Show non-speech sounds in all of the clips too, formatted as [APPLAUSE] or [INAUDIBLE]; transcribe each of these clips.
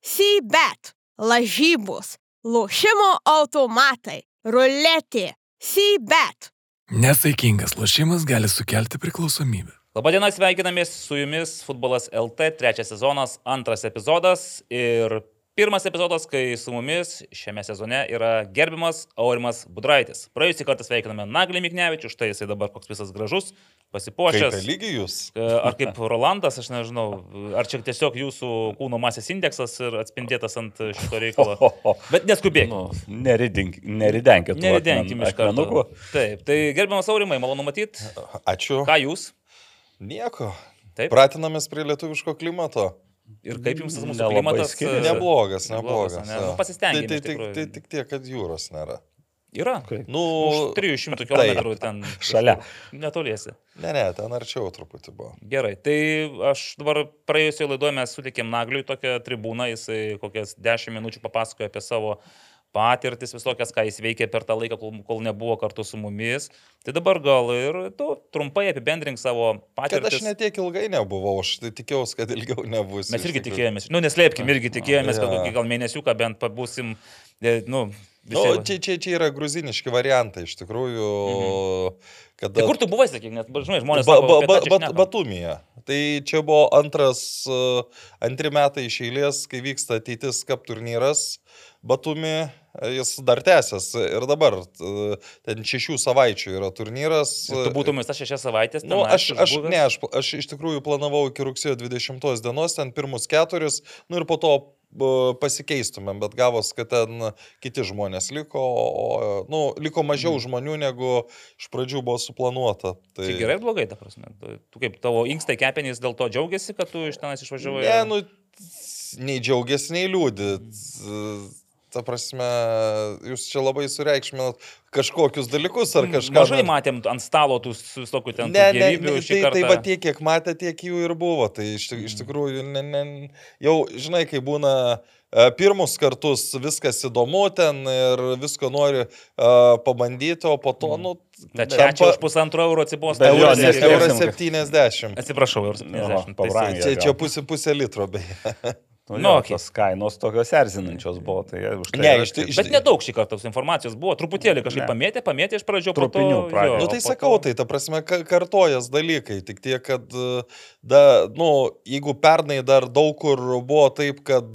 Sybet, lažybos, lošimo automatai, ruletė, Sybet. Nesaikingas lošimas gali sukelti priklausomybę. Labadiena, sveikinamės su jumis Futbolas LT, trečias sezonas, antras epizodas ir pirmas epizodas, kai su mumis šiame sezone yra gerbiamas Aurimas Budraitis. Praėjusį kartą sveikiname Naglį Miknevičių, štai jisai dabar koks visas gražus, pasipuošęs. Kaip Eligijus. E, Ar kaip Rolandas, aš nežinau, ar čia tiesiog jūsų kūno masės indeksas ir atspindėtas ant šito reikalo. [LAUGHS] Bet neskubėkite. Nu, neridenk- Neridenkit. Neridenkim iš karto. Taip, tai gerbiamas Aurimai, malonu matyti. Ačiū. Ką jūs? Nieko. Taip. Pratinamės prie lietuviško klimato. Ir kaip jums tas mūsų Nelabai klimatas? skiriasi. e, Neblogas, neblogas, neblogas. jo. Nu, pasistengėm Tai, iš tai, tai, tikrųjų. tai tik tiek, kad jūros nėra. Yra. Kaip? Nu, Už 300 km ten. [LAUGHS] Šalia. Netoliesi. ne, ne, ten arčiau truputį buvo. Gerai, tai aš dabar praėjusioje laidoje mes sutikėm Nagliui tokią tribūną, jisai kokias 10 minučių papasakojo apie savo patirtis visokias, ką jis veikė per tą laiką, kol, kol nebuvo kartu su mumis. Tai dabar gal ir tu trumpai apibendrink savo Kad aš netiek ilgai nebuvau, aš tai tikėjausi, kad ilgiau nebus. Mes irgi tikėjomės, nu neslėpkim, irgi tikėjomės, kad kokį gal mėnesiuką bent pabūsim, e, nu, Nu, visi. čia, čia, čia yra gruziniški variantai, iš tikrųjų. Kada... Tai kur tu buvai, sakyk, nes, žinai, žmonės... Ba, ba, ba, ba. Batumyje. Tai čia buvo antras, uh, antri metai iš eilės, kai vyksta ateitis kap turnyras. Batumi, jis dar tęsiasi ir dabar uh, ten šešių savaičių yra turnyras. Ir Tu būtum tas šešias savaitės. Nu, aš, aš, išbuvęs? ne, aš, aš iš tikrųjų planavau iki rugsėjo 20 dienos, ten pirmus keturis, nu ir po to uh, pasikeistumėm, bet gavos, kad ten kiti žmonės liko, o, nu, liko mažiau Mhm. žmonių negu iš pradžių buvo suplanuota. Tai... Tai gerai ar blogai, ta prasme? Tu, kaip tavo inkstai kepenys dėl to džiaugiasi, kad tu iš tenais išvažiavai? Ne, nu, nei džiaugiasi, nei liūdį. Ta prasme, jūs čia labai sureikšminat kažkokius dalykus ar kažką. Mažai matėm ant stalo tų visokių ten Ne, ne, ne tai, tai kartą. va tiek, kiek matė, tiek jų ir buvo. Tai iš, iš tikrųjų, ne, ne, jau žinai, kai būna e, pirmus kartus viskas įdomu ten ir visko nori uh, pabandyti, o po to, nu, Bet čia, čia už pusantro euro atsibosta. Euras nes Euras 70. Atsiprašau, euras 70. pabrangę. Čia, čia pusė, pusė litro, beje. [LAUGHS] Nu, Nu, okei. tos kainos tokios erzinančios buvo. Tai tai Ne, iš iš Bet nedaug šį kartą tos informacijos buvo, truputėlį kažkaip Ne. pamėtė, pamėtė iš pradžio. Trupinių jo, Nu tai sakau, to- tai ta prasme ka- kartojas dalykai, tik tiek, kad, da, nu, jeigu pernai dar daug kur buvo taip, kad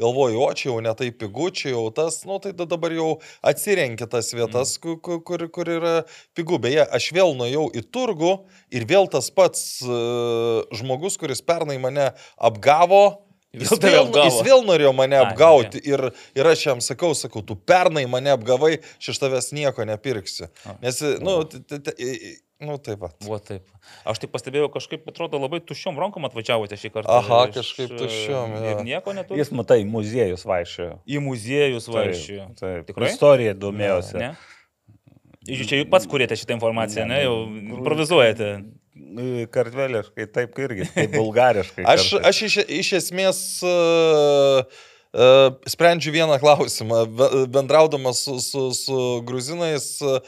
galvoju, o čia jau netai pigu, čia jau tas, nu tai da- dabar jau atsirenki tas vietas, Mm. kur, kur, kur yra pigu. Beje, aš vėl nuėjau į turgų ir vėl tas pats uh, žmogus, kuris pernai mane apgavo. Jis Vėl tave vėl, apgavo. jis vėl norėjo mane Ai, apgauti ir, ir aš jam sakau, sakau, tu pernai mane apgavai, aš iš tavęs nieko nepirksiu. A. Nes, nu, t- t- t- nu taip pat. Buvo taip. Aš tik pastebėjau, kažkaip atrodo labai tuščiom rankom atvažiavote šį kartą. Aha, iš, kažkaip e, tuščiom, jo. Ir nieko neturi. Jis, matai, muziejus vaikščiojo. Į muziejus Taip, vaikščiojo. Taip, Tikrai? Istorija domėjosi. Ne? Jūs čia pats kurėte šitą informaciją, ne? Jau improvizuojate. Kartveliškai, taip irgi, taip bulgariškai. Aš, aš iš, iš esmės uh, uh, sprendžiu vieną klausimą, be- bendraudamas su, su, su gruzinais, uh,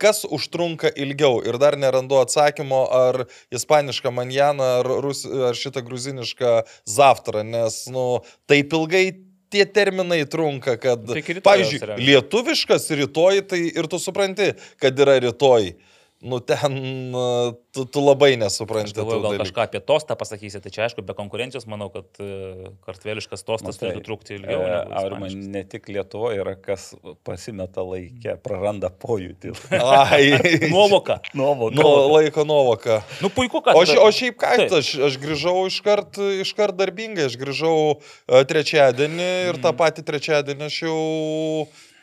kas užtrunka ilgiau ir dar nerandu atsakymo, ar ispanišką manjaną, ar, rus, ar šitą gruzinišką zaftrą, nes, nu, taip ilgai tie terminai trunka, kad, Tai pavyzdžiui, realiai. lietuviškas rytoj, tai ir tu supranti, kad yra rytoj. Nu, ten uh, tu, tu labai nesupranti. Aš galvoju, gal dalykų. kažką apie tostą pasakysi, tai čia aišku, be konkurencijos manau, kad e, kartveliškas tostas turėtų trukti ilgiau. E, Ar man ne tik Lietuvoje yra, kas pasimeta laikę, praranda pojūtį. Ai, [LAUGHS] Nuovoka. Novo, nu, laiko nuovoka. Nu puiku, kad... O, ši, o šiaip ką, Taip. aš, aš grįžau iškart, iškart darbingai, aš grįžau uh, trečiadienį ir tą patį trečiadienį aš jau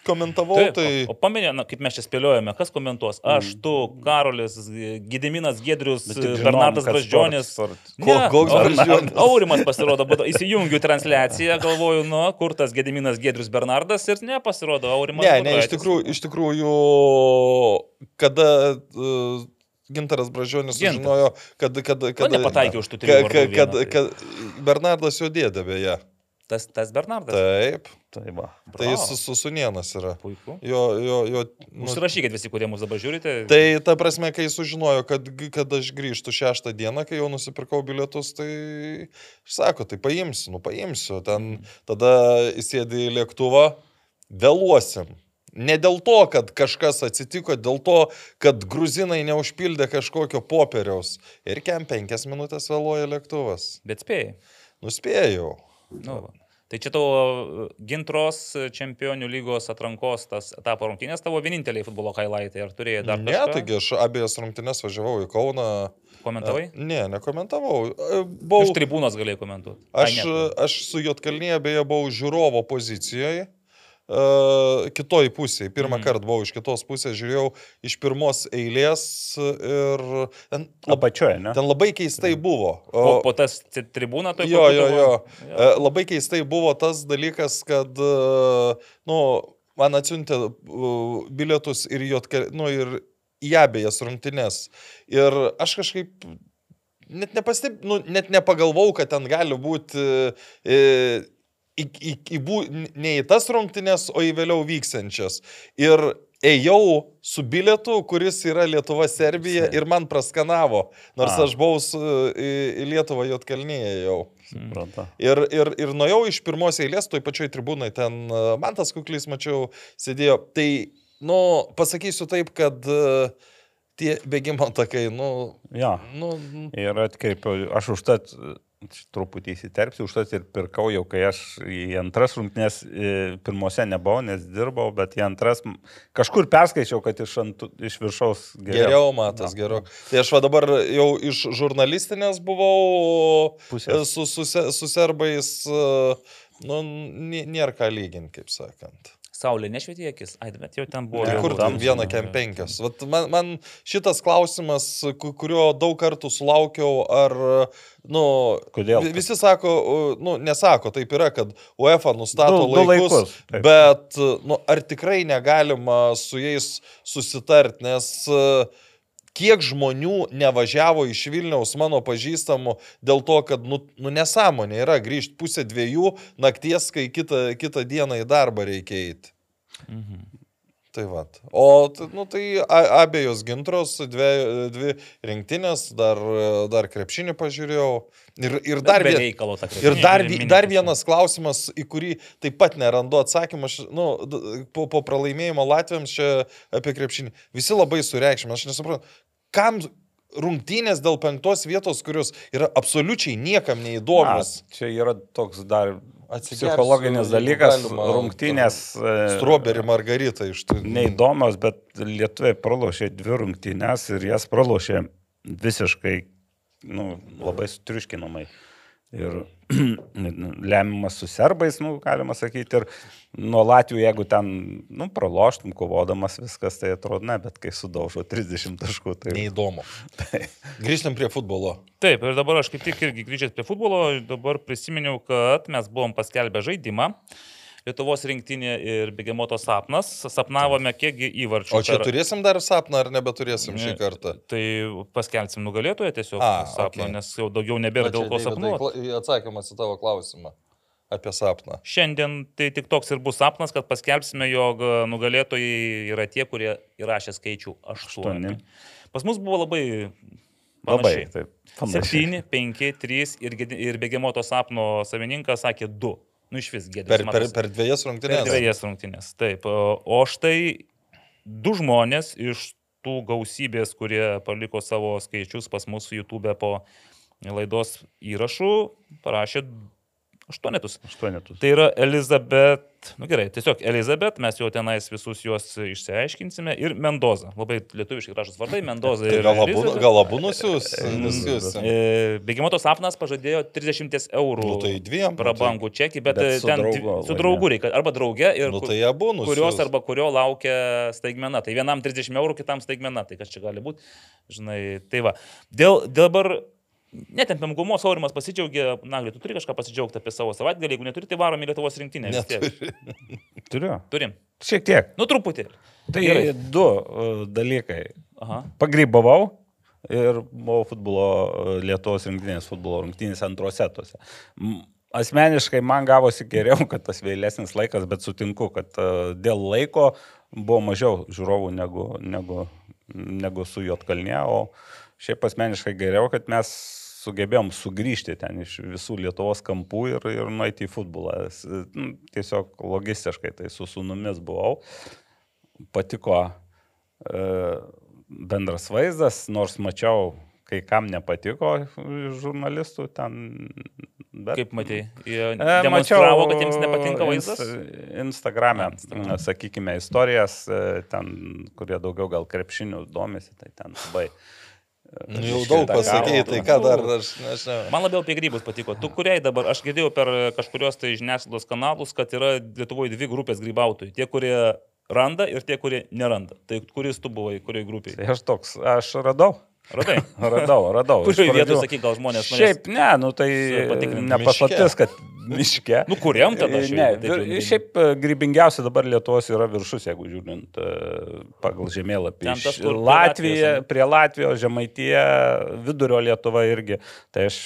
komentavau. Taip, Tai... o, o paminė, na, kaip mes čia spėliojame, kas komentuos? Aš, tu, Karolis, Gediminas Gedrius, žinom, Bernardas Brazdžionis. koks Brazdžionis? [LAUGHS] Aurimas pasirodo, įsijungiu transliaciją, galvoju, nu, kur tas Gediminas Gedrius Bernardas ir ne, pasirodo Aurimas. Ne, ne, iš tikrųjų, iš tikrųjų kada uh, Gintaras Bražionis Gintas. sužinojo, kad... kad, kad nepataikė už tų trijų kad, kad, tai- kad Bernardas jo dėdė beje. Tas, tas Bernardas. Taip. Tai va. Tai jis Bravo. su, su sunienas yra. Puiku. Jo, jo, jo. Nu, Užsirašykit visi, kurie mūsų dabar žiūrite. tai ta prasme, kai sužinojo, kad, kad aš grįžtu šeštą dieną, kai jau nusipirkau bilietus, tai sako, tai paimsiu, nu paimsiu. Ten tada įsėdė į lėktuvą, vėluosim. Ne dėl to, kad kažkas atsitiko, dėl to, kad gruzinai neužpildė kažkokio popieriaus. Ir kem penkias minutės vėluoja lėktuvas. Bet spėjai. Nuspėjau. Nu, va. tai čia tavo gintros čempionių lygos atrankos tas etapo rungtynės tavo vieninteliai futbolo highlightai. Ar turėjai dar Ne, kažką? taigi aš abiejas rungtynes važiavau į Kauną. Komentavai? Ne, nekomentavau. E, Iš Buvau, tribūnos galėjai komentuoti. aš, aš su Jotkalnyje beje buvau žiūrovo pozicijoje. Uh, kitoj pusėje. Pirmą mm. kartą buvau iš kitos pusės, žiūrėjau iš pirmos eilės ir ten, lab, Apačioje, ne? ten labai keistai buvo. O po tas ci- tribūną tai Jo, jo, jo. E, Labai keistai buvo tas dalykas, kad, e, nu, man atsiuntė e, bilietus ir, jotke, nu, ir į abiejas rungtynes. Ir aš kažkaip net, nepasteb, nu, net nepagalvau, kad ten gali būti e, į, į, į, bū, ne į tas rungtynes, o į vėliau vyksiančias. Ir ėjau su bilietu, kuris yra Lietuva-Serbija ir man praskanavo, nors A. aš buvau su, į, į Lietuvą Jotkalnyje jau. Suprantu. Ir, ir, ir nuėjau iš pirmos eilės, toj pačioj tribūnai, ten man tas kuklys, mačiau, sėdėjo. Tai, nu, pasakysiu taip, kad e, tie bėgimo takai, nu, Jo. nu, Ir atkreipiau, aš užtat truputį įsiterpsiu, užtat ir pirkau jau, kai aš į antras rungtynės pirmose nebuvau, nes dirbau, bet į antras kažkur perskaičiau, kad iš, ant, iš viršaus geriau. geriau matas, geriau. Tai aš va dabar jau iš žurnalistinės buvau Pusės. e, su, su, su serbais, e, nu, nė- nėra ką lyginti, kaip sakant. Saulė nešvietė akis. Ai, bet jau ten buvo. Tai kur tamsu, vieną kem penkias? Vat man, man šitas klausimas, ku- kurio daug kartų sulaukiau, ar, nu, Kodėl? vi- visi sako, nu, nesako, taip yra, kad UEFA nustato Du- du laikus, laikus, taip. bet, nu, ar tikrai negalima su jais susitarti, nes uh, kiek žmonių nevažiavo iš Vilniaus mano pažįstamų dėl to, kad, nu, nu nesąmonė yra grįžti pusę dviejų nakties, kai kitą, kitą dieną į darbą reikia eiti. Mhm. Tai va. O, nu, tai abiejos gintros, dvi, dvi rinktinės, dar, dar krepšinį pažiūrėjau. Ir, ir dar, vien, reikalo ir dar, dar vienas klausimas, į kurį taip pat nerandu atsakymą. Aš, nu, po, po pralaimėjimo Latvijams čia apie krepšinį. Visi labai sureikšmė. Aš nesuprantu, kam rungtynės dėl penktos vietos, kurios yra absoliučiai niekam Na, neįdomios. čia yra toks dar Atsigersiu, psichologinis jeigu dalykas, galima, rungtynės. e, Strawberry margarita iš tų. neįdomios, bet lietuviai pralošė dvi rungtynės ir jas pralošė visiškai nu, labai sutriuškinamai. Ir [CLEARS THROAT] lemiamas su serbais, nu, galima sakyti, ir nuo Latvijų, jeigu ten, nu, praloštum, kovodamas viskas, tai atrodo, ne, bet kai sudaužo 30 taškų, tai... Neįdomu. [LAUGHS] Grįžtam prie futbolo. Taip, ir dabar aš kaip tik irgi grįžęs prie futbolo, dabar prisiminiau, kad mes buvom paskelbę žaidimą. Lietuvos rinktinė ir bėgimoto sapnas. Sapnavome kiekgi įvarčių. O čia per- turėsim dar sapną ar nebeturėsim šį Ne. kartą? Tai paskelbsim nugalėtoją tiesiog A, sapno, okei. nes jau daugiau nebėra Va, dėl ko sapnuoti. kla- Atsakymas į tavo klausimą apie sapną. Šiandien tai tik toks ir bus sapnas, kad paskelbsime, jog nugalėtojai yra tie, kurie įrašė skaičių 8. Aštuoni. Pas mus buvo labai... Labai, panašiai. taip. panašiai. 7, 5, 3 ir, ir bėgimoto sapno savininkas sakė 2. Nu iš vis gėdės. Per, per, per dviejas Per rungtynės. dviejas rungtynės. Taip. O štai du žmonės iš tų gausybės, kurie paliko savo skaičius pas mus YouTube po laidos įrašų, parašė aštuonetus. Aštuonetus. Tai yra Elizabet, nu gerai, tiesiog Elizabet, mes jau tenais visus juos išsiaiškinsime ir Mendoza. Labai lietuviškai gražus vardai, Mendoza Tai gal abu, abu nusiūs. Mm. E, Bėgimoto sapnas pažadėjo 30 eurų Nu, tai dviem. nu, prabangų čekį, bet, Bet bet su ten draugu dvi- su draugu reikia, arba drauge ir Nu, tai abu nusiūs. kurios arba kurio laukia staigmena. Tai vienam 30 eurų, kitam staigmena. Tai kas čia gali būti, žinai, tai va. Dėl dabar netempiam gumos, Aurimas pasidžiaugė, Nagli, tu turi kažką pasidžiaugti apie savo savaitgalį, jeigu neturi, tai varom į Lietuvos rinktinę. vis tiek. Neturi. [LAUGHS] Turiu. Turim. Šiek tiek. Nu, truputį. Tai Gerai. du uh, dalykai. Aha. Pagrybavau ir buvau futbolo, uh, Lietuvos rinktinės futbolo rungtynės antrose tuose. Asmeniškai man gavosi geriau, kad tas vėlesnis laikas, bet sutinku, kad uh, dėl laiko buvo mažiau žiūrovų negu, negu, negu su Jotkalnie, o šiaip asmeniškai geriau, kad mes sugebėjom sugrįžti ten iš visų Lietuvos kampų ir, ir nueiti į futbolą. Nu, Tiesiog logistiškai tai su sunumis buvau. Patiko e, bendras vaizdas, nors mačiau, kai kam nepatiko žurnalistų ten. Bet... Kaip matai, jie E, demonstravo, kad jiems nepatinka vaizdas. Ins- Instagrame, Instagrame. sakykime, istorijas, e, ten, kurie daugiau gal krepšinių domisi, tai ten labai. Nu, jau daug pasakėjai, tai ką dar aš nežinau. Man labiau apie grybus patiko. Tu kuriai dabar, aš girdėjau per kažkurios tai žiniasklaidos kanalus, kad yra Lietuvoje dvi grupės grybautojų. Tie, kurie randa ir tie, kurie neranda. Tai kuris tu buvai, kurioje grupėje? Tai aš toks, aš radau. Radai? [LAUGHS] Radau, radau. Kurioje vietoje, pradžių- sakyk, gal žmonės norės- Šiaip ne, nu tai nepaslaptis, kad miške. Nu, kuriam tada Ne, šiaip, taip ne- šiaip e, grybingiausia dabar Lietuvos yra viršus, jeigu žiūrint e, pagal žemėlapį. Tas, kur Latvija, prie Latvijos, Žemaitija, vidurio Lietuva irgi. Tai aš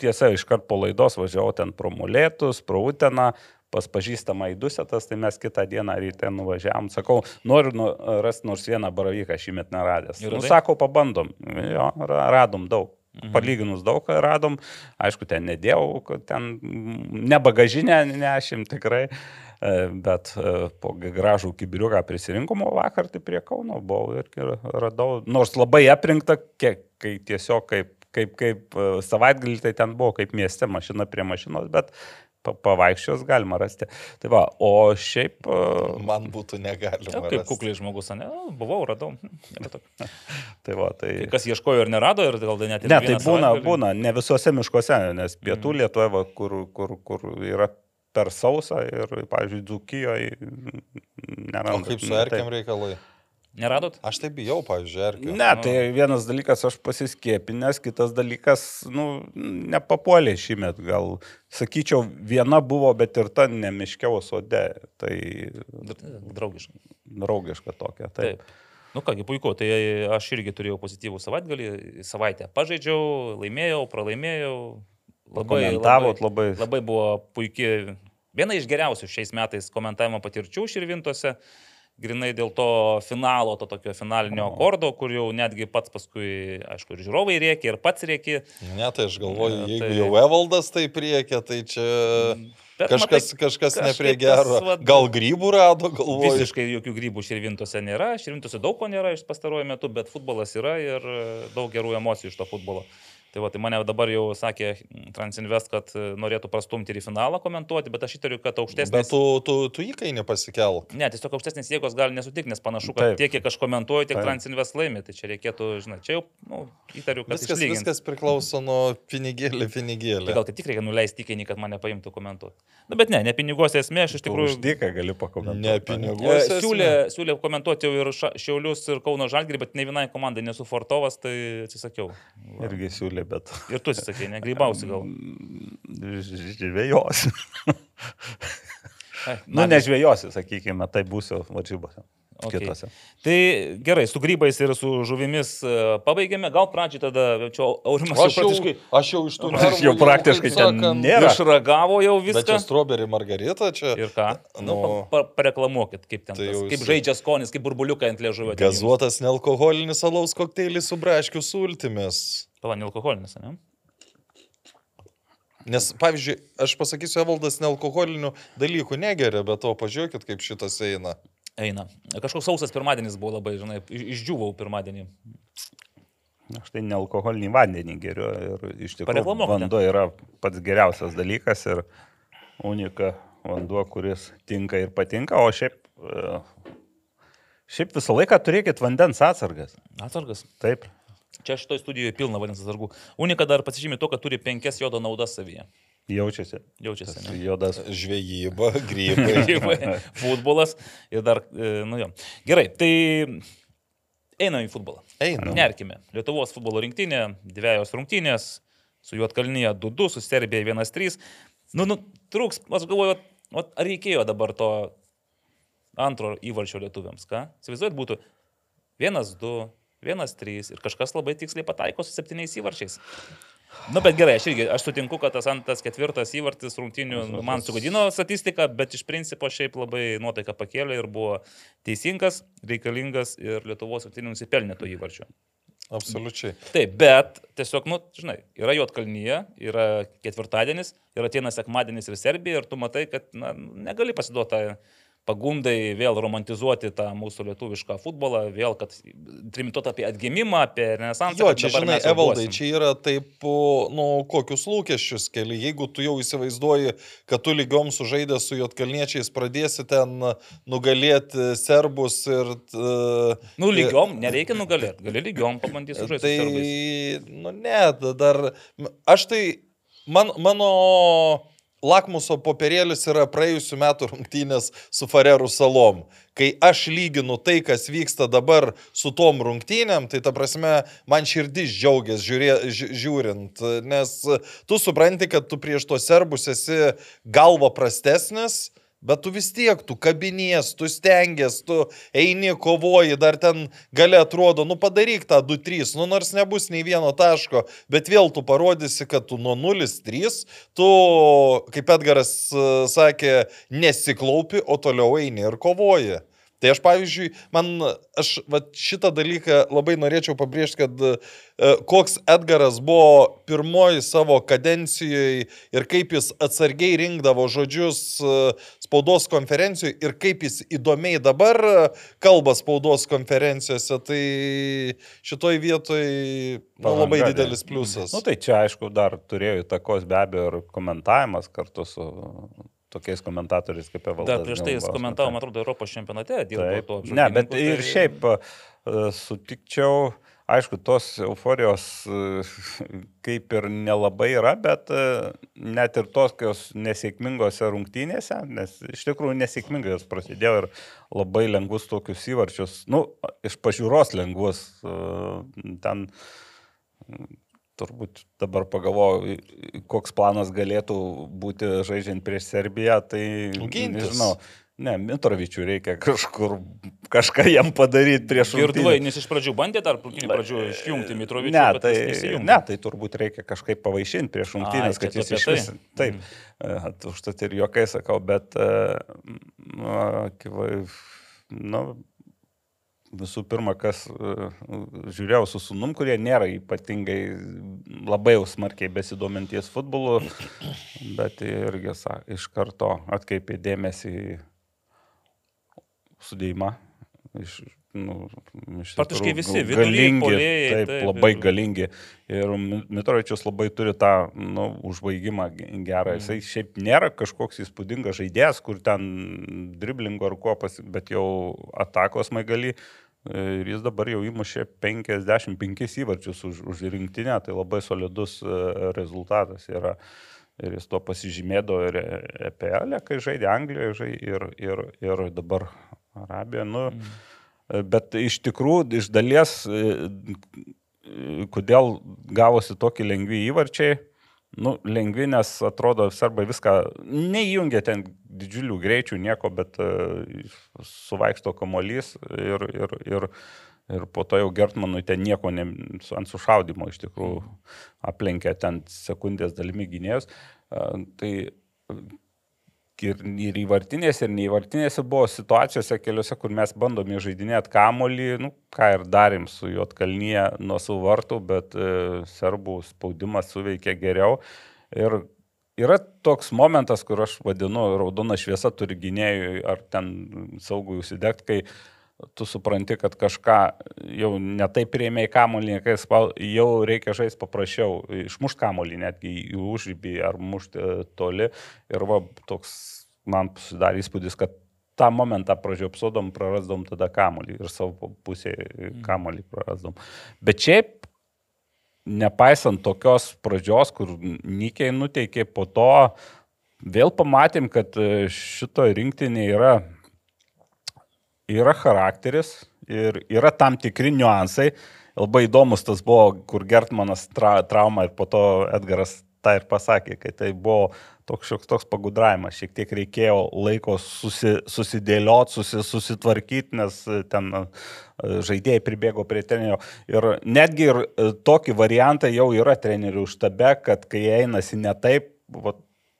tiesa iškart po laidos važiavau ten pro Molėtus, pro Uteną. Pas pažįstamą į Dusetas, tai mes kitą dieną ryte nuvažiavam. Sakau, noriu nu, rasti nors vieną baravyką šįmet neradęs. Ir Nu, sako, pabandom. Jo, ra- radom daug. Mhm. Palyginus daug ką radom, aišku, ten nedėjau, ten ne bagažinę nešim tikrai, e, bet e, po gražų kibiriuką prisirinkom, o vakar tai prie Kauno buvau ir radau, nors labai aprinkta, kiek, kai tiesiog kaip, kaip, kaip e, savaitgalį tai ten buvo kaip mieste, mašina prie mašinos, bet pavaikščios galima rasti. Tai va, o šiaip... Man būtų negalima. Ja, kaip rasti. kukliai žmogus, ne? Nu, Buvau, radau. Hm. [LAUGHS] Tai va, tai... Tai kas ieškojo ir nerado, ir gal net ir Ne, tai vieną būna, savaitgalį? būna, ne visuose miškuose, nes pietų Mhm. Lietuvoje, va, kur, kur, kur yra per sausa ir, pavyzdžiui, Dzukijoje nėra. O kaip su erkiam reikalai? Neradot? Aš tai bijau, pavyzdžiui, erkių. Ne, tai vienas dalykas aš pasiskėpinęs, kitas dalykas, nu, nepapuolė šįmet, gal, sakyčiau, viena buvo, bet ir ta nemiškiau sode, tai Draugiškai. draugiška tokia. Taip. Taip. Nu kągi, puiku, tai aš irgi turėjau pozityvų savaitgalį, savaitę pažaidžiau, laimėjau, pralaimėjau. Komentavot labai. Labai buvo puikiai, viena iš geriausių šiais metais komentavimo patirčių širvintose. Grinai dėl to finalo, to tokio finalinio akordo, kur jau netgi pats paskui, aišku, ir žiūrovai rėkė, ir pats rėkė. Ne, tai aš galvoju, Ne, jeigu tai- jau Evaldas tai priekė, tai čia Bet kažkas, matai, kažkas ne prie gero. vat, Gal grybų rado, galvoju. Visiškai jokių grybų širvintose nėra, širvintose daug ko nėra iš pastaruoju metu, bet futbolas yra ir daug gerų emocijų iš to futbolo. Tai va, tai mane dabar jau sakė Transinvest, kad e, norėtų prastumti ir į finalą komentuoti, bet aš įtariu, kad aukštesnis... Bet tu, tu, tu įkainį pasikelk. Ne, tiesiog aukštesnės jėgos gali nesutikti, nes panašu, kad Taip. tiek, kiek aš komentuoju, tiek Taip. Transinvest laimi. Tai čia reikėtų, žinai, čia jau, nu, įtariu, kad Viskas, išlygins. viskas priklauso nuo pinigėlį, pinigėlį. Tai gal kaip tik reikia nuleisti įkainį, kad mane paimtų komentuoti. Na, bet ne, ne piniguose esmė, aš iš tikrųjų... Uždyka gali pakomentuoti. Ne E, piniguose. Siūlė, siūlė komentuoti jau ir Šiaulius ir Kauno Žalgirį, bet ne vienai komandai nesu Fortovas, tai atsisakiau. Va. Irgi siūlė, bet. Ir tu atsisakei, negrybausi gal. Žvėjos. Ai, Nu, nežvėjosi, sakykime, tai būsiu varžybose. Okay. Kitose. Tai gerai, su grybais ir su žuvimis e, pabaigėme. Gal pradžiai tada, čia Aurimas jau Aš jau, praktiškai aš jau iš tų Aš nervų jau praktiškai kaip ten nėra. išragavo jau Bet čia viską. strawberry margarita, čia Ir ką? Nu, Nu, pa- pa- pareklamuokit, kaip ten. tai Tas, jau kaip žaidžia skonis, kaip burbuliukai ant jums. gazuotas nealkoholinis alaus kokteilis su braškių sultimis. Pala, nealkoholinis, ne? Nes, pavyzdžiui, aš pasakysiu, Evaldas nealkoholinių dalykų negeria, bet to pažiūrėkit, kaip šitas eina. Eina. Kažkoks sausas pirmadienis buvo labai, žinai, iš- išdžiūvau pirmadienį. Aš tai nealkoholinį vandenį geriu ir iš tikrųjų vanduo yra pats geriausias dalykas ir unika vanduo, kuris tinka ir patinka, o šiaip, e, šiaip visą laiką turėkit vandens atsargas. Atsargas. Taip. Čia šitoje studijoje pilna vandens atsargų. Unika dar pasižymė to, kad turi penkias jodo naudas savyje. Jaučiasi. Jaučiasi. Ne? Jodas. Žvejyba, grybai. [LAUGHS] Futbolas ir dar, e, nu jo. Gerai, tai einam į futbolą. Eina. Nerkime. Lietuvos futbolo rinktinė, dviejos rungtynės, su Juotkalnyje 2-2, su Serbija 1-3. Nu, nu, trūks, aš galvoju, vat- vat ar reikėjo dabar to antro įvarčio lietuviams, ką? Įsivaizduojat, būtų 1-2, 1-3 ir kažkas labai tiksliai pataiko su septyniais įvarčiais. Nu, bet gerai, aš irgi, aš sutinku, kad tas antras, ketvirtas įvartis rungtinių nu, man sugadino statistiką, bet iš principo šiaip labai nuotaika pakėlė ir buvo teisingas, reikalingas ir Lietuvos rungtinių nusipelnė to įvarčio. Absoliučiai. Taip, bet tiesiog, nu, žinai, yra Jotkalnyje, yra ketvirtadienis, ir ateina sekmadienis ir Serbija, ir tu matai, kad na, negali pasiduoti tai pagundai vėl romantizuoti tą mūsų lietuvišką futbolą, vėl, kad trimituot apie atgimimą, apie renesansą. Jo, čia žinai, Evaldai, čia yra taip, nu, kokius lūkesčius keli. Jeigu tu jau įsivaizduoji, kad tu lygiom sužaidęs su Jotkalniečiais pradėsi ten nugalėti serbus ir... Uh, Nu, lygiom, nereikia nugalėti, gali lygiom pabandyti sužaisti. Tai, serbais. nu ne, da- dar. Aš tai, man, mano lakmuso popierėlis yra praėjusiu metu rungtynės su Farerų salom. Kai aš lyginu tai, kas vyksta dabar su tom rungtynėm, tai ta prasme, man širdis džiaugiasi žiūrė, ži- žiūrint, nes tu supranti, kad tu prieš tos serbus esi galva prastesnis. Bet tu vis tiek, tu kabinies, tu stengiasi, tu eini, kovoji, dar ten gali atrodo, nu padaryk tą 2-3, nu nors nebus nei vieno taško, bet vėl tu parodysi, kad tu nuo 0-3, tu, kaip Edgaras e, sakė, nesiklaupi, o toliau eini ir kovoji. Tai aš, pavyzdžiui, man, aš va, šitą dalyką labai norėčiau pabrėžti, kad e, koks Edgaras buvo pirmoji savo kadencijoje ir kaip jis atsargiai rinkdavo žodžius e, spaudos konferencijoje ir kaip jis įdomiai dabar e, kalba spaudos konferencijose, tai šitoj vietoj nu, labai didelis pliusas. Nu, tai čia, aišku, dar turėjo įtakos be abejo ir komentavimas kartu su tokiais komentatoriais kaip Evaldas. Dar prieš tai jis Gilbauskas. komentavo, man atrodo, Europos čempionate Taip. to. Ne, bet apžvalgininku, ir tai- šiaip e, sutikčiau, aišku, tos euforijos e, kaip ir nelabai yra, bet e, net ir tokios nesėkmingose rungtynėse, nes iš tikrųjų nesėkmingai jos prasidėjo ir labai lengvus tokius įvarčius, nu, iš pažiūros lengvus, e, ten turbūt dabar pagalvoju, koks planas galėtų būti žaidžiant prieš Serbiją, tai Gintis. nežinau. Ne, Mitrovičių reikia kažkur, kažką jam padaryti prieš Ir rungtynes. dvainis iš pradžių bandė dar pradžių išjungti Mitrovičių, Ne, tai, ne, tai turbūt reikia kažkaip pavaišinti prieš rungtynės, kad jis iš apie vis. tai? Taip, mm. užtat ir juokai sakau, bet e, nu, akivai- nu, visų pirma, kas e, žiūrėjau su sunum, kurie nėra ypatingai labai jau smarkiai besidominties futbolu, bet irgi sa, iš karto atkreipė dėmesį į sudėjimą. Iš, nu, iš Praktiškai visi, galingi, puolėjai, taip, taip, labai ir- galingi. Ir Mi- Mitrovičius labai turi tą nu, užbaigimą ge- gerą. Mm. Jisai šiaip nėra kažkoks įspūdingas žaidėjas, kur ten driblingo ar ko, pasi, bet jau atakos maigali. Ir jis dabar jau įmušė 55 įvarčius už, už rinktinę, tai labai solidus e, rezultatas yra. Ir jis to pasižymėdavo ir EPL, kai žaidė Anglijoje ir, ir, ir dabar Arabijoje. Nu, mm. Bet iš tikrųjų, iš dalies, e, kodėl gavosi tokie lengvi įvarčiai, nu, lengvi, nes atrodo, serbai viską neįjungia ten didžiulių greičių, nieko, bet uh, suvaikšto kamolys ir, ir, ir, ir po to jau Gertmanui ten nieko ne, ant sušaudimo iš tikrųjų aplenkė ten sekundės dalimi gynėjus. Uh, tai ir, ir įvartinėse, ir neįvartinėse buvo situacijose keliose, kur mes bandome žaidinėti kamolį, nu, ką ir darėm su juo atkalnyje nuo savo vartų, bet e, serbų spaudimas suveikė geriau. Ir yra toks momentas, kur aš vadinu, raudona šviesa turi gynėjui ar ten saugui užsidegti, kai tu supranti, kad kažką jau netai prieimėjai kamolį, kai spau- jau reikia žaisti paprasčiau, išmušti kamolį netgi į užrybį ar mušti e, toli. Ir va, toks man susidarė įspūdis, kad tą momentą pražiopsodom, prarasdom tada kamolį ir savo pusėje kamolį prarasdom. Bet šiaip, nepaisant tokios pradžios, kur Nikiai nuteikė, po to vėl pamatėm, kad e, šito rinktinė yra yra charakteris ir yra tam tikri niuansai. Labai įdomus tas buvo, kur Gertmanas tra, trauma ir po to Edgaras tą ir pasakė, kad tai buvo toks šioks toks pagudravimas, šiek tiek reikėjo laiko susi, susidėlioti, susi, susitvarkyti, nes ten e, žaidėjai pribėgo prie trenerio. Ir netgi ir e, tokį variantą jau yra trenerių štabe, kad kai einasi ne taip, va,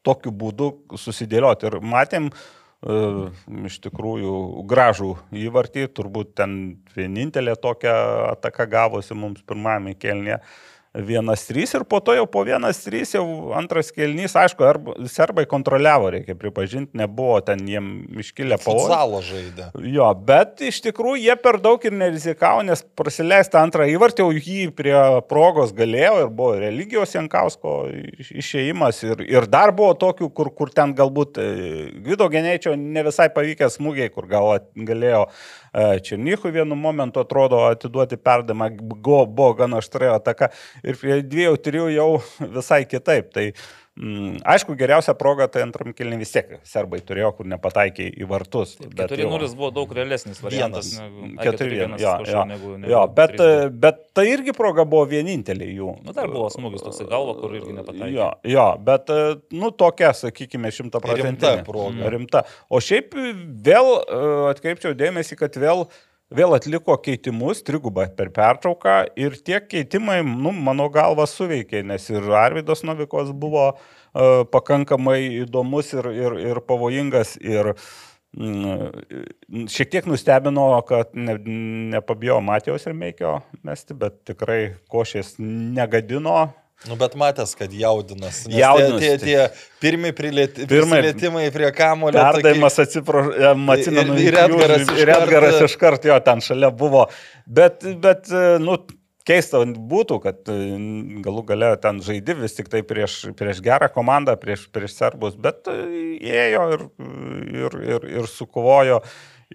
tokiu būdu susidėlioti. Ir matėm, uh, iš tikrųjų gražų įvartį, turbūt ten vienintelė tokia ataka gavosi mums pirmame kelnėje. 1-3 ir po to jau po 1-3 jau antras kelnys, aišku, serbai kontroliavo, reikia pripažinti, nebuvo ten jiem iškilę pavojų. Futsalo žaidė. Jo, bet iš tikrųjų jie per daug ir nerizikavo, nes prasileisti antrą įvartį, jau jį prie progos galėjo ir buvo religijos Jankausko išėjimas ir, ir dar buvo tokių, kur, kur ten galbūt e, Gvido genėčio ne visai pavykęs smūgiai, kur gal galėjo E, Černychui vienu momentu atrodo atiduoti perdamą, buvo, buvo gana aštrėjo ataka ir prie dviejų, trijų jau visai kitaip. Tai Mm, aišku, geriausia proga tai antram kilniui vis tiek serbai turėjo, kur nepataikė į vartus. 4-0 buvo daug realesnis variantas. 4-1, jo, jo, negu, negu jo, bet, bet tai irgi proga buvo vienintelė jų. Nu, dar buvo smūgis toks į galvą, kur irgi nepataikė. Jo, jo bet, nu, tokia, sakykime, šimtaprocentinė. Rimta proga. Rimta. O šiaip vėl atkreipčiau dėmesį, kad vėl vėl atliko keitimus, trigubą per pertrauką ir tie keitimai, nu, mano galva, suveikė, nes ir Arvidas Novikos buvo uh, pakankamai įdomus ir, ir, ir pavojingas. Ir, mm, Šiek tiek nustebino, kad ne, nepabijo Matijos ir Meikio mesti, bet tikrai košės negadino, Nu, bet matęs, kad jaudinas. Jaudinas. Tie, tie, tie pirmi prilieti, pirmai prie kamulio. Perdavimas, atsiprašau, Macina ir, ir Edgaras, ir Edgaras iš karto jo ten šalia buvo. Bet, bet nu, keista būtų, kad e, galų gale ten žaidi vis tik tai prieš, prieš gerą komandą, prieš, prieš serbus, bet e, ėjo ir, ir, ir, ir sukovojo.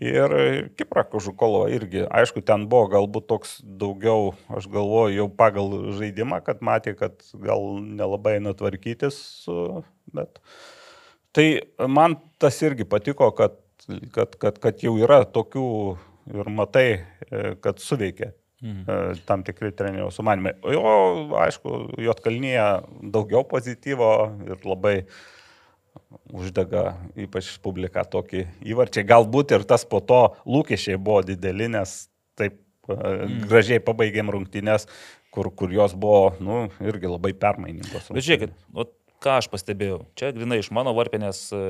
Ir Kipra Kožukolova irgi, aišku, ten buvo galbūt toks daugiau, aš galvoju, jau pagal žaidimą, kad matė, kad gal nelabai nutvarkytis, bet tai man tas irgi patiko, kad, kad, kad, kad jau yra tokių ir matai, e, kad suveikia mhm. E, tam tikri trenerių sumanimai. O, aišku, Jotkalnyje daugiau pozityvo ir labai uh, uždega ypač publika tokį įvarčiai. Galbūt ir tas po to lūkesčiai buvo dideli, nes taip mm. gražiai pabaigėm rungtynės, kur, kur jos buvo, nu, irgi labai permainingos. Bet žiūrėkit, o ką aš pastebėjau, čia grinai iš mano varpinės e,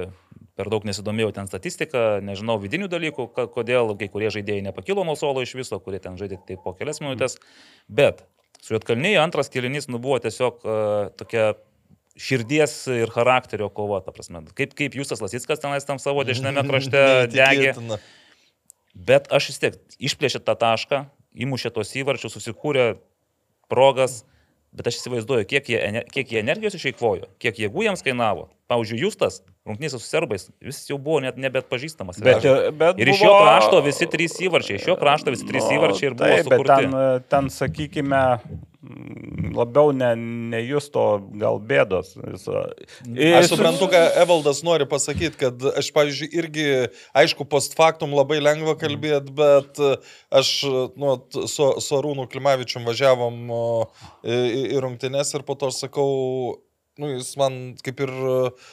per daug nesidomėjau ten statistiką, nežinau vidinių dalykų, kodėl kai kurie žaidėjai nepakilo nuo solo iš viso, kurie ten žaidė tik po kelias minutės, bet su Jotkalnyje antras kelinys nu, buvo tiesiog uh, tokia širdies ir charakterio kova, ta prasme. Kaip, kaip Jūsas Lasickas tenais tam savo dešinėme [LAUGHS] krašte degė. Bet aš vis tiek išplėšė tą tašką, įmušė tos įvarčius, susikūrė progas, bet aš įsivaizduoju, kiek jie, kiek jie energijos išeikvojo, kiek jėgų jiems kainavo. Pavyzdžiui, Justas, rungtynėse su serbais, jis jau buvo net nebet pažįstamas. Bet, bet ir iš buvo... jo krašto visi trys įvarčiai, iš jo krašto visi trys no, įvarčiai ir buvo. Taip, bet ten, ten, sakykime, labiau ne, ne justo gal bėdos. Jis, aš suprantu, ką Evaldas nori pasakyti, kad aš, pavyzdžiui, irgi, aišku, post factum labai lengva kalbėti, bet aš nu, su, su Arūnu Klimavičium važiavom į, į rungtynes ir po to sakau, nu, jis man kaip ir uh,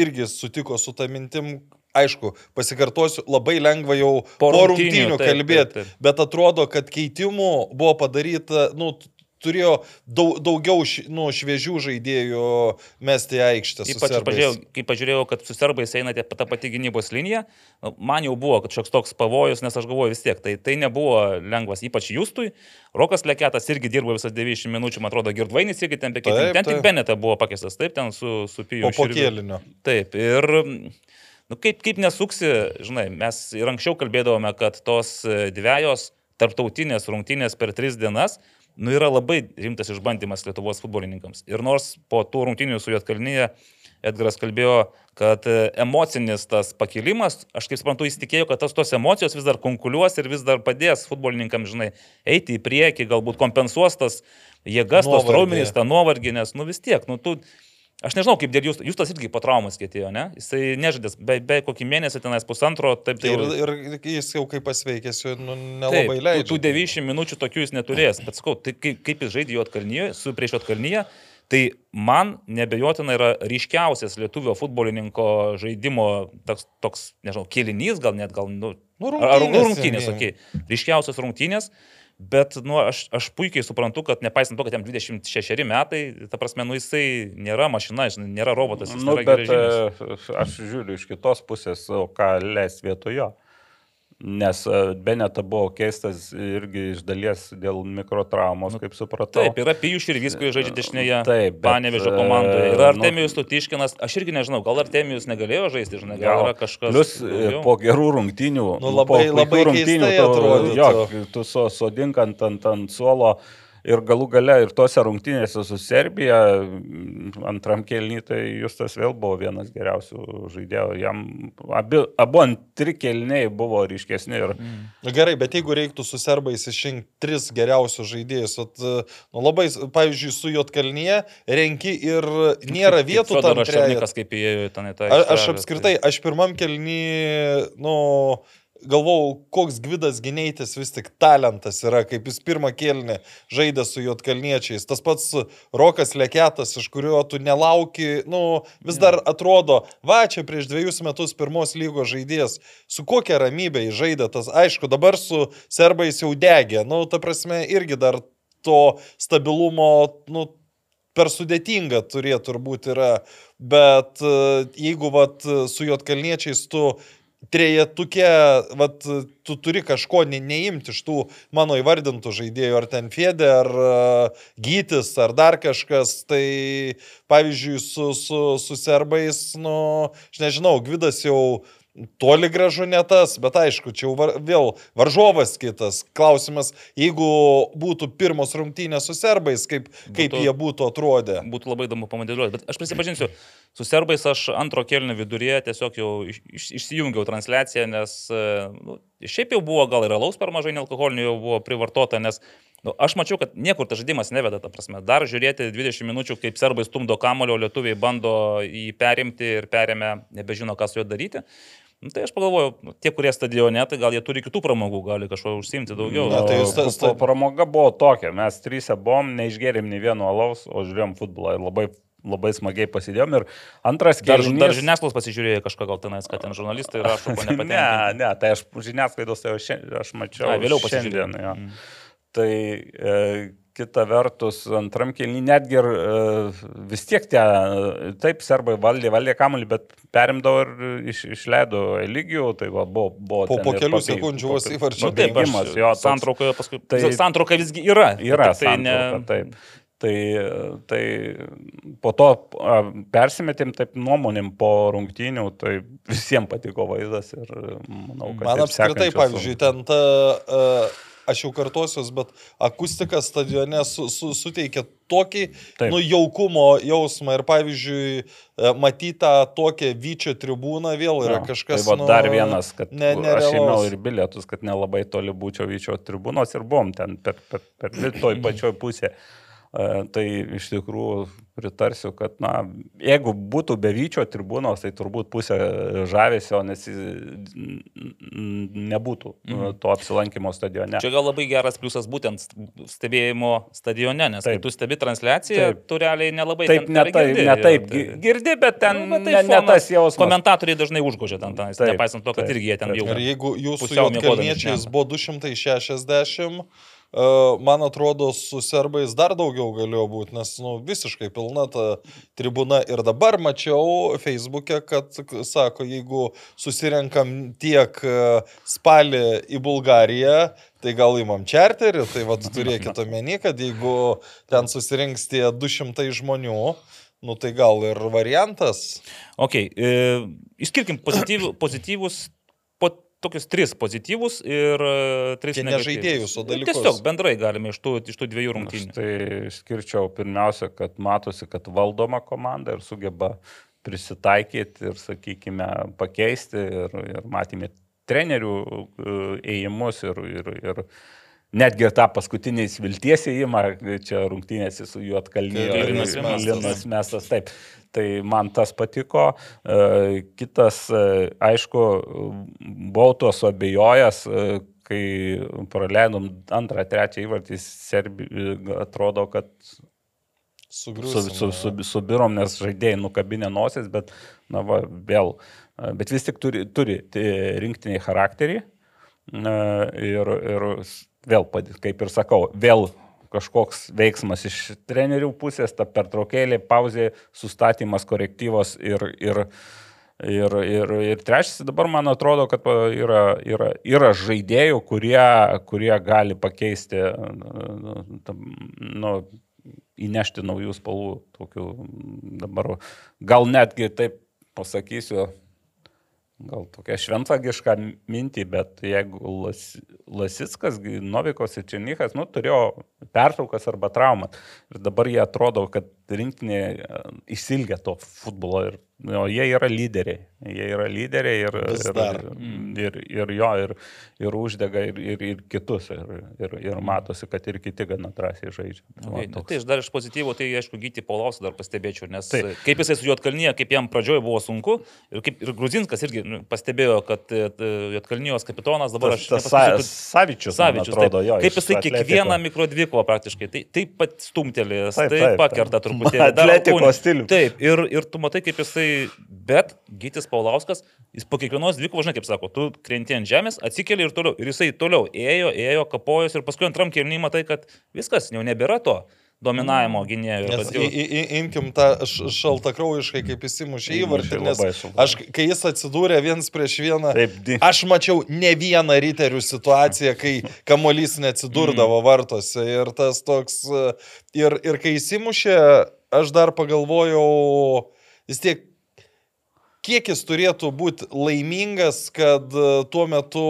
irgi sutiko su tą mintim, aišku, pasikartosiu, labai lengva jau po rungtynių kalbėti, bet atrodo, kad keitimų buvo padaryta, nu, turėjo daug, daugiau nu, šviežių žaidėjų mesti aikštę. Ypač pažiūrėjau, kai pažiūrėjau, kad su serbais einate tą patį gynybos liniją, nu, man jau buvo kažkoks toks pavojus, nes aš galvoju vis tiek, tai, tai nebuvo lengvas, ypač Justui. Rokas Leketas irgi dirbo visas 90 minučių, man atrodo, Girdvainis irgi ten pekėtė. Ten tik Beneta buvo pakestas, taip, ten su, su Piju. Po pokėlinio. Taip, ir nu, kaip, kaip nesuksi, žinai, mes ir anksčiau kalbėdavome, kad tos dviejos tarptautinės rungtynės per tris dienas, nu, yra labai rimtas išbandymas Lietuvos futbolininkams. Ir nors po tų rungtynių su Jotkalnyje Edgaras kalbėjo, kad e, emocinis tas pakilimas, aš kaip suprantu, jis tikėjo, kad tas tos emocijos vis dar konkuliuos ir vis dar padės futbolininkams, žinai, eiti į priekį, galbūt kompensuos tas jėgas, tos raumenys, tą nuovargį, nes, nu vis tiek, nu tu Aš nežinau, kaip dėl jūs, jūs tas irgi po traumas kėtėjo, ne? Jisai nežadės, be, be kokį mėnesį tenais pusantro, taip tai. Ir, ir jis jau kaip pasveikęs, nu, nelabai leidžia. Tų 90 minučių tokių jis neturės, bet sakau, tai kaip, kaip jis žaidė jo atkalnyje, su prieš atkalnyje, Tai man nebejotinai yra ryškiausias lietuvio futbolininko žaidimo toks, toks nežinau, kilinys, gal net gal, nu, Nu, ar rungtynės, rungtynės, okei. Ryškiausias rungtynės. Bet, nu, aš, aš puikiai suprantu, kad nepaisant to, kad jam 26 metai, ta prasme, nu, jisai nėra mašina, žinai, nėra robotas, Nu, nėra bet e, aš žiūriu iš kitos pusės, o ką leis vietojo. Nes e, Beneta buvo keistas irgi iš dalies dėl mikrotraumos, kaip supratau. Taip, yra Pijus Širvys, kuris žaidžia dešinėje Taip, Panevežio e, komandoje. Yra nu- Artemijus Tutiškinas, aš irgi nežinau, gal Artemijus negalėjo žaisti, žinai, gal yra kažkas. Plus e, daugiau. po gerų rungtynių. Nu, labai- po labai tu- atrodytų. Jo, tu so, sodink ant, ant, ant suolo ir galų gale ir tose rungtynėse su Serbija antram kelny, tai Justas vėl buvo vienas geriausių žaidėjų. Jam abi, abu antri kelniai buvo ryškesni ir Na gerai, bet jeigu reiktų su serbais išrinkti tris geriausius žaidėjus, at, nu, labai, pavyzdžiui, su Jotkalnyje renki ir nėra vietų tam. Šarnikas, kaip įėjo ten į tą. Aš apskritai, aš pirmam kelny, nu, galvojau, koks Gvidas Gineitis vis tik talentas yra, kaip jis pirmą kelnį žaidė su Jotkalniečiais. Tas pats Rokas Leketas, iš kurio tu nelauki, nu, vis dar atrodo, va, čia prieš dviejus metus pirmos lygos žaidėjas, su kokia ramybė jis žaidė tas, aišku, dabar su serbais jau degė, nu, ta prasme, irgi dar to stabilumo, nu, per sudėtinga turėtų turbūt yra, bet e, jeigu vat, su juotkalniečiais tu trejetukė, vat, tu turi kažko ne, neimti iš tų mano įvardintų žaidėjų, ar ten Fėdė, ar uh, Gytis, ar dar kažkas, tai pavyzdžiui su, su, su serbais, nu, aš nežinau, Gvidas jau toli gražu ne tas, bet aišku, čia jau var, vėl varžovas kitas. Klausimas, jeigu būtų pirmos rungtynės su serbais, kaip, kaip Būtų- jie būtų atrodę. Būtų labai įdomu pamodeliuoti. Bet aš prisipažinsiu, su serbais aš antro kelnių viduryje tiesiog jau iš, iš, išsijungiau transliaciją, nes e, nu, šiaip jau buvo gal ir alaus per mažai nealkoholinių jau buvo privartota, nes nu, aš mačiau, kad niekur tas žaidimas neveda, ta prasme. Dar žiūrėti 20 minučių, kaip serbai stumdo kamulio, lietuviai bando jį perimti ir perėmė, nebežino, ką su juo daryti. Nu, tai aš pagalvojau, nu, tie, kurie stadione, tai gal jie turi kitų pramogų, gali kažko užsimti daugiau. Na, tai jūs ta, tas- ta, pramoga buvo tokia, mes trysia buvom, neišgerėm nei vieno alaus, o žiūrėjom futbolą ir labai, labai smagiai pasidėjom. Ir antras Dar, kėlinys... dar žiniasklaidos pasižiūrėjo kažką gal tenais, kad ten žurnalistai rašo, ko [LAUGHS] Ne, nepatenkinti. ne, tai aš žiniasklaidos tai šiandien, aš mačiau. Ai, vėliau pasižiūrėjau. jo. Mm. Tai e, kita vertus, antram kelnį netgi ir e, vis tiek tie, taip, serbai valdė, valdė kamuolį, bet perimdavo ir iš, išleido Eligijų, tai va, buvo, buvo Po- ten po kelių papil- sekundžių vos įvarčio nu, taip, aš, aš, jo, santraukoje paskui. Tai- santrauka visgi yra. Yra tai ne... taip. Tai, tai po to persimetėm taip nuomonėm po rungtynių, tai visiems patiko vaizdas ir manau, kad Man apskritai, pavyzdžiui, ten ta, aš jau kartuosius, bet akustika stadione su, su, suteikia tokį Taip. nu, jaukumo jausmą ir, pavyzdžiui, matytą tokią vyčio tribūną vėl yra Jo, kažkas. Tai va, nu, dar vienas, kad ne, ne, aš ėmiau nerealaus. ir bilietus, kad nelabai toli būčiau vyčio tribūnos ir buvom ten per, per, per vi- toj [CLEARS THROAT] pačioj pusėje. E, Tai iš tikrųjų pritarsiu, kad, na, jeigu būtų be vyčio tribūnos, tai turbūt pusė žavesio, nes nebūtų mhm. to apsilankimo stadione. Čia gal labai geras pliusas būtent stebėjimo stadione, nes taip. tu stebi transliaciją, Taip. tu realiai nelabai Taip, ten ne taip, girdi, ne taip tai- gi- girdi, bet ten Nu, bet ne, tai ne fonas- tas jausmas. Komentatoriai dažnai užgožia ten, ten nepaisant to, kad taip, irgi jie ten jau. Ir jeigu jūs su pusiau miegodami juotkalniečiais šneka. buvo 260, uh, man atrodo, su serbais dar daugiau galėjo būti, nes nu, visiškai pilna ta tribūna. Ir dabar mačiau Facebook'e, kad, sako, jeigu susirenkam tiek uh, spalį į Bulgariją, tai gal įmam čarterį, tai vad [LAUGHS] turėkite omeny, kad jeigu ten susirinks tie 200 žmonių, nu tai gal ir variantas. Ok, e, išskirkim pozityvų, pozityvus, po, tokius tris pozityvus ir e, tris Čia ne negatyvus. žaidėjus, o Nu, dalykus. Tiesiog bendrai galime iš tų, iš tų dviejų Aš rungtynių. tai skirčiau pirmiausia, kad matosi, kad valdoma komanda ir sugeba prisitaikyti ir, sakykime, pakeisti ir, ir matėme trenerių e, ėjimus ir, ir, ir netgi tą paskutinį vilties ėjimą, čia rungtynėsi su juo atkalnyje. Kai Linas Mestas. Linas mestas, taip. Tai man tas patiko. E, Kitas, e, aišku, buvau tuo suabejojęs, e, kai praleidom antrą, trečią įvartį, Serbi, atrodo, kad su, Sugriusim, su, su, subirom, nes žaidėjai nukabinė nosis, bet, na, va, vėl, bet vis tik turi, turi rinktiniai charakterį ir, ir vėl, kaip ir sakau, vėl kažkoks veiksmas iš trenerių pusės, ta pertraukėlė, pauzė, sustatymas, korektyvos ir, ir, ir, ir, ir trečias, dabar man atrodo, kad yra, yra, yra žaidėjų, kurie, kurie gali pakeisti, nu, įnešti naujų spalvų, tokių dabar, gal netgi taip pasakysiu, gal tokia šventvagiška mintį, bet jeigu Las, Lasickas, gi Novikovas ir Černykas, nu, turėjo pertraukas arba traumas. Ir dabar jie atrodo, kad rinktinė e, išsilgia to futbolo ir nu, jie yra lyderiai. Jie yra lyderiai ir, ir, dar. ir, ir jo, ir, ir uždega ir, ir, ir kitus. Ir, ir, ir matosi, kad ir kiti gana drąsiai žaidžia. Tai va Okay, nu, tai aš dar iš pozityvų, tai aišku, Gyti Paulausą dar pastebėčiau, nes. Taip. kaip jisai su Jotkalnyje, kaip jam pradžioje buvo sunku, ir, kaip, ir Gruzinskas irgi nu, pastebėjo, kad e, Jotkalnyjos kapitonas dabar Tas, aš... tas Sa- Savičius, man Savičius, atrodo, taip. jo. Kaip jisai kiekvieną mikrodvikovą praktiškai, tai taip pat stumtelės, Taip, taip, taip, taip pakerta taip. truputėlį. [LAUGHS] Atletiko stilių. Taip, ir, ir tu matai, kaip jisai, bet Gytis Paulauskas, jis po kiekvienos dvikovos, žinai, kaip sako, tu krenti ant žemės, atsikeli ir toliau. Ir jisai toliau ėjo, ėjo, kapojus ir paskui antram kelnymą matai, kad viskas, jau nebėra to dominavimo gynėjo. Nes kad jau- į- į- imkim tą šaltakraujiškai, kaip įsimušė įvartį, Įmušė nes labai sunku. aš, kai jis atsidūrė viens prieš vieną, Taip, di- aš mačiau ne vieną riterių situaciją, kai kamolys neatsidurdavo vartose ir tas toks, e, ir, ir kai įsimušė, aš dar pagalvojau, vis tiek kiek jis turėtų būti laimingas, kad e, tuo metu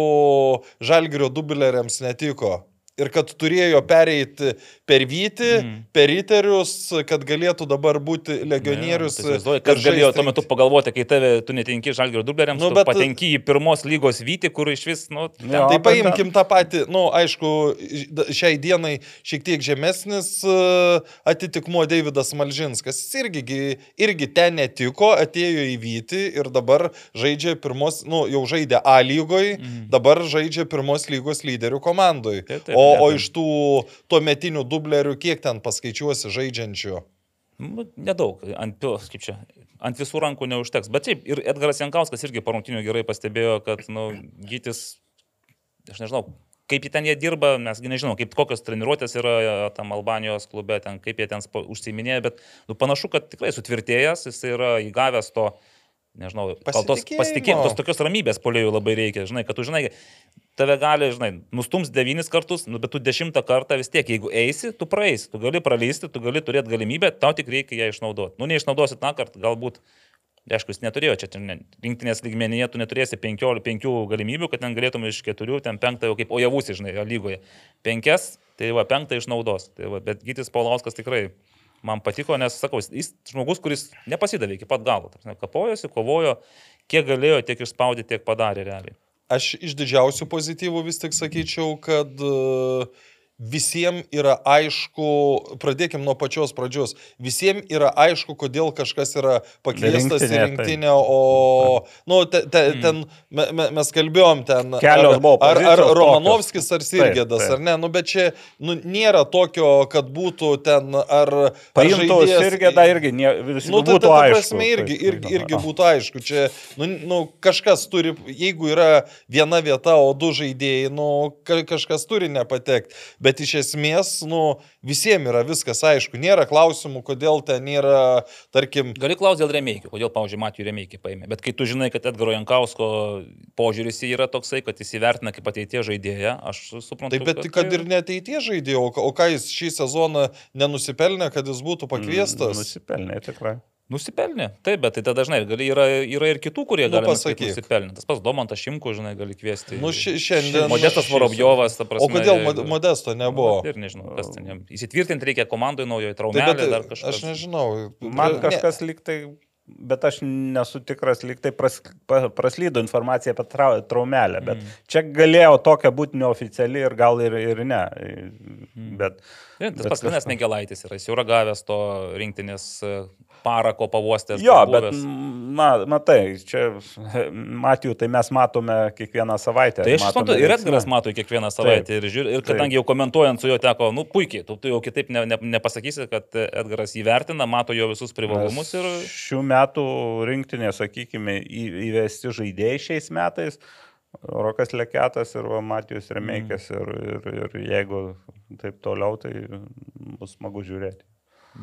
žalgerio dubleriams netiko. Ir kad turėjo pereiti per Vytį, mm. per Riterius, kad galėtų dabar būti legionierius. Tai įsivaizduoji, ir Kas galėjo tuo metu pagalvoti, kai tave, tu netinki žalgerio dubleriams, Nu, nu, bet- patenki į pirmos lygos vyti, kur iš vis, nu, ten, Jo. Tai paimkim tą patį, na, nu, aišku, šiai dienai šiek tiek žemesnis e, atitikmuo Davidas Malžinskas. Jis irgi, gi- irgi ten netiko, atėjo į Vytį ir dabar žaidžia pirmos, na, nu, jau žaidė A lygoje, Mhm. dabar žaidžia pirmos lygos lyderių komandai. Taip, taip, O, o ne, iš tų tuometinių dublerių, kiek ten paskaičiuosi žaidžiančių? nu, nedaug, ant, kaip čia, ant visų rankų neužteks. Bet taip, ir Edgaras Jankauskas irgi parungtinių gerai pastebėjo, kad, nu, gytis, aš nežinau, kaip jie ten jie dirba, mesgi nežinau, kaip kokios treniruotės yra e, tam Albanijos klube, ten, kaip jie ten užsiiminėja, bet nu, panašu, kad tikrai sutvirtėjęs, jis yra įgavęs to, nežinau, gal tos Pasitikėjimo. tos tokios ramybės polėjų labai reikia, žinai, kad tu žinai, tave gali, žinai, nustums devynis kartus, nu, bet tu dešimtą kartą vis tiek, jeigu eisi, tu praeisi, tu gali praleisti, tu gali turėti galimybę, tau tik reikia ją išnaudoti. Nu, neišnaudosi tą kartą, galbūt, aišku, jis neturėjo čia, ne- rinktinės lygmenyje tu neturėsi penkių, penkių galimybių, kad ten galėtum iš keturių, ten penktą jau kaip ojavus, žinai, lygoje. Penkias, tai va, penktą išnaudos. Tai va, bet Gytis Paulauskas tikrai man patiko, nes, sakau, jis žmogus, kuris nepasidavė iki pat galo. ta prasme, Kapojosi, kovojo, kiek galėjo, tiek išspaudė, tiek padarė realiai. Aš iš didžiausių pozityvų vis tik sakyčiau, kad visiems yra aišku, pradėkim nuo pačios pradžios, visiems yra aišku, kodėl kažkas yra pakviestas į rinktinę, o, nu, te, te, Mm. ten me, me, mes kalbėjom ten, Kelios ar, ar, ar Romanovskis, ar Sirgėdas, ar ne, nu, bet čia nu, nėra tokio, kad būtų ten, ar... Paimtų žaidėjas- irgi, irgi, ne, visi Nu, būtų ta, ta aišku. prasme irgi, Taip, irgi, irgi aha. būtų aišku. Čia, nu, nu, kažkas turi, jeigu yra viena vieta, o du žaidėjai, nu, ka, kažkas turi nepatekti. Bet iš esmės, nu, visiems yra viskas aišku. Nėra klausimų, kodėl ten nėra, tarkim, Gali klausyti dėl remėjų, kodėl, pavyzdžiui, Matijų remėjų paėmė. Bet kai tu žinai, kad Edgaro Jankausko požiūris yra toksai, kad jis įvertina kaip ateitie žaidėją, aš suprantu. Taip, bet kad ir neteitie žaidėjai, o, ką- o ką jis šį sezoną nenusipelnė, kad jis būtų pakviestas? Mm, Nusipelnė, tikrai. Nusipelnė, taip, bet tai tada dažnai gali, yra, yra ir kitų, kurie Nu, gali nusipelnė. Tas pats Domantas Šimko, žinai, gali kviesti. Nu, ši- šiandien- Modestas Vorobjovas, ta prasme. O kodėl jeigu- Mod- Modesto nebuvo? Ir nežinau, kas ten. jam- Įsitvirtinti reikia komandai naujoje Tai, traumelė, bet, dar kažkas. aš nežinau. Man Ne- kažkas liktai, bet aš nesu tikras, liktai pras, pa- praslydo informacija apie trau, traumelę, bet mm. čia galėjo tokia būti neoficiali ir gal ir, ir ne. Bet, Ir Tas bet pats Linas Negelaitis yra, jis jau yra gavęs to rinktinės parako pavostęs. Jo, bet, na, matai, čia, Matijų, tai mes matome kiekvieną savaitę. Tai aš suprantu, ir. Edgaras mato kiekvieną savaitę. Ir, žiūri, ir kadangi jau komentuojant su juo teko, nu puikiai, tu, tu jau kitaip ne, ne, nepasakysi, kad Edgaras įvertina, mato jo visus privalumus ir... Šių metų rinktinė, sakykime, į- įvesti žaidėjai šiais metais. Rokas Leketas ir Matijus Remeikės ir, ir, ir jeigu taip toliau, tai bus smagu žiūrėti.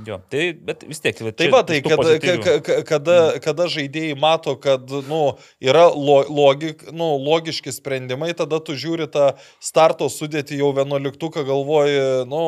Jo, tai, bet vis tiek. Tai čia va, tai tų kada, pozityvių- ka- ka- kada, kada žaidėjai mato, kad nu, yra lo, logik, nu, logiški sprendimai, tada tu žiūri tą starto sudėti jau vienuoliktuką, galvoji, nu,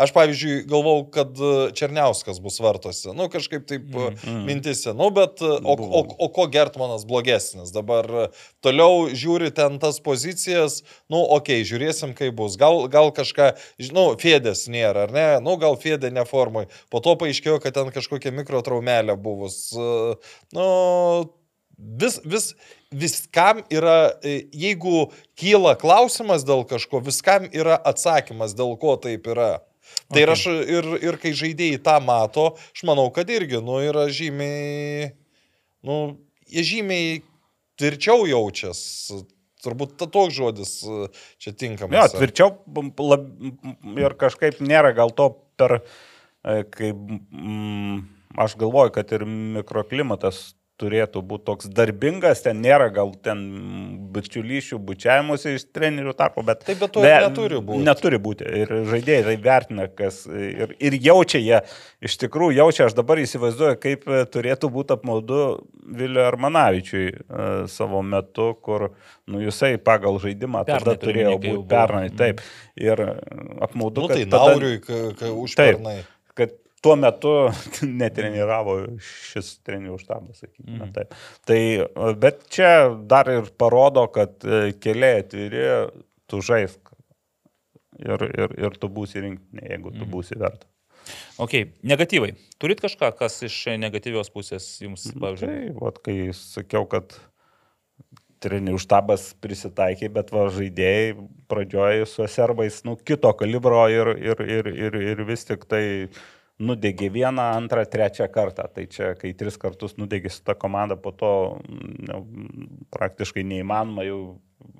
aš pavyzdžiui galvau, kad Černiauskas bus vartose, nu, kažkaip taip mm. mintise, nu, bet o, o, o ko Gertmanas blogesnis, dabar toliau žiūri ten tas pozicijas, nu, okei, okay, žiūrėsim, kaip bus, gal, gal kažką, žinau, Fėdės nėra, ar ne, nu, gal Fėdė neformai, po to paaiškėjo, kad ten kažkokia mikrotraumelė buvus, E, nu, vis, vis, viskam yra, e, jeigu kyla klausimas dėl kažko, viskam yra atsakymas, dėl ko taip yra. Tai ir, aš, ir, ir kai žaidėjai tą mato, aš manau, kad irgi, nu, yra žymiai, nu, jie žymiai tvirčiau jaučias. Turbūt ta toks žodis e, čia tinkamas. Jo, tvirčiau lab, ir kažkaip nėra gal to per, e, kaip mm, aš galvoju, kad ir mikroklimatas turėtų būti toks darbingas, ten nėra gal ten bičiulyšių, bučiavimuose iš trenerių tarpo, bet... Taip, bet to ir neturi būti. Neturi būti. Ir žaidėjai tai vertina, kas ir, ir jaučia jie, iš tikrųjų jaučia, aš dabar įsivaizduoju, kaip e, turėtų būti apmaudu Vilio Armanavičiui e, savo metu, kur, nu, jisai pagal žaidimą Pernai tada turėjo būti pernai, taip. Ir e, apmaudu, Nu, kad tai tada- Nauriui, Taip. užpernai. kad tuo metu [LAUGHS] netreniravo šis trenerių štabas, sakykime. Mhm. Taip. Tai, bet čia dar ir parodo, kad e, keliai atviri, tu žaisk. Ir, ir, ir tu būsi rinktinė, jeigu tu Mhm. būsi verta. Ok, negatyvai. Turit kažką, kas iš negatyvios pusės jums, pavyzdžiui? Tai, vat, kai sakiau, kad trenerių štabas prisitaikė, bet va žaidėjai pradžioje su serbais, nu, kito kalibro ir, ir, ir, ir, ir vis tik tai nudegė vieną, antrą, trečią kartą. Tai čia, kai tris kartus nudegė su ta komanda, po to nu, praktiškai neįmanoma jau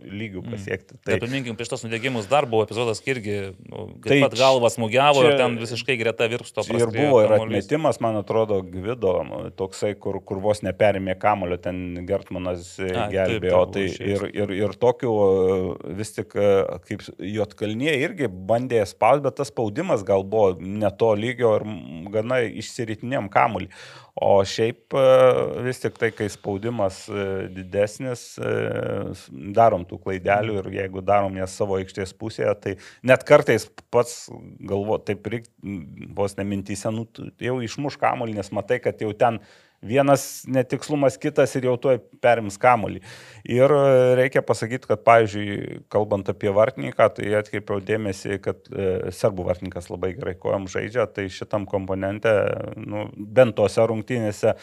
lygių pasiekti. Tai Tai, paminkim, prieš tos nudegimus dar buvo epizodas, kai irgi nu, Tai taip pat galvas smūgiavo čia- ir ten visiškai greta virpsto. Ir buvo ir atmetimas, man atrodo, Gvido, toksai, kur, kur vos neperimė kamulio, ten Gertmanas e, taip, gelbėjo. taip, Tai buvo išėjęs. ir, ir, ir tokiu e, vis tik, e, kaip Jotkalnie irgi bandė spausti, bet tas spaudimas gal buvo ne to lygio ir mm, gana išsiritinėm kamulį. O šiaip e, vis tik tai, kai spaudimas e, didesnis, e, darom tų klaidelių ir jeigu darom jas savo aikštės pusėje, tai net kartais pats galvo, taip vos nemintyse, nu, jau išmuš kamulį, nes matai, kad jau ten vienas netikslumas, kitas ir jau tuoj perims kamulį. Ir e, reikia pasakyti, kad, pavyzdžiui, kalbant apie vartininką, tai atkreipiau dėmesį, kad e, serbų vartininkas labai gerai kojam žaidžia, tai šitam komponente, nu, bent tose rungtynėse,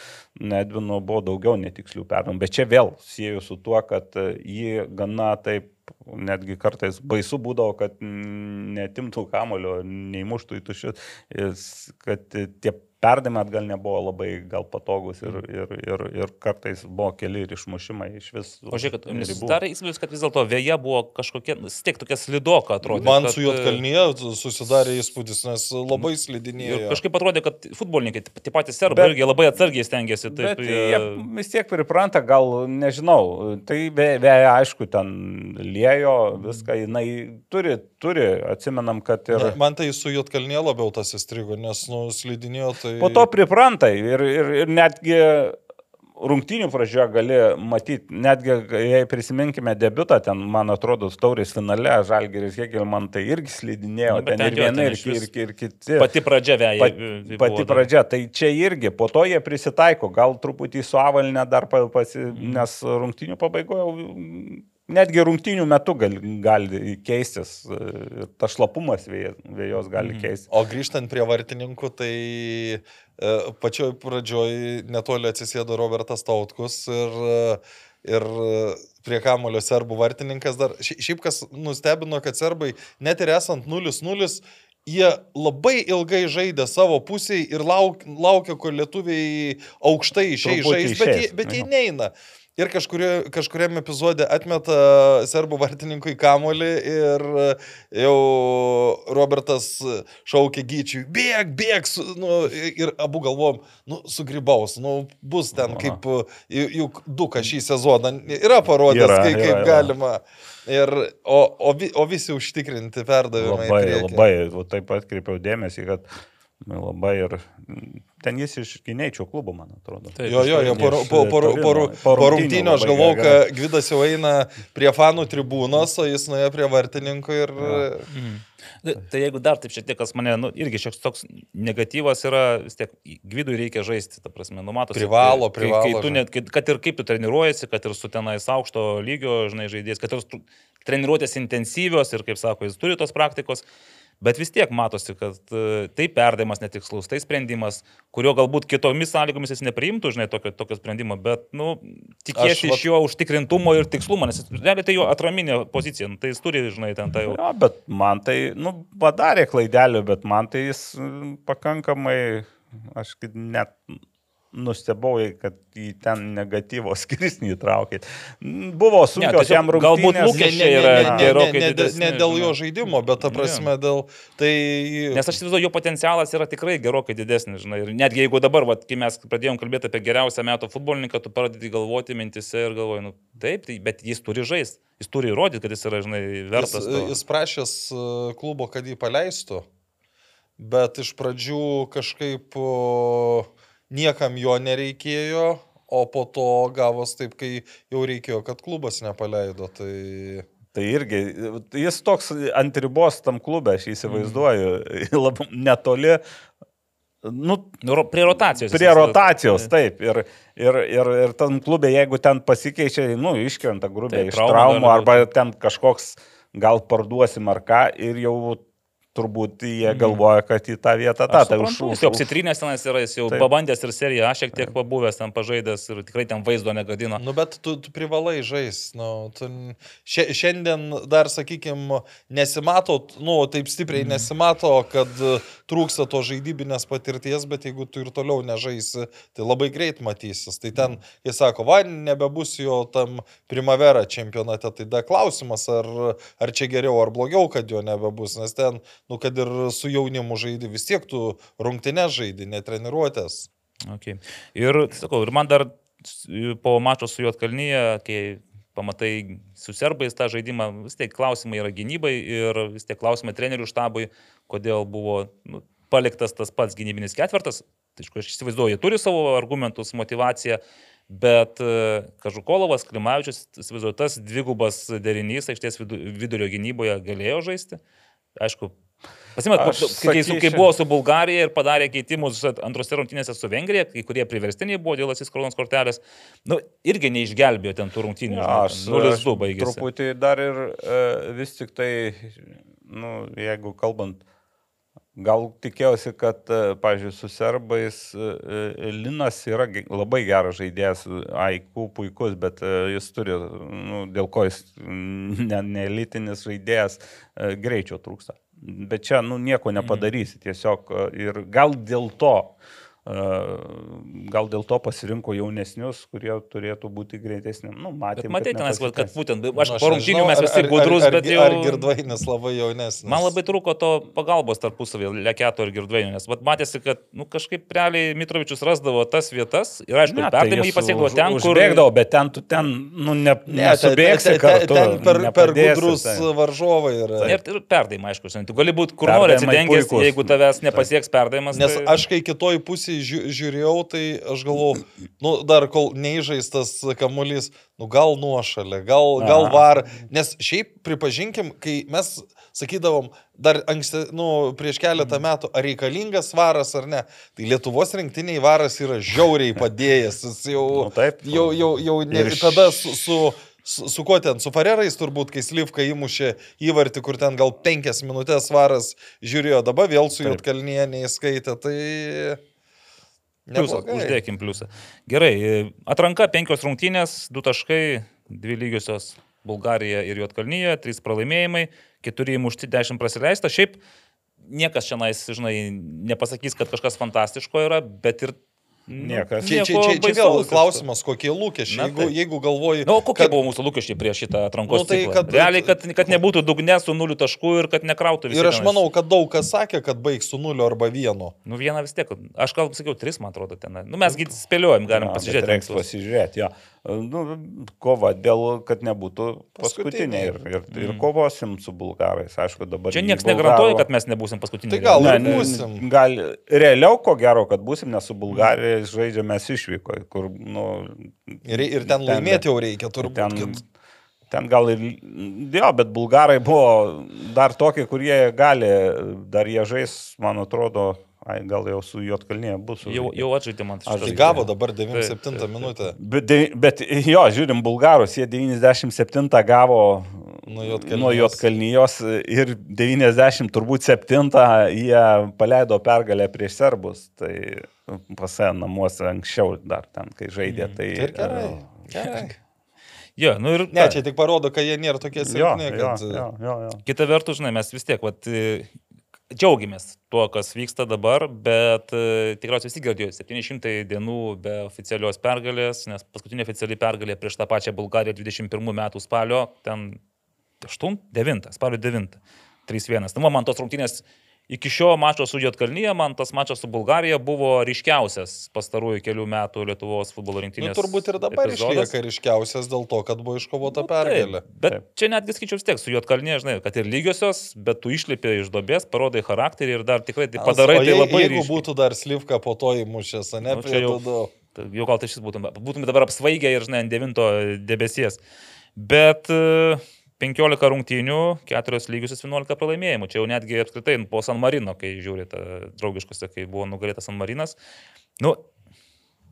Nedvino buvo daugiau netikslių perdavimų. Bet čia vėl sieju su tuo, kad e, jį gana taip netgi kartais baisu būdavo, kad netimtų kamulio, neįmuštų į tušius, kad tie perdavimai atgal nebuvo labai gal patogus ir, ir, ir, ir kartais buvo keli ir išmušimai iš vis. O žiūrėk, jums darė įspūdis, kad vis dėlto vėja buvo kažkokia, nu, tiek tokia slidoka atrodė. Man kad, su e, Jotkalnyje susidarė įspūdis, nes labai slidinėjo. Ir kažkaip atrodė, kad futbolininkai, tie patys serbai, irgi labai atsargiai stengiasi. Taip, Bet jie vis tiek pripranta, gal nežinau, tai vė- vėja aišku ten liejo viską, jinai turi, turi, atsimenam, kad ir... Ne, man tai su Jotkalnyje labiau tas įstrigo, nes nu, slidinėjo tai... Po to pripranta ir, ir, ir netgi rungtynių pradžioje gali matyti, netgi jei prisiminkime debutą, ten, man atrodo, taurės finale, Žalgeris Hegelman tai irgi slidinėjo, Nu, ten ten ir ten ir, išvis ir, ir kiti. Pati pradžia vėja. Pat, pati pradžia, tai čia irgi, po to jie prisitaiko, gal truputį su avalinė dar pa- pasi, Mhm. nes rungtynių pabaigoje, netgi rungtynių metu gali, gali keistis, ir tas šlapumas vėjos gali Mhm. keistis. O grįžtant prie vartininkų, tai e, pačioj pradžioj netoli atsisėdo Robertas Tautkus ir, e, ir e, prie kamulio serbų vartininkas dar. Šia- Šiaip kas nustebino, kad serbai net ir esant 0-0 jie labai ilgai žaidė savo pusėje ir lauk, laukia, kol lietuviai aukštai išeis bet, jie- bet jie neina. Ir kažkurio, kažkuriam epizode atmeta serbų vartininkui kamolį ir jau Robertas šaukė gyčiui, bėg, bėg, su, nu, ir abu galvom, nu, sugrybaus, nu, bus ten kaip, ju- juk duka šį sezoną yra parodęs, Yra, kai, yra, kaip yra. galima. Ir, o, o, o visi užtikrinti perdavimai. Labai, labai, taip atkreipiau dėmesį, kad labai ir ten jis iš gynėjų klubo, man atrodo. Taip. Jo, jo, jo, po, po, po, po, Po rungtynio aš galvau, kad Gvidas jau eina prie fanų tribūnos, o jis nuėjo prie vartininkų ir... Tai- Tai jeigu dar taip šiek tiek, kas mane, nu, irgi šiek tiek toks negatyvas yra, vis tiek gvidui reikia žaisti, ta prasme, numato. Privalo, kai, privalo Kai tu net, kad, kad ir kaip tu treniruojasi, kad ir su tenais aukšto lygio, žinai, žaidėjas, kad ir treniruotės intensyvios ir, kaip sako, jis turi tos praktikos. Bet vis tiek matosi, kad e, tai perdavimas netikslus, tai sprendimas, kurio galbūt kitomis sąlygomis jis nepriimtų, žinai, tokio, tokio sprendimo, bet, nu, vat- iš jo užtikrintumo ir tikslumo, nes realiai tai jo atraminė pozicija, nu, tai jis turi, žinai, ten tai jau. Jo, bet man tai, nu, padarė klaidelių, bet man tai jis pakankamai, aš net nustebau, kad į ten negatyvo [LAUGHS] skirsnį įtraukėt. Mm, Buvo sunkios tiesiog jam galbūt rungtynės. lūkesčiai yra ne, ne, gerokai ne, ne, didesni, ne dėl jo žaidimo, bet ta prasme dėl... Tai... Nes aš įsivaizduoju, jo potencialas yra tikrai gerokai didesnis, žinai. Ir netgi jeigu dabar, vat, kai mes pradėjom kalbėti apie geriausią metų futbolininką, tu pradedi galvoti mintise ir galvoji, nu taip, tai, bet jis turi žaisti, jis turi įrodyti, kad jis yra, žinai, Jis, vertas. to. jis prašęs e, klubo, kad jį paleistų, bet iš pradžių kažkaip o, niekam jo nereikėjo, o po to gavos taip, kai jau reikėjo, kad klubas nepaleido. Tai... Tai irgi, jis toks ant ribos tam klube, aš įsivaizduoju, [LAUGHS] labai netoli. Nu, Nu, Prie rotacijos. Prie rotacijos, taip. Ir, ir, ir, ir tam klubė, jeigu ten pasikeičia, nu, iškrenta grubiai Taip, iš traumų, arba ten kažkoks gal parduosim ar ką, ir jau turbūt jie galvoja, kad į tą vietą tą. Mhm. Tai suprantu, jis jau apsitrynęs tenais yra, jis jau Taip. pabandęs ir seriją, aš šiek tiek pabuvęs ten pažaidęs ir tikrai ten vaizdo negadino. Nu, bet tu, tu privalai žaisti. Nu, tu, šia, šiandien dar, sakykime, nesimato, nu, taip stipriai nesimato, kad trūksta to žaidybinės patirties, bet jeigu tu ir toliau nežaisi, tai labai greit matysis. Tai ten, jis sako, va, nebebus jo tam primavera čempionate, tai da klausimas, ar, ar čia geriau ar blogiau, kad jo nebebus, nes ten, nu, kad ir su jaunimu žaidži, vis tiek tu rungtinės žaidži, netreniruotės. Okay. Ir, sakau, ir man dar po mačo su Juotkalnyje, kai pamatai su serbais tą žaidimą, vis tiek klausimai yra gynybai ir vis tiek klausimai trenerių štabui, kodėl buvo nu, paliktas tas pats gynybinis ketvirtas. Tai, aišku, aš įsivaizduoju, jie turi savo argumentus, motivaciją, bet e, Kažukolovas, Klimavičius, įsivaizduoju, tas dvigubas derinys aikštės vidu- vidurio gynyboje galėjo žaisti. Aišku, Pasimėt, Aš kai, su- kai sakyčiau- buvo su Bulgarija ir padarė keitimus antrose rungtynėse su Vengrija, kai kurie priverstiniai buvo dėl atsiskronos kortelės, nu, irgi neišgelbėjo ten tų rungtynių. Žinai, aš ten 0-2 aš baigėsi. Truputį dar ir e, vis tik tai, nu, jeigu kalbant, gal tikėjausi, kad, e, pažiūrėjau, su serbais e, e, Linas yra labai geras žaidėjas, Aiku puikus, bet e, jis turi, nu, dėl ko jis mm, ne, ne žaidėjas, e, greičio trūksta. Bet čia, nu, nieko nepadarysi tiesiog e, ir gal dėl to. E, Gal dėl to pasirinko jaunesnius, kurie turėtų būti greitesni. Nu, matėm, Bet matai, kad kad nepasiteisino. būtent, Nu, aš po rungtynių mes visi gudrus, ar, bet ar, jau... Ar girdvainis labai jaunesnis. Man labai trūko to pagalbos tarpusavį, Leketo ir Girdvainio, nes vat, matėsi, kad nu, kažkaip realiai Mitrovičius rasdavo tas vietas ir aišku, ne, tai jį pasiekdavo už- ten, kur... Užbėgdavo, bet ten tu ten, nu, ne, Ne, nesubėgsi ten- ten- kartu. Ten per, per gudrus tai. varžovai yra. Ir, ir perdavimai, aišku, tu gali būti kur nori atsidengęs, jeigu tavęs nepasieks perdavimas. Nes tai... aš kai kitoj pusėje žiū- žiūrėjau, tai aš galvau, nu, dar kol neįžaistas kamuolys, nu gal nuošalė, gal, gal var. Nes šiaip pripažinkim, kai mes sakydavom, dar anksti, nu, prieš keletą metų, ar reikalingas varas ar ne, tai Lietuvos rinktiniai varas yra žiauriai padėjęs. Jis jau, [LAUGHS] Nu, taip. jau, jau, jau ne, Ir tada su... su Su, su kuo ten, su Farerais turbūt, kai Slivka įmušė įvartį, kur ten gal penkias minutės varas žiūrėjo, dabar vėl su Taip. Jotkalnie neįskaitė, tai... Pliusą, uždėkim pliusą. Gerai, e, atranka penkios rungtynės, du taškai, dvi lygiosios Bulgarija ir Juotkalnyje, trys pralaimėjimai, keturi įmušti, dešimt prasileista. Šiaip niekas čia, žinai, nepasakys, kad kažkas fantastiško yra, bet ir Niekas. Čia, čia, čia, čia vėl klausimas, kokie lūkesčiai. Na, Jeigu, taip. jeigu galvoji... Na, nu, kokie kad- buvo mūsų lūkesčiai prieš šitą atrankos Nu, tai ciklą? kad- Realiai, kad, kad nebūtų dugne su nuliu taškų ir kad nekrautų visi. Ir aš manau, kad daug kas sakė, kad baigs su nuliu arba vienu. Nu, vieną vis tiek. Aš gal sakiau, tris, man atrodo, ten. Nu, mes gi spėliojam, galim bet pasižiūrėti. Reiks pasižiūrėti, jo. Nu, kova dėl, kad nebūtų paskutinė ir, ir, ir kovosim su bulgarais. Aišku, dabar. Čia niekas negarantuoja, kad mes nebūsim paskutiniai. Tai gal Ne, būsim. Gal realiau, ko gero, kad būsim, nes su Bulgarijais žaidžiame mes išvyko, kur, nu, Ir, ir ten laimėti jau reikia, turbūt. ten, kad- ten gal ir, jo, bet bulgarai buvo dar tokie, kurie gali, dar jie žais, man atrodo, ai, gal jau su Jotkalnyje bus. Jau, jau atžaidė man Aš Tai šitą. gavo dabar Taip, 97 taip, minutę. Bet, bet jo, žiūrim, bulgarus, jie 97 gavo Nuo Juodkalnijos. nuo Jotkalnyjos ir 90 turbūt 7 jie paleido pergalę prieš serbus. Tai pasai namuose anksčiau dar ten, kai žaidė. Tai, Tai ir gerai. gerai. Jo, nu ir... Ne, čia tik parodo, kad jie nėra tokie silpni, jo, kad... jo, jo, jo. Kita vertus, žinai, mes vis tiek, vat, e, džiaugiamės tuo, kas vyksta dabar, bet e, tikriausiai visi girdėjo 700 dienų be oficialios pergalės, nes paskutinė oficiali pergalė prieš tą pačią Bulgariją 21 metų spalio, ten 8, 9, spalio 9, 3-1. Nu, man tos rungtynės iki šio mačo su Jotkalnyje, man tas mačas su Bulgarija buvo ryškiausias pastarųjų kelių metų Lietuvos futbolo Nu, rinktinės. turbūt ir dabar epizodas. išlieka ryškiausias dėl to, kad buvo iškovota Nu, pergalė. Taip, bet Taip. čia netgi skaičiau vis tiek su juotkalnė, žinai, kad ir lygiosios, bet tu išlipi iš dobės, parodai charakterį ir dar tikrai tai padarai O tai labai Jeigu ryškiai. būtų dar slivka po to įmušęs, ne, Nu, jau- tada. Tai Jau gal tai šis būtum, būtume dabar apsvaigę ir, žinai, ant devinto debesies. Bet e, 15 rungtynių, 4 lygiusius 11 pralaimėjimų. Čia jau netgi apskritai po San Marino, kai žiūri draugiškose, kai buvo nugalėtas San Marinas. Nu,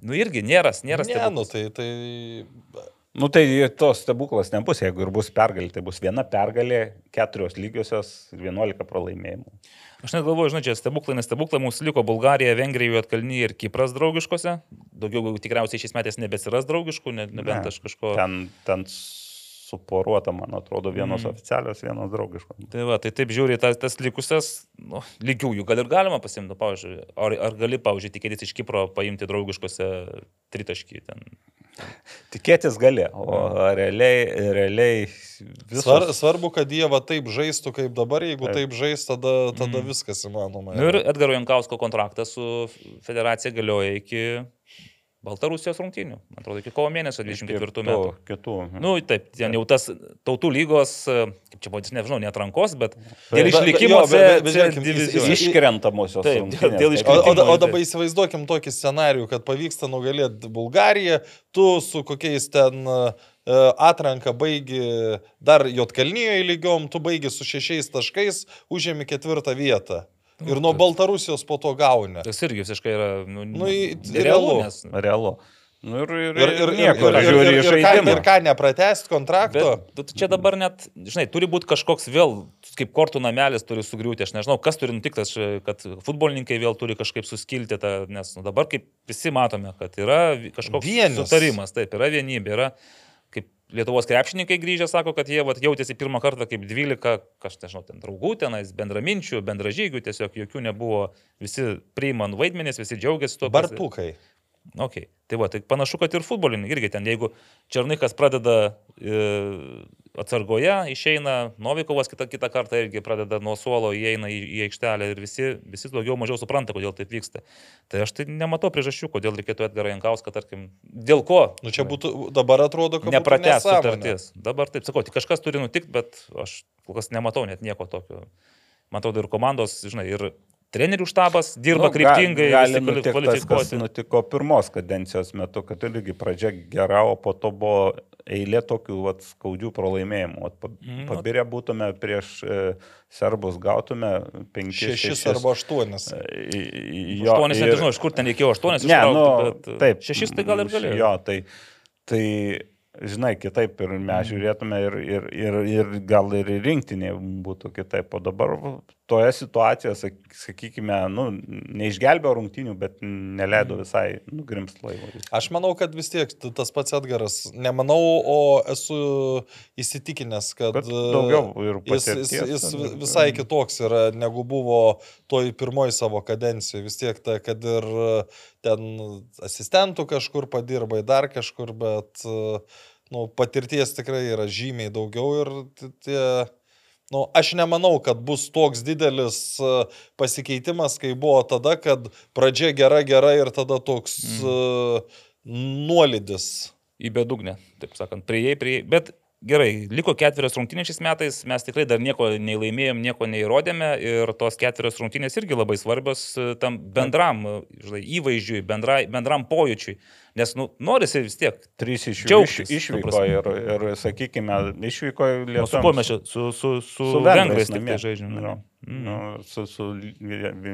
nu irgi nėra, nėra Ne, nu stebuklas. tai... tai... Nu tai tos stebuklas nebus, jeigu ir bus pergalė, tai bus viena pergalė, keturios lygiosios ir 11 pralaimėjimų. Aš net galvoju, žinai, čia stebuklai, nes stebuklai mums liko Bulgarija, Vengrija, Juotkalnyje ir Kipras draugiškose. Daugiau tikriausiai šiais metais nebesiras draugiškų, ne- nebent Ne, aš kažko... Ten, ten suporuota, man atrodo, vienos Mm. oficialios, vienos draugiškos. Tai va, tai taip žiūri, tas, tas likusias, nu, lygiųjų gal ir galima pasimti, nu, pavyzdžiui, ar, ar gali, pavyzdžiui, tikėtis iš Kipro paimti draugiškose tritaškį ten. Tikėtis gali, o realiai, realiai visos... Svar, svarbu, kad jie va taip žaistų kaip dabar, jeigu Taip. taip žais, tada, tada mm. viskas įmanoma. Nu, ir Edgaro Jankausko kontraktas su federacija galioja iki Baltarusijos rungtynių. Man atrodo, iki kovo mėnesio 24 metų. Kitų. Nu, taip, ten jau tas tautų lygos, e, kaip čia buvo, nežinau, ne atrankos, bet dėl išlikimo Iškrentamosios. Taip, rungtynės, dėl taip. iškren- O, o, dabar įsivaizduokim tokį scenarių, kad pavyksta nugalėti Bulgariją, tu su kokiais ten uh, atranka baigi dar Jotkalnyje lygiom, tu baigi su šešiais taškais, užėmi ketvirtą vietą. Ir nuo Baltarusijos po to gauni. Tas irgi visiškai yra nu, Nu, realu. realu. Nes, Realu. Nu, ir, ir, Ir, ir, nieko, ir, ir, ir, ir, ką, ir ką, nepratest kontrakto? Bet tu čia dabar net, žinai, turi būti kažkoks vėl, kaip kortų namelis turi sugriūti. Aš nežinau, kas turi nutikti, aš, kad futbolininkai vėl turi kažkaip suskilti, tą, nes nu, dabar kaip visi matome, kad yra kažkoks Vienis. sutarimas, taip, yra vienybė, yra Lietuvos krepšininkai grįžę sako, kad jie vat, jautėsi pirmą kartą kaip 12, kažkas, nežinau, ten draugų tenais, bendraminčių, bendražygių, tiesiog jokių nebuvo, visi priima vaidmenis, visi džiaugiasi tuo. kas- Bartukai. Ok, tai va, tai panašu, kad ir futbolininkai irgi ten, jeigu Černikas pradeda e, atsargoje, išeina, Novikovas kitą, kitą kartą irgi pradeda nuo suolo, įeina į, į aikštelę ir visi, visi daugiau mažiau supranta, kodėl taip vyksta. Tai aš tai nematau priežasčių, kodėl reikėtų Edgarą Jankauską, tarkim, dėl ko. Nu čia būtų, dabar atrodo, kad Nepratęs sutarties. Dabar taip sakau, tik kažkas turi nutikti, bet aš kol kas nematau net nieko tokio. Man atrodo ir komandos, žinai, ir trenerių štabas dirba nu, kryptingai, gali visi kvali- nutikti tas, kas kvalifikuoti. nutiko pirmos kadencijos metu, kad irgi pradžia gera, o po to buvo eilė tokių vat, skaudžių pralaimėjimų. Vat, Mm, Pabirę būtume prieš e, serbus, gautume penkis, Šešis arba aštuonis. Jo, Aštuonis, net nežinau, iš kur ten reikėjo aštuonis. Ne, ištraukti, nu, bet, e, taip. Šešis tai gal ir galėjo. Jo, tai, tai žinai, kitaip ir mes žiūrėtume ir, ir, ir, ir gal ir rinktinė būtų kitaip. O dabar toje situacijoje, sak- sakykime, nu, neišgelbėjo rungtinių, bet neleido visai nugrimst laivui. Aš manau, kad vis tiek tas pats Edgaras, nemanau, o esu įsitikinęs, kad Bet daugiau ir jis, jis, patirties jis ten ir- visai kitoks yra, negu buvo toj pirmoji savo kadencijoje. Vis tiek, ta, kad ir e, ten asistentų kažkur padirbai, dar kažkur, bet nu, patirties tikrai yra žymiai daugiau ir tie... Nu, aš nemanau, kad bus toks didelis pasikeitimas, kai buvo tada, kad pradžia gera gera ir tada toks mm. nuolydis. į bedugnę, taip sakant, prieėjai, prieėjai. Bet gerai, liko ketverios rungtynės šiais metais, mes tikrai dar nieko nei laimėjom, nieko neįrodėme ir tos ketverios rungtynės irgi labai svarbios e, tam bendram žinai, įvaizdžiui, bendrai, bendram pojūčiui. Nes, nu, norisi vis tiek. Trys iš jų išvyko ir, ir, sakykime, išvyko Nu, lietuviams. su kuo mes čia? Su, su, su, su vengrais tai žaidžiame. Nu, Mm. nu, su, su ly-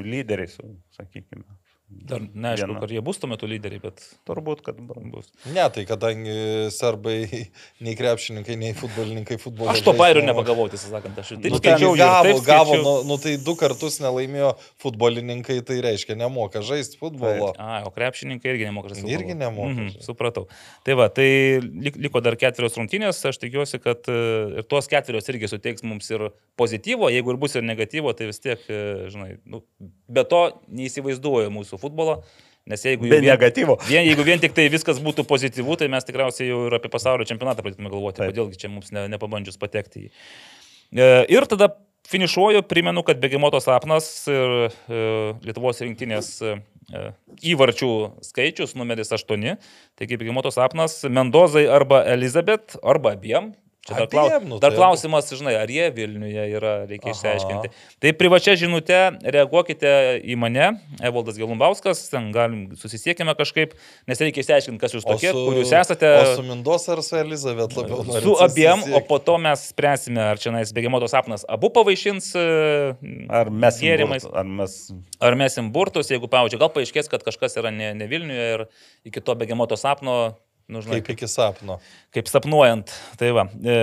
lyderiais, sakykime. Dar neaišku, ar jie bus tuo metu lyderiai, bet Turbūt, kad bus. Ne, tai kadangi serbai [LAUGHS] nei krepšininkai, nei futbolininkai futbolą. Aš to bairių nepagavau, tiesą sakant, aš Nu, tai skaičiau, ir gavo, taip gavo, skaičiau. nu, nu tai du kartus nelaimėjo futbolininkai, tai reiškia nemoka žaisti futbolo. A, o krepšininkai irgi nemoka žaisti. Irgi futbolo. nemoka Mhm, žaisti. supratau. Tai va, tai lik- liko dar ketverios rungtynės, aš tikiuosi, kad e, ir tuos ketverios irgi suteiks mums ir pozityvo, jeigu ir bus ir negatyvo, tai vis tiek, e, žinai, nu, be to neįsivaizduoju mūsų futbolo, nes jeigu Be negatyvo. Vien, jeigu vien tik tai viskas būtų pozityvu, tai mes tikriausiai jau ir apie pasaulio čempionatą pradėtume galvoti, Taip. kodėlgi čia mums ne, nepabandžius patekti į jį. E, Ir tada finišuoju, primenu, kad Begimoto sapnas ir e, Lietuvos rinktinės e, įvarčių skaičius numeris 8. Taigi Begimoto sapnas Mendozai arba Elizabet, arba abiem. Čia dar, klau... Abiem, nu dar tai- klausimas, žinai, ar jie Vilniuje yra, reikia Aha. išsiaiškinti. Tai privačia žinutė, reaguokite į mane, Evaldas Gelumbauskas, ten galim susisiekime kažkaip, nes reikia išsiaiškinti, kas jūs tokie, kur jūs esate. O su Mindos ar su Elizabet labiau nori Su abiem, o po to mes spręsime, ar čia nais bėgimotos sapnas abu pavaišins e, Ar mes gėrimais, Ar mes... ar mesim burtus, jeigu, pavyzdžiui, gal paaiškės, kad kažkas yra ne, ne Vilniuje ir iki to bėgimoto sapno, nu, žinai, Kaip iki sapno. kaip sapnuojant. Tai va. E,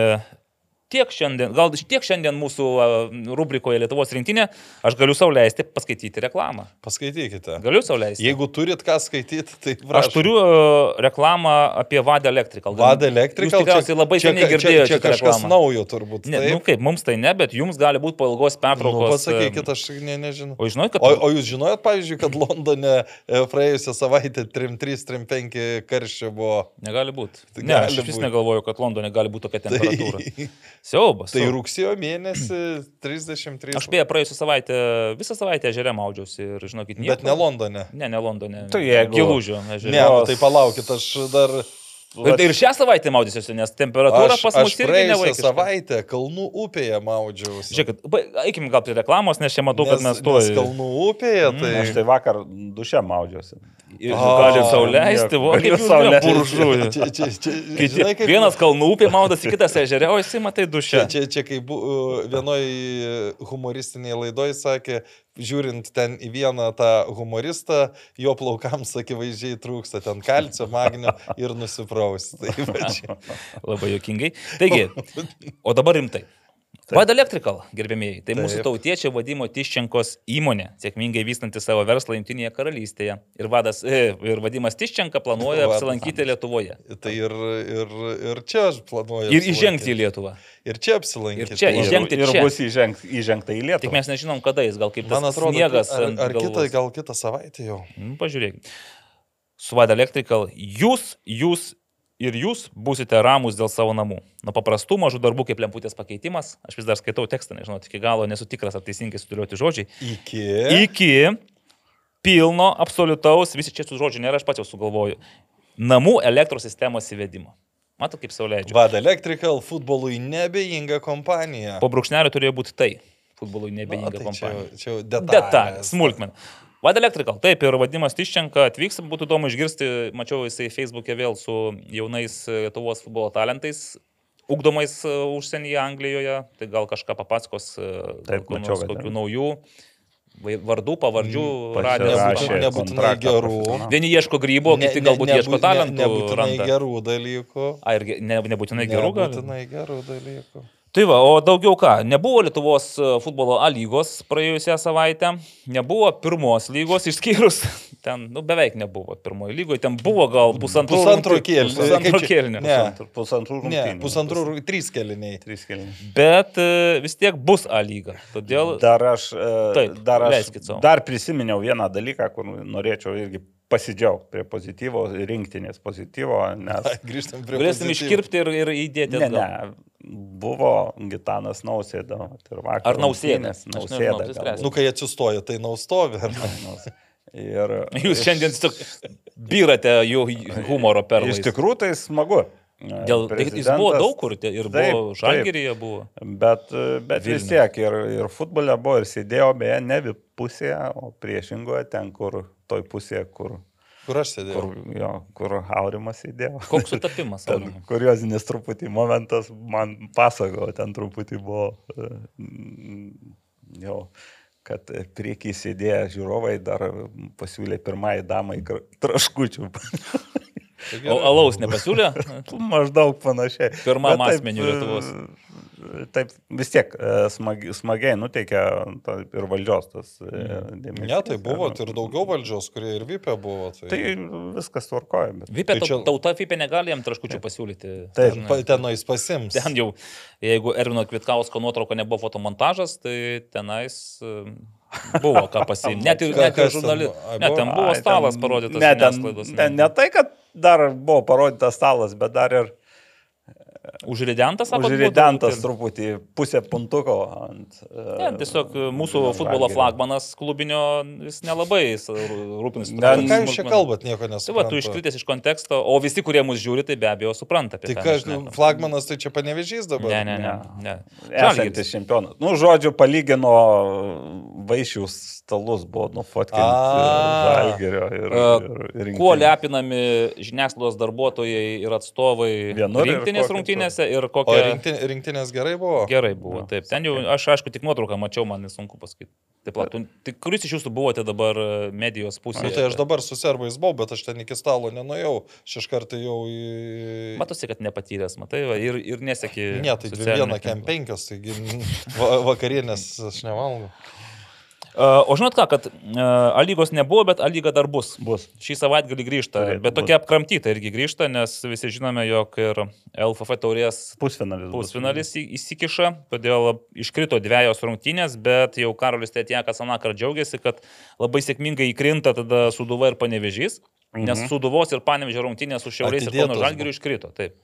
tiek šiandien, gal tiek šiandien mūsų rubrikoje Lietuvos rinktinė, aš galiu sau leisti paskaityti reklamą. Paskaitykite. Galiu sau leisti. Jeigu turit ką skaityti, tai Aš prašom. turiu e, reklamą apie Vada Electrical. Vada Electrical. Jūs tikriausiai labai čia, seniai čia, girdėjote čia šitą kažkas reklamą. naujo turbūt. Ne, nu taip? kaip, mums tai ne, bet jums gali būti po ilgos Nu, pertraukos. pasakykit, e, aš ne, nežinau. O žinot, kad... O, o jūs žinojot, pavyzdžiui, kad Londone e, praėjusią savaitę 3-3-3-5 karščio buvo. Negali būti. Tai Ne, aš vis negalvoju, kad Londone gali būti tokia Tai, temperatūra. [LAUGHS] Siaubas. tai rugsėjo mėnesį 33. Aš beje praėjusią savaitę, visą savaitę ežere maudžiausi ir žinokit, nieko. Bet ne Londone. Ne, ne Londone. Tai jeigu- Gilūžio ežere. Ne, nu, tai palaukit, aš dar... Ir, ir šią savaitę maudysiuosi, nes temperatūra Aš, pas aš mus irgi praėjusią nevaikiška. savaitę Kalnų upėje maudžiausi. Žiūrėkit, ba- eikim gal prie reklamos, nes čia matau, kad mes Nes tuoj. Kalnų upėje, tai... Aš tai vakar duše maudžiausi. Ir A, galim sau leisti, galiu kaip sau leisti. [LAUGHS] Čia, čia, čia, kaip, vienas kalnų upė maudosi, kitas ežere, o jisai matai čia, dušę. čia, čia kaip vienoj humoristinėje laidoje sakė, žiūrint ten į vieną tą humoristą, jo plaukams akivaizdžiai trūksta ten kalcio, magnio ir nusipraus. Tai. [LAUGHS] Labai jokingai. Taigi, o dabar rimtai. Vada Electrical, gerbėmėjai, tai mūsų Taip. tautiečio vadimo Tiščenkos įmonė, sėkmingai vystanti savo verslą Junktinėje karalystėje. Ir, vadas, e, ir vadimas Tiščenka planuoja Vadas. apsilankyti Lietuvoje. Tai ir, ir, ir čia aš planuoju. Ir įžengti į. Lietuvą. Ir čia apsilankyti. Ir čia įžengti ir čia. bus įžengt, įžengta į Tik Lietuvą. mes nežinom, kada jis, gal kaip tas atrodo, sniegas. ar, ar kitą, gal kitą savaitę jau. Nu, pažiūrėk. Su Vada Electrical jūs, jūs ir jūs būsite ramus dėl savo namų. Nuo paprastų mažų darbų kaip lemputės pakeitimas, aš vis dar skaitau tekstą, nežinau, iki galo nesu tikras, ar teisingai sudėlioti žodžiai, Iki. iki pilno, absoliutaus, visi čia tų žodžių nėra, aš pats jau sugalvoju, namų elektros sistemos įvedimo. Matot, kaip sauliaidžiu. Vada Electrical futbolui nebejinga kompanija. Po brūkšnelio turėjo būti tai. Futbolui Nu, nebejinga tai čia, kompanija. čia jau detalės. Detalės, smulkmen. Vada Electrical, taip, ir vadimas Tiščenka atvyks, būtų įdomu išgirsti, mačiau jisai Facebook'e vėl su jaunais e, Lietuvos futbolo talentais, ugdomais e, užsienyje Anglijoje, tai gal kažką papasakos, e, Taip, kokių mačiau, kokių naujų. vardų, pavardžių, Mm, pamą- nebūtinai kontraktą gerų. Vieni ieško grybo, kiti galbūt nebu- ieško talentų. nebūtinai randa. gerų dalykų. A, ir ne, nebūtinai gerų gal. Nebūtinai gerų dalykų. Tai va, o daugiau ką, nebuvo Lietuvos e, futbolo A lygos praėjusią savaitę, nebuvo pirmos lygos [LAUGHS] išskyrus, ten nu, beveik nebuvo pirmojo lygoje, ten buvo gal pusantro Pusantro rungty- kėlinio. Čia- kėlinio. Ne. Pusantrų- Pusantrų Ne, rungtynių. pusantrų, rų- trys keliniai. Trys kėliniai. Bet e, vis tiek bus A lyga. Todėl Dar aš, e, Taip, dar, aš dar prisiminiau vieną dalyką, kur norėčiau irgi pasidžiaugti prie pozityvo, rinktinės pozityvo, nes... [LAUGHS] Grįžtam prie galėsim iškirpti ir, ir įdėti. Ne, atgal. ne, buvo Gitanas Nausėda. ir vakar Ar Nausėda? nežinau, Nausėda. apsispręsiu. galbūt. Nu, kai atsistoja, tai naustovi. Ir, [LAUGHS] Jūs šiandien tiesiog byrate jų humoro per Iš tikrųjų tai smagu. Dėl, tai jis buvo daug kur ir Taip, buvo taip. Žalgeryje buvo. Bet, bet vis Vilnius. tiek ir, ir futbole buvo ir sėdėjau beje ne pusėje, o priešingoje, ten kur, toj pusėje, kur, Kur aš sėdėjau? kur, jo, kur Aurimas sėdėjo. Koks sutapimas, [LAUGHS] Ten kuriozinis truputį momentas man pasakojo, ten truputį buvo e, jau kad priekiai sėdėję žiūrovai dar pasiūlė pirmąjį damai traškučių. O alaus nepasiūlė? [LAUGHS] Maždaug panašiai. Pirmam asmeniui Lietuvos. E, Taip, vis tiek e, smagi, smagiai nuteikia ta, ir valdžios tas mm. dėmesys. Ne, tai buvo ir daugiau valdžios, kurie ir vypė buvo. Tai, Tai viskas tvarkoja. Bet... Vipė Tai čia- tauta Vipė negali jam traškučių pasiūlyti. Taip. Pa- tenais pasims. Ten jau, jeigu Ervino Kvitkausko nuotrauka nebuvo fotomontažas, tai tenais e, buvo ką pasiimti. [LAUGHS] Net ir, net ir ten žurnalistai. buvo? Ai, Ne, buvo? ten buvo stalas ten- parodytas. Ne, ten, ten ne tai, kad dar buvo parodytas stalas, bet dar ir Užridentas, sako, užridentas truputį pusę puntuko ant... Ne, tiesiog e, mūsų futbolo flagmanas klubinio jis nelabai jis rūpinasi. Ne, Ką jūs čia kalbat, nieko Tai va, nesuprantu. tu iškritęs iš konteksto, o visi, kurie mus žiūri, tai be abejo supranta Tai ką flagmanas tai čia panevežys dabar? Ne, ne, ne. ne. Esantis čempionas. Nu, žodžiu, palygino vaišių stalus, buvo nufotkinti A. Žalgerio ir, E, ir, ir Kuo lepinami žiniasklaidos darbuotojai ir atstovai rinktinės kuo rungtynėse ir O kokia... rinktin, rinktinės gerai buvo? Gerai buvo, taip. Ten jau, aš aišku, tik nuotrauką mačiau, man nesunku pasakyti. Taip, pat, tu- tai kuris iš jūsų buvote dabar e, medijos Nu, pusėje? tai aš dabar su serbais buvau, bet aš ten iki stalo nenuėjau. Šeš kartą jau į... Matosi, kad nepatyręs, matai, va, ir, ir nesėki. Ne, tai dvi viena, kem penkios, taigi [LAUGHS] va, vakarienės aš nevalgau. O žinot ką, kad A lygos nebuvo, bet A lyga dar bus. Bus. Šį savaitgalį grįžta, Turėtų bet tokia apkramtyta irgi grįžta, nes visi žinome, jog ir LFF taurės Pusfinalis. bus. pusfinalis į- įsikiša, todėl iškrito dviejos rungtynės, bet jau Karolis Tetjakas anakar džiaugiasi, kad labai sėkmingai įkrinta tada Suduva ir Panevežys, mhm. nes Suduvos ir Panevežio rungtynės su Šiaurės ir Kauno Atidėtos Žalgiriu iškrito. Taip.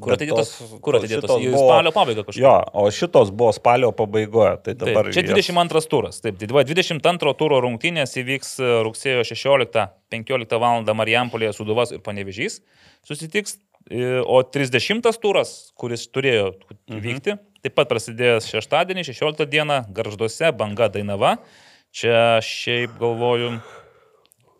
Kur atidėtos? tos- Kur tos atidėtos? Į buvo- spalio pabaigą kažkur. Jo, o šitos buvo spalio pabaigoje. Tai dabar Taip, čia jas- 22 turas. Taip, tai va, 22 turo rungtynės įvyks e, rugsėjo 16-15 val. Marijampolėje Suduvas ir Panevežys susitiks. e, O 30 turas, kuris turėjo vykti, taip pat prasidės šeštadienį, 16 dieną, Garžduose, Banga Dainava. Čia šiaip galvoju,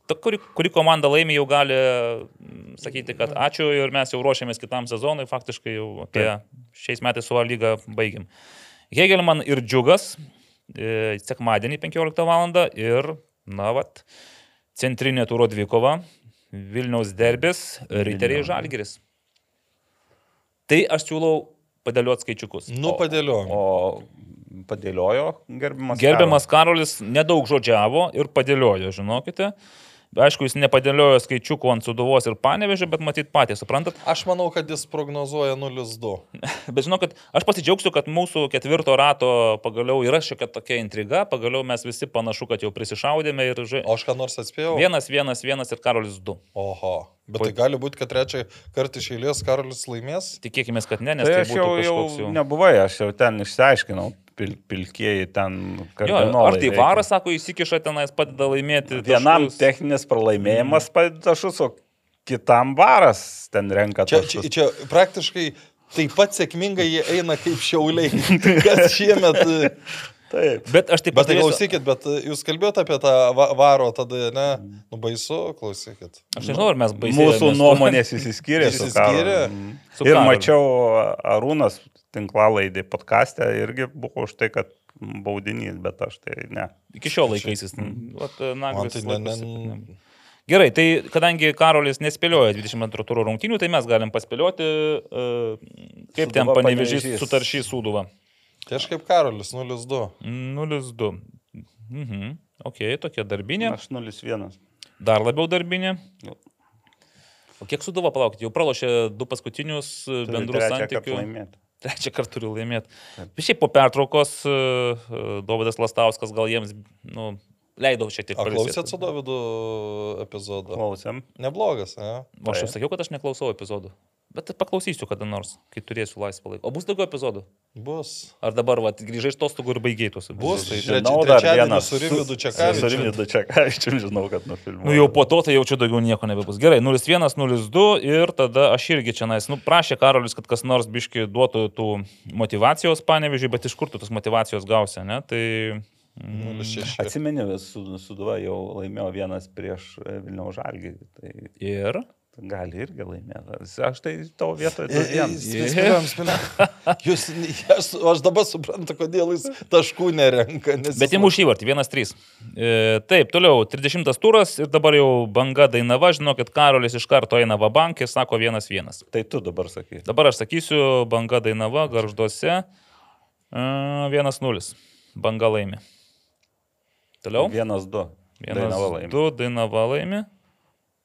ta, kuri, kuri komanda laimė jau gali mm, sakyti, kad ačiū ir mes jau ruošiamės kitam sezonui, faktiškai jau apie šiais metais su A lyga baigim. Hegelman ir Džiugas e, sekmadienį 15 val. ir, na, vat, centrinė turo dvikova, Vilniaus derbis, Riteriai Žalgiris. Tai aš siūlau padėlioti skaičiukus. Nu, padėliojom. O padėliojo gerbiamas. Gerbiamas Karolis nedaug žodžiavo ir padėliojo, žinokite. Aišku, jis nepadėliojo skaičiukų ant suduvos ir panevežio, bet matyt patys, suprantat. Aš manau, kad jis prognozuoja 0-2. [LAUGHS] Bet žinokit, aš pasidžiaugsiu, kad mūsų ketvirto rato pagaliau yra šiokia tokia intriga, pagaliau mes visi panašu, kad jau prisišaudėme ir žai... O aš ką nors atspėjau? Vienas, vienas, vienas ir Karolis du. Oho. Bet tai gali būti, kad trečią kartą iš eilės Karolis laimės? Tikėkime, kad ne, nes Tai tai, aš būtų jau, jau jau... nebuvai, aš jau ten išsiaiškinau, pil, pilkieji ten Jo, kardinolai. ar tai varas, sako, įsikiša tenais, padeda laimėti. Vienam taškus. techninis pralaimėjimas padeda tašus, o kitam varas ten renka Čia, čia, tašus. čia praktiškai taip pat sėkmingai jie eina kaip šiauliai. [LAUGHS] Kas šiemet. Taip. Bet aš taip Bet tai klausykit, bet e, jūs kalbėjote apie tą va- varo tada, ne? Nu baisu, klausykit. Aš nežinau, ar mes baisiai. Mūsų [LAUGHS] nuomonės įsiskyrė. Mm. Su Ir mačiau Arūnas tinklalaidį podcast'e irgi buvo už tai, kad baudinys, bet aš tai ne. Iki šiol laikaisis. Vat, e, tai. Gerai, tai kadangi Karolis nespėlioja 22 turų rungtynių, tai mes galim paspėlioti, e, kaip ten panevežys sutaršys Sūduva. Tai aš kaip Karolis 0-2. 0-2. Mhm. Ok, tokia darbinė. Aš 0-1. Dar labiau darbinė. O kiek Sūduva palaukti? Jau pralošė du paskutinius e, bendrus santykius. laimėti. Trečią kartą turiu laimėti. Bet šiaip po pertraukos e, e, Dovydas Lastauskas gal jiems nu, leido šiek tiek Ar klausėt su Davidu epizodą? Klausėm. Neblogas, ne? O aš jau sakiau, kad aš neklausau epizodų. Bet paklausysiu kada nors, kai turėsiu laisvą laiką. O bus daugiau epizodų? Bus. Ar dabar, va, grįžai iš tostogų ir baigiai tuos Bus. epizodus? Treči- Žinau, dar vienas. su Rimvydu Su Čekavičium. Rimvydu Čekavičium [LAUGHS] žinau, kad nufilmuoju. Nu jau po to tai jaučiu daugiau nieko nebebus. Gerai, 0-1, 0-2 ir tada aš irgi čia nais. Nu, prašė Karolis, kad kas nors biški duotų tų motivacijos panevežiai, bet iš kur tu tos motivacijos gausi, ne? Tai... Mm, 0-6. Atsimeni, su, Suduva jau laimėjo vienas prieš e, Vilniaus žalgį. Tai ir... gali irgi laimėti. Aš tai tavo vietoje du vienas. spėliojam, spėliojam. Jūs, aš, aš dabar suprantu, kodėl jis taškų nerenka. Nes Bet jis- įmuš įvartį, 1-3. E, taip, toliau, 30 turas ir dabar jau banga Dainava, žinokit, Karolis iš karto eina va bank ir sako 1-1. Tai tu dabar sakai. Dabar aš sakysiu, banga Dainava, garžduose e, 1-0. Banga laimi. Toliau. Vienas, du. Dainava laimi. 1-2 Dainava laimi.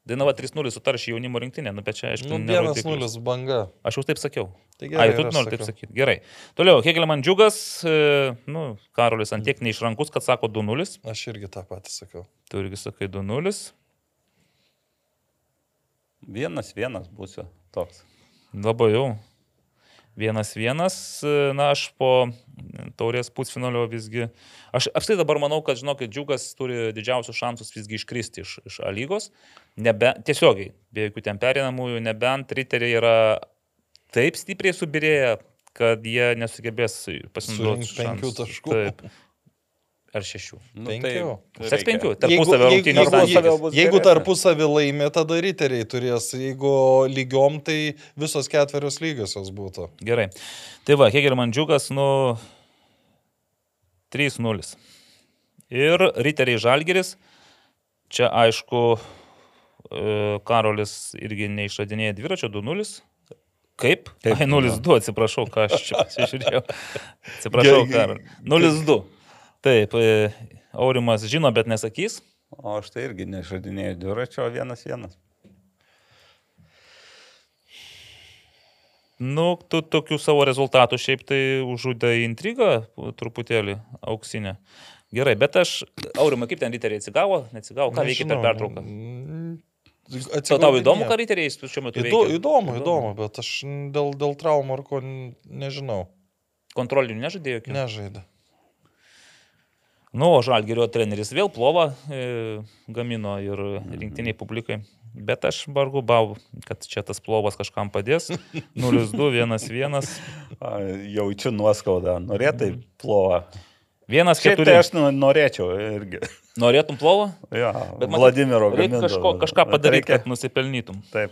Dainava 3-0 sutaršė jaunimo rinktinė, nu bet čia aišku. Nu, ne vienas rodiklis. nulis banga. Aš jau taip sakiau. Tai Ai, gerai, tu ir aš nori taip sakiau. sakyti. Gerai. Toliau, Hegelman džiugas, e, nu, Karolis antiek neišrankus, kad sako 2-0. Aš irgi tą patį sakau. Tu irgi sakai 2-0. Vienas, vienas būsiu toks. Labai jau. Vienas vienas, e, na aš po taurės pusfinalio visgi. Aš apstai dabar manau, kad, žinokit, džiugas turi didžiausius šansus visgi iškristi iš, iš A lygos. Nebe, tiesiogiai, be jokių ten perinamųjų, nebent riteriai yra taip stipriai subirėję, kad jie nesugebės pasinaudoti. Penkių taškų. Taip. Ar šešių. Nu, Penkių. Seks penkių. Jeigu, Tarpusavio jeigu, jeigu, jeigu geresnis. tarpusavį laimė, tada riteriai turės. Jeigu lygiom, tai visos ketverios lygiosios būtų. Gerai. Tai va, Hegelman džiugas, nu, 3-0. Ir Riteriai Žalgeris. Čia aišku, e, Karolis irgi neišradinėja dviračio 2-0. Kaip? Kaip, Ai, 0-2, atsiprašau, ką aš čia pasižiūrėjau. [LAUGHS] Atsiprašau. Karol. 0-2. Taip, e, Aurimas žino, bet nesakys. O aš tai irgi nešadinėjau dviračio, vienas vienas. Nu, tu tokių savo rezultatų šiaip tai užžudė intrigą truputėlį auksinę. Gerai, bet aš, Aurimai, kaip ten riteriai atsigavo, neatsigavo, ką veikia per pertrauką? mm, Tau, tau įdomu, ką riteriai šiuo metu veikia? įdomu, įdomu, bet aš dėl, dėl traumų ar ko nežinau. Kontrolinių nežadėjo jokių? Nu, o Žalgerio treneris vėl plovą e, gamino ir rinktiniai publikai. Bet aš vargu bau, kad čia tas plovas kažkam padės. [LAUGHS] 0-2, 1-1. A, Jaučiu nuoskaudą. Norėtai plovą. Vienas Šiaip keturi. tai aš nu- norėčiau irgi. Norėtum plovą? Ja, Bet matyt, Vladimiro Reikia kažko, kažką padaryti, reikia- kad nusipelnytum. Taip.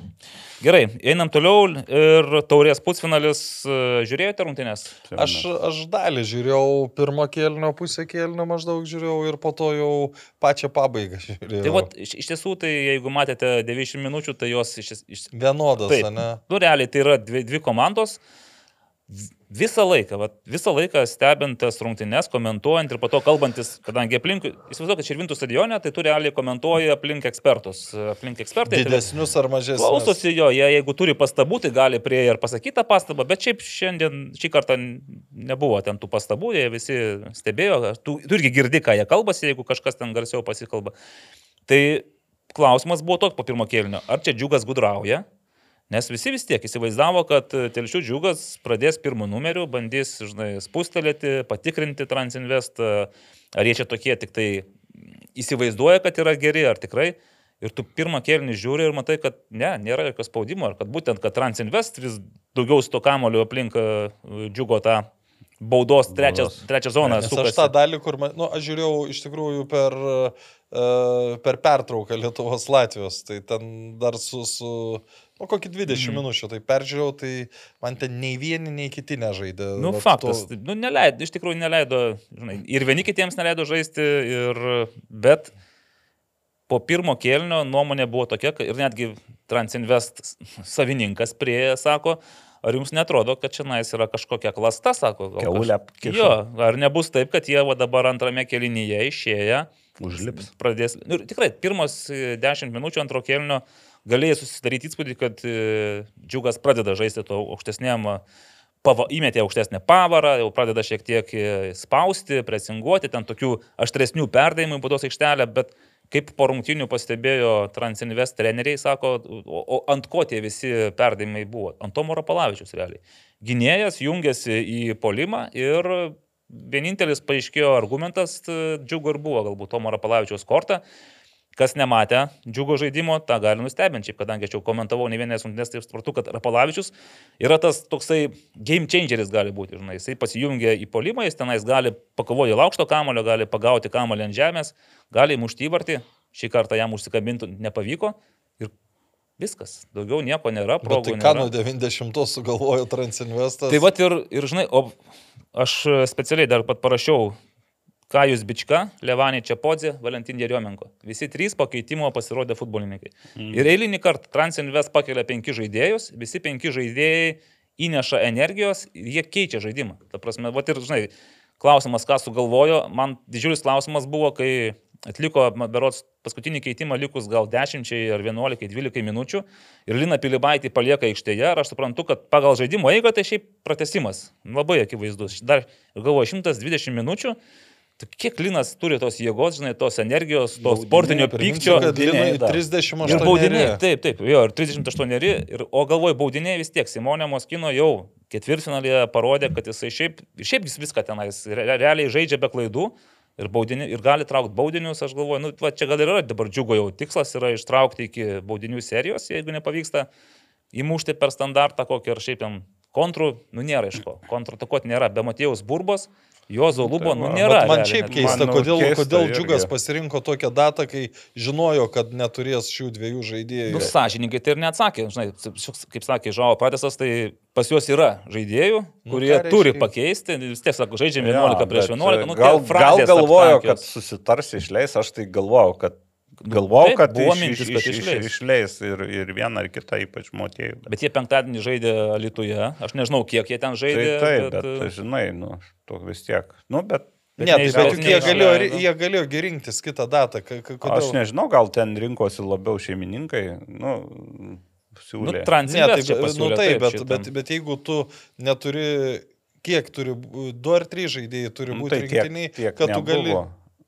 Gerai, einam toliau ir taurės pusfinalis. e, Žiūrėjote rungtynės? Aš, aš dalį žiūrėjau, pirmą kėlinio, pusę kėlinio maždaug žiūrėjau ir po to jau pačią pabaigą žiūrėjau. Tai vat, iš, iš tiesų, tai jeigu matėte 90 minučių, tai jos iš, iš, Vienodas, Taip. ne? Nu, realiai tai yra dvi, dvi komandos. Visą laiką, vat, visą laiką stebint tas rungtynes, komentuojant ir po to kalbantis, kadangi aplinkui, įsivaizduoju, kad Širvintų stadione, tai tu realiai komentuoji aplink ekspertus. Aplink ekspertai. tai Didesnius ar mažesnius. Klausosi jo, jie jeigu turi pastabų, tai gali prie ir pasakyti tą pastabą, bet šiaip šiandien, šį kartą nebuvo ten tų pastabų, jie visi stebėjo, tu, tu irgi girdi, ką jie kalbasi, jeigu kažkas ten garsiau pasikalba. Tai klausimas buvo toks po pirmo kėlinio, ar čia džiugas gudrauja? Nes visi vis tiek įsivaizdavo, kad e, telšių džiugas pradės pirmų numerių, bandys, žinai, spustelėti, patikrinti Transinvest, e, ar jie čia tokie tik tai įsivaizduoja, kad yra geri, ar tikrai. Ir tu pirmą kėlinį žiūri ir matai, kad ne, nėra jokio spaudimo, ar kad būtent, kad Transinvest vis daugiau su to kamoliu aplink e, džiugo tą baudos trečią, trečią zoną Nes aš tą sukasi. dalį, kur, man, nu, aš žiūrėjau iš tikrųjų per, per pertrauką Lietuvos Latvijos, tai ten dar su, su nu, kokį 20 Mhm. mm. minučių, tai peržiūrėjau, tai man ten nei vieni, nei kiti nežaidė. Nu, Vat faktas. to- Nu, neleido, iš tikrųjų neleido, žinai, ir vieni kitiems neleido žaisti, ir, bet po pirmo kėlinio nuomonė buvo tokia, ir netgi Transinvest savininkas prie sako, ar jums netrodo, kad čia nais yra kažkokia klasta, sako. gal Kiaulę kaž-. Jo, ar nebus taip, kad jie va dabar antrame kėlinyje išėję. Užlips. Pradės. Nu, ir tikrai, pirmos e, 10 minučių antro kėlinio galėjai susidaryti įspūdį, kad e, džiugas pradeda žaisti to aukštesnėm, e, pava, įmetė aukštesnę pavarą, jau pradeda šiek tiek e, spausti, presinguoti, ten tokių aštresnių perdavimų į būdos aikštelę, bet kaip po rungtinių pastebėjo Transinvest treneriai, sako, o, o ant ko tie visi perdavimai buvo? Ant Tomo Rapalavičius realiai. Gynėjas jungiasi į polimą ir vienintelis paaiškėjo argumentas džiugo ir buvo galbūt Tomo Rapalavičiaus kortą. Kas nematė džiugo žaidimo, tą gali nustebinti, kadangi aš jau komentavau ne vienas rungtynės, tai supratau, kad Rapalavičius yra tas toksai game changeris gali būti, žinai, jisai pasijungia į polimą, jis tenais gali pakovoti dėl aukšto kamulio, gali pagauti kamulį ant žemės, gali įmušti įvartį, šį kartą jam užsikabinti nepavyko ir viskas, daugiau nieko nėra, Bet tai ką nuo 90 sugalvojo Transinvestas? Tai va ir, ir žinai, o aš specialiai dar pat parašiau Kajus Bička, Levanė Čiapodė, Valentin Jeriomenko. Visi trys pakeitimo pasirodė futbolininkai. Mm. Ir eilinį kartą Transinvest pakelia penki žaidėjus, visi penki žaidėjai įneša energijos ir jie keičia žaidimą. Ta prasme, va ir žinai, klausimas, ką sugalvojo, man didžiulis klausimas buvo, kai atliko, berots, paskutinį keitimą likus gal 10 ar 11-12 minučių ir Lina Pilibaitį palieka aikštėje ir aš suprantu, kad pagal žaidimo eigą tai šiaip pratesimas. Labai akivaizdus. Dar galvoju, 120 minučių. Kiek Linas turi tos jėgos, žinai, tos energijos, to sportinio Priminsiu, pykčio. dar. 38. Ir baudiniai, taip, taip, jo, ir 38, ir, o galvoju, baudiniai vis tiek, Simonė Moskino jau ketvirtfinalėje parodė, kad jisai šiaip, šiaip jis viską tenais re, realiai žaidžia be klaidų ir, baudini, ir gali traukti baudinius, aš galvoju, nu, va, čia gal ir yra dabar džiugo jau tikslas yra ištraukti iki baudinių serijos, jeigu nepavyksta įmušti per standartą kokį ar šiaip ten kontrų, nu nėra iš ko, kontratakuoti nėra, be Matėjaus Burbos, Jozo Lubo, nu va, nėra. Bet man realiai šiaip keista, Man, nu, kodėl, keista kodėl irgi. Džiugas pasirinko tokią datą, kai žinojo, kad neturės šių dviejų žaidėjų. Nu, sąžininkai tai ir neatsakė. Žinai, kaip sakė Žavo Pratesas, tai pas juos yra žaidėjų, kurie ką reiškia? turi pakeisti. Vis tiek, sako, žaidžiam 11 Jo, prieš bet, 11. Nu, gal, gal galvojo, kad aptakios. susitars išleis, aš tai galvojau, kad galvojau, taip, kad buvo iš, mintis, iš, kad iš, iš, išleis. išleis ir, ir vieną ar kitą, ypač motėjų. Bet jie penktadienį žaidė Lietuvoje. Aš nežinau, kiek jie ten Tai žaidė. taip, bet, bet, bet žinai, nu, to vis tiek. Nu, bet Bet Ne, tai bet juk jie galėjo, jie galėjo rinktis kitą datą. ka- Aš Kodėl? nežinau, gal ten rinkosi labiau šeimininkai, nu, nu, siūlė. Ne, Transinvest tai, čia nu, pasiūlė. taip, bet, bet, bet jeigu tu neturi, kiek turi, du ar trys žaidėjai turi Nu, būti tai tiek- rinktiniai, tiek kad tu gali.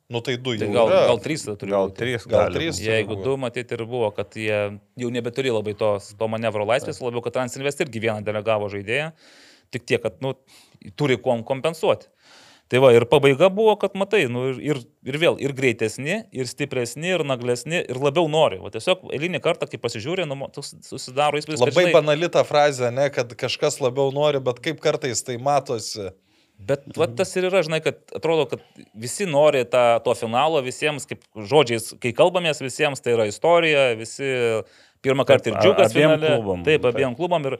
Nu tai du Tai jau. gal, yra. gal trys tada turi gal būti. trys, Gal gali trys. Jeigu du, matyti, ir buvo, kad jie jau nebeturi labai tos, to manevro laisvės, labiau, kad Transinvest irgi vieną delegavo žaidėją, tik tiek, kad nu, turi kuom kompensuoti. Tai va, ir pabaiga buvo, kad matai, nu, ir, ir, ir vėl, ir greitesni, ir stipresni, ir naglesni, ir labiau nori. O tiesiog eilinį kartą, kai pasižiūrė, nu, susidaro įspūdis, Labai banali ta frazė, ne, kad kažkas labiau nori, bet kaip kartais tai matosi. Bet va, tas ir yra, žinai, kad atrodo, kad visi nori tą, to finalo, visiems, kaip žodžiais, kai kalbamės visiems, tai yra istorija, visi pirmą kartą ir džiugas finale. klubam, Taip, taip. abiem klubam. Ir,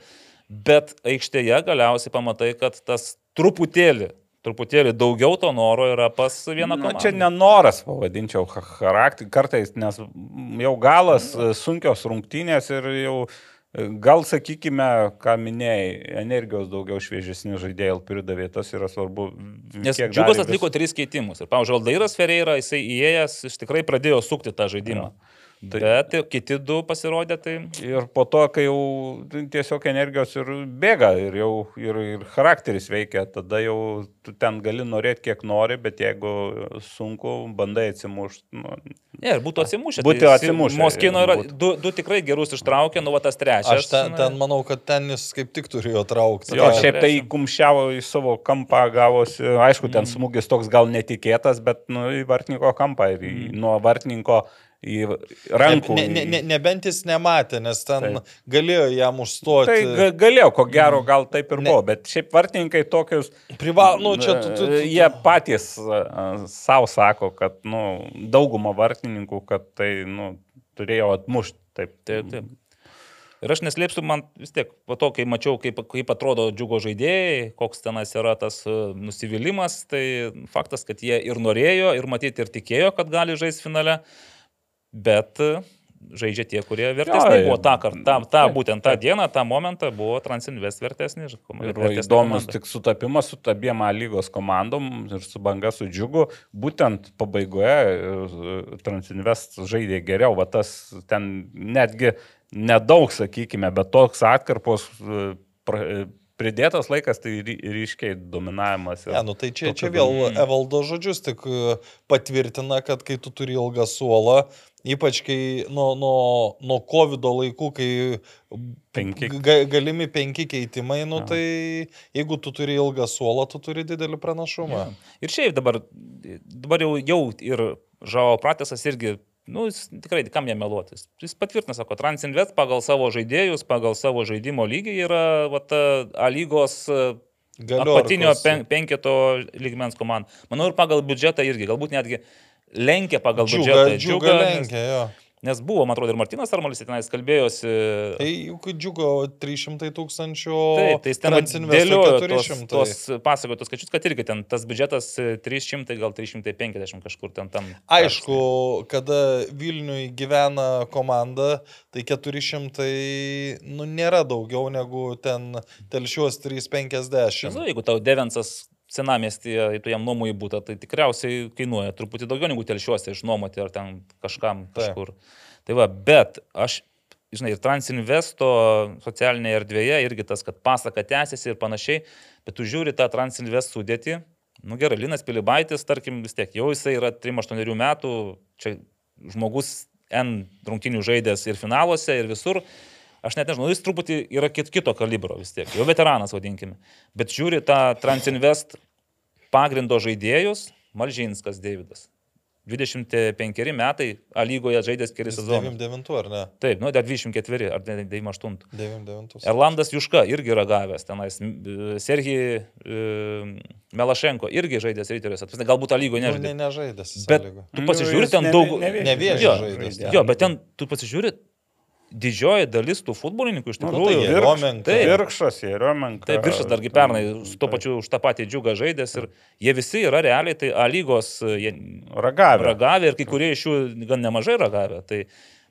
bet aikštėje galiausiai pamatai, kad tas truputėlį, truputėlį daugiau to noro yra pas vieną Na, komandą. čia nenoras, pavadinčiau, charakterį, kartais, nes jau galas, sunkios rungtynės ir jau, gal sakykime, ką minėjai, energijos daugiau šviežesni žaidėjai pridavė, tas yra svarbu. Nes džiugas atliko vis- tris keitimus. Ir, pavyzdžiui, Aldairas Ferreira, jisai įėjęs, jis tikrai pradėjo sukti tą žaidimą. Tai- Bet kiti du pasirodė, tai Ir po to, kai jau tiesiog energijos ir bėga, ir jau ir, ir charakteris veikia, tada jau tu ten gali norėti kiek nori, bet jeigu sunku, bandai atsimušti. Nu, Ne, ir būtų atsimušę. Būtų tai atsimušę, Moskino yra du, du tikrai gerus ištraukė, nu va tas trečias. Aš ten, ten manau, kad ten jis kaip tik turėjo traukti. Jo, šiaip tai trečią. kumščiavo į savo kampą gavosi, aišku, Mm. ten smūgis toks gal netikėtas, bet nu, į vartininko kampą ir į, nuo vartininko į rankų. Ne, ne, ne, nebent jis nematė, nes ten Taip. Galėjo jam užstoti. Tai ga- galėjo, ko gero, gal taip ir Ne. buvo, bet šiaip vartininkai tokius Priva- nu, čia tu- tu- tu- Jie patys savo sako, kad nu, dauguma vartininkų, kad tai nu, turėjo atmušti. Taip, Taip, taip. Ir aš neslėpsiu, man vis tiek, po to, kai mačiau, kaip, kaip atrodo džiugo žaidėjai, koks tenais yra tas e, nusivylimas, tai faktas, kad jie ir norėjo, ir matyti, ir tikėjo, kad gali žaisti finale, bet e, žaidžia tie, kurie vertesni buvo tą kartą, tą, tą, būtent tą dieną, tą momentą buvo Transinvest vertesni. Ir vertesnė įdomus komanda. tik sutapimas su abiem lygos komandom ir su banga su džiugu. Būtent pabaigoje e, Transinvest žaidė geriau, va tas ten netgi nedaug, sakykime, bet toks atkarpos e, pridėtas laikas, tai ry- ryškiai dominavimas. Ne, nu tai čia, čia vėl Mm. Evaldo žodžius tik e, patvirtina, kad kai tu turi ilgą suolą, ypač kai nuo, nuo, nuo COVID laikų, kai Penki. ga, galimi penki keitimai, nu Jo. tai jeigu tu turi ilgą suolą, tu turi didelį pranašumą. Ir šiaip dabar, dabar jau, jau ir Žao Pratesas irgi, nu, jis tikrai, kam jam meluotis. Jis patvirtina, sako, Transinvest pagal savo žaidėjus, pagal savo žaidimo lygį yra va, ta A lygos e, apatinio Galiorkos. pen, penketo lygmens komanda. Manau, ir pagal biudžetą irgi, galbūt netgi lenkia pagal Džiuga, biudžetą. džiuga nes, lenkia, jo. nes buvo, man atrodo, ir Martinas Armalis tenais kalbėjosi. Tai juk džiugo 300 tūkstančių, Taip, tai ten dėliojo tos, 400. tos pasakotos skaičius, kad irgi ten tas biudžetas e, 300, gal 350 kažkur ten tam. Aišku, kada Vilniui gyvena komanda, tai 400, nu, nėra daugiau negu ten telšiuos 350. Nu, jeigu tau Devensas senamiestyje, tu jam nuomoji būtą, tai tikriausiai kainuoja truputį daugiau negu telšiuose išnuomoti ar ten kažkam kažkur. Tai va, bet aš, žinai, ir Transinvesto socialinėje erdvėje irgi tas, kad pasaka tęsiasi ir panašiai, bet tu žiūri tą Transinvest sudėti. Nu gerai, Linas Pilibaitis, tarkim, vis tiek jau jisai yra 3-8 metų, čia žmogus N rungtinių žaidęs ir finaluose, ir visur. Aš net nežinau, jis truputį yra kit, kito kalibro vis tiek, jau veteranas vadinkime. Bet žiūri tą Transinvest pagrindo žaidėjus, Malžinskas Davidas. 25 metai, A lygoje žaidęs keli sezonus. 99 ar ne? Taip, nu, dar 24 ar 98. 99. Erlandas Juška irgi yra gavęs tenais. m, Sergij e, Melašenko irgi žaidęs ryteriuose. Galbūt A lygoje Nu, ne, nežaidė. nežaidęs. Bet tu Nu, pasižiūri jis ten ne- daug... nevėžį nevėžį Jo, žaidęs ten. Jo, bet ten tu pasižiūri, didžioji dalis tų futbolininkų iš Nu, tikrųjų. tai Virš- Jeromenka. Taip. Virkšas, Jeromenka. Taip, viršas dargi pernai su to pačiu už tą patį džiugą žaidęs ir jie visi yra realiai, tai A lygos e, jie Ragavę. ragavę ir kai kurie iš jų gan nemažai ragavę. Tai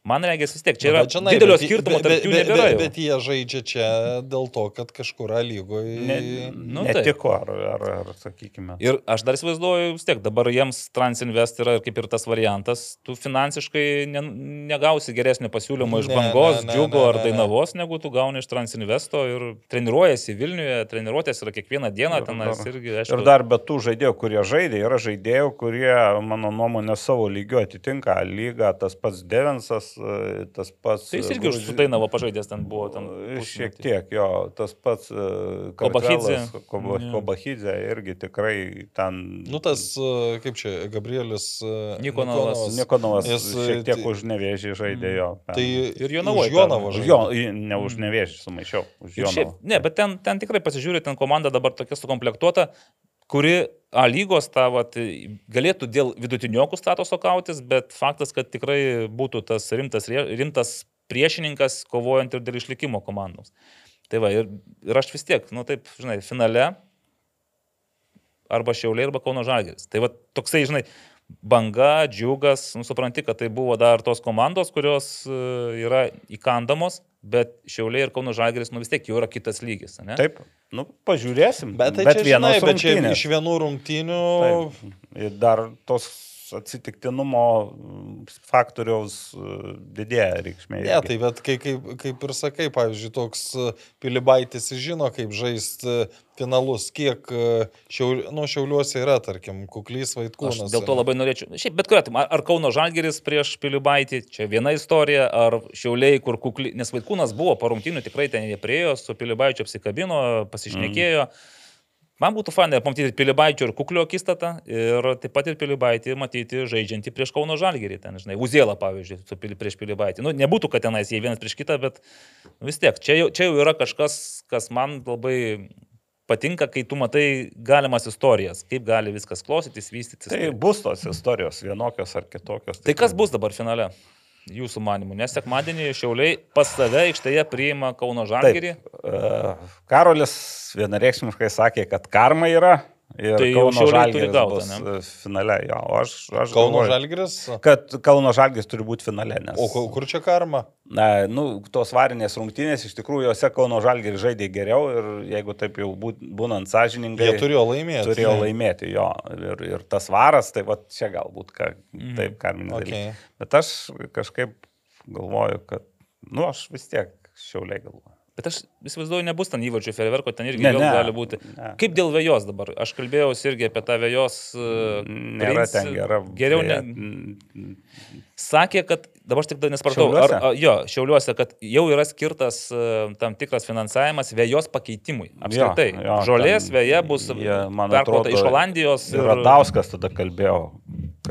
man regis vis tiek čia Nu, yra bet žinai, didelio bet- skirtumo bet- tarp jų bet-. Bet, jau. bet jie žaidžia čia dėl to, kad kažkur lygoje. Ne, Nu, netiko, ar, ar, ar sakykime. Ir aš dar įsivaizduoju, vis tiek dabar jiems Transinvest yra kaip ir tas variantas, tu finansiškai ne, negausi geresnio pasiūlymo iš Ne, bangos, ne, ne, džiugo ne, ar ne, ne. dainavos, negu tu gauni iš Transinvesto ir treniruojasi Vilniuje, treniruotės yra kiekvieną dieną, dar- irgi, aišku. Ir dar be tų žaidėjų, kurie žaidė, yra žaidėjų, kurie, mano nuomonė, savo lygiu atitinka lygą, tas pats Devensas, tas pats... Tai jis irgi už Gruzi- su Dainavo pažaidęs ten buvo. Ten Šiek pusmetį. tiek, jo, tas pats e, Kobachidze. Kobachidze irgi tikrai ten... Nu, tas, e, kaip čia, Gabrielis e, Nikonovas. Nikonovas Jis, šiek tiek tai- už nevėžį žaidė jo. Tai Ir Jonavoj už Jonavą Už žaidė. jo, ne už nevėžį sumaišiau, už šiaip, ne, bet ten, ten tikrai pasižiūrė, ten komanda dabar tokia sukomplektuota, kuri A lygos tą vat, galėtų dėl vidutiniokų statuso kautis, bet faktas, kad tikrai būtų tas rimtas, rimtas priešininkas, kovojant ir dėl išlikimo komandos. Tai va, ir, ir aš vis tiek, nu taip, žinai, finale arba Šiauliai, arba Kauno Žalgeris. Tai va toksai, žinai, banga, džiugas, nu, supranti, kad tai buvo dar tos komandos, kurios e, yra įkandamos, bet Šiauliai ir Kauno Žalgeris, nu vis tiek jau yra kitas lygis, ne? Taip, nu, pažiūrėsim. Bet tai bet čia, žinai, bet čia iš vienų rungtynių. Taip. Ir dar tos atsitiktinumo mm, faktoriaus e, didėja reikšmė. Ne, tai bet kai, kaip, kaip ir sakai, pavyzdžiui, toks e, Pilibaitis žino, kaip žaisti finalus, kiek e, šiaul, nu, šiauliuose yra, tarkim, kuklys vaikūnas. Aš dėl to labai norėčiau. Šiaip, bet kuriuo atveju, ar- Kauno Žalgeris prieš Pilibaitį, čia viena istorija, ar Šiauliai, kur kukli, nes vaikūnas buvo parungtinių, tikrai ten jie priejo, su Pilibaičiu apsikabino, pasišnekėjo. Mm. Man būtų fainai pamatyti Pilibaičio ir Kuklio akistatą ir taip pat ir Pilibaitį matyti žaidžiantį prieš Kauno Žalgirį, ten, žinai, Uzėlą, pavyzdžiui, su Pili, prieš Pilibaitį. Nu, nebūtų, kad tenais jie vienas prieš kitą, bet vis tiek, čia jau, čia jau yra kažkas, kas man labai patinka, kai tu matai galimas istorijas, kaip gali viskas klostytis, vystytis. Tai bus tos istorijos vienokios ar kitokios. Tai kas bus dabar finale? Jūsų manimų, nes sekmadienį Šiauliai pas save aikštėje priima Kauno Žalgirį. E, Karolis vienareikšmiškai sakė, kad karma yra. Ir Tai Kauno Žalgiris gaut, bus, e, finale. Jo, o aš, aš Kauno galvoju, Žalgiris. Kad Kauno Žalgis turi būti finale. Nes, O ku- kur čia karma? na, nu, tos varinės rungtynės iš tikrųjų jose Kauno Žalgis žaidė geriau ir jeigu taip jau būt, būnant sąžiningai. Jie turėjo laimėti. Turėjo laimėti jo. Ir, ir tas varas, tai va čia galbūt ką, Mhm. taip karminė. Okay. Okay. Bet aš kažkaip galvoju, kad, nu, aš vis tiek šiauliai galvoju. Bet aš įsivaizduoju, nebus ten įvarčių ferverko, ten irgi Ne, ne, gali būti. ne. Kaip dėl vėjos dabar? Aš kalbėjausi irgi apie tą vėjos. e, Nėra princ- ten gera. Geriau ne. Sakė, kad dabar aš tik nesupratau. Ar, a, jo, šiauliuose, kad jau yra skirtas e, tam tikras finansavimas vėjos pakeitimui. Apskritai. Jo, jo, Žolės ten vėja bus jie, atrodo, iš Olandijos. Ir Radauskas tada kalbėjo,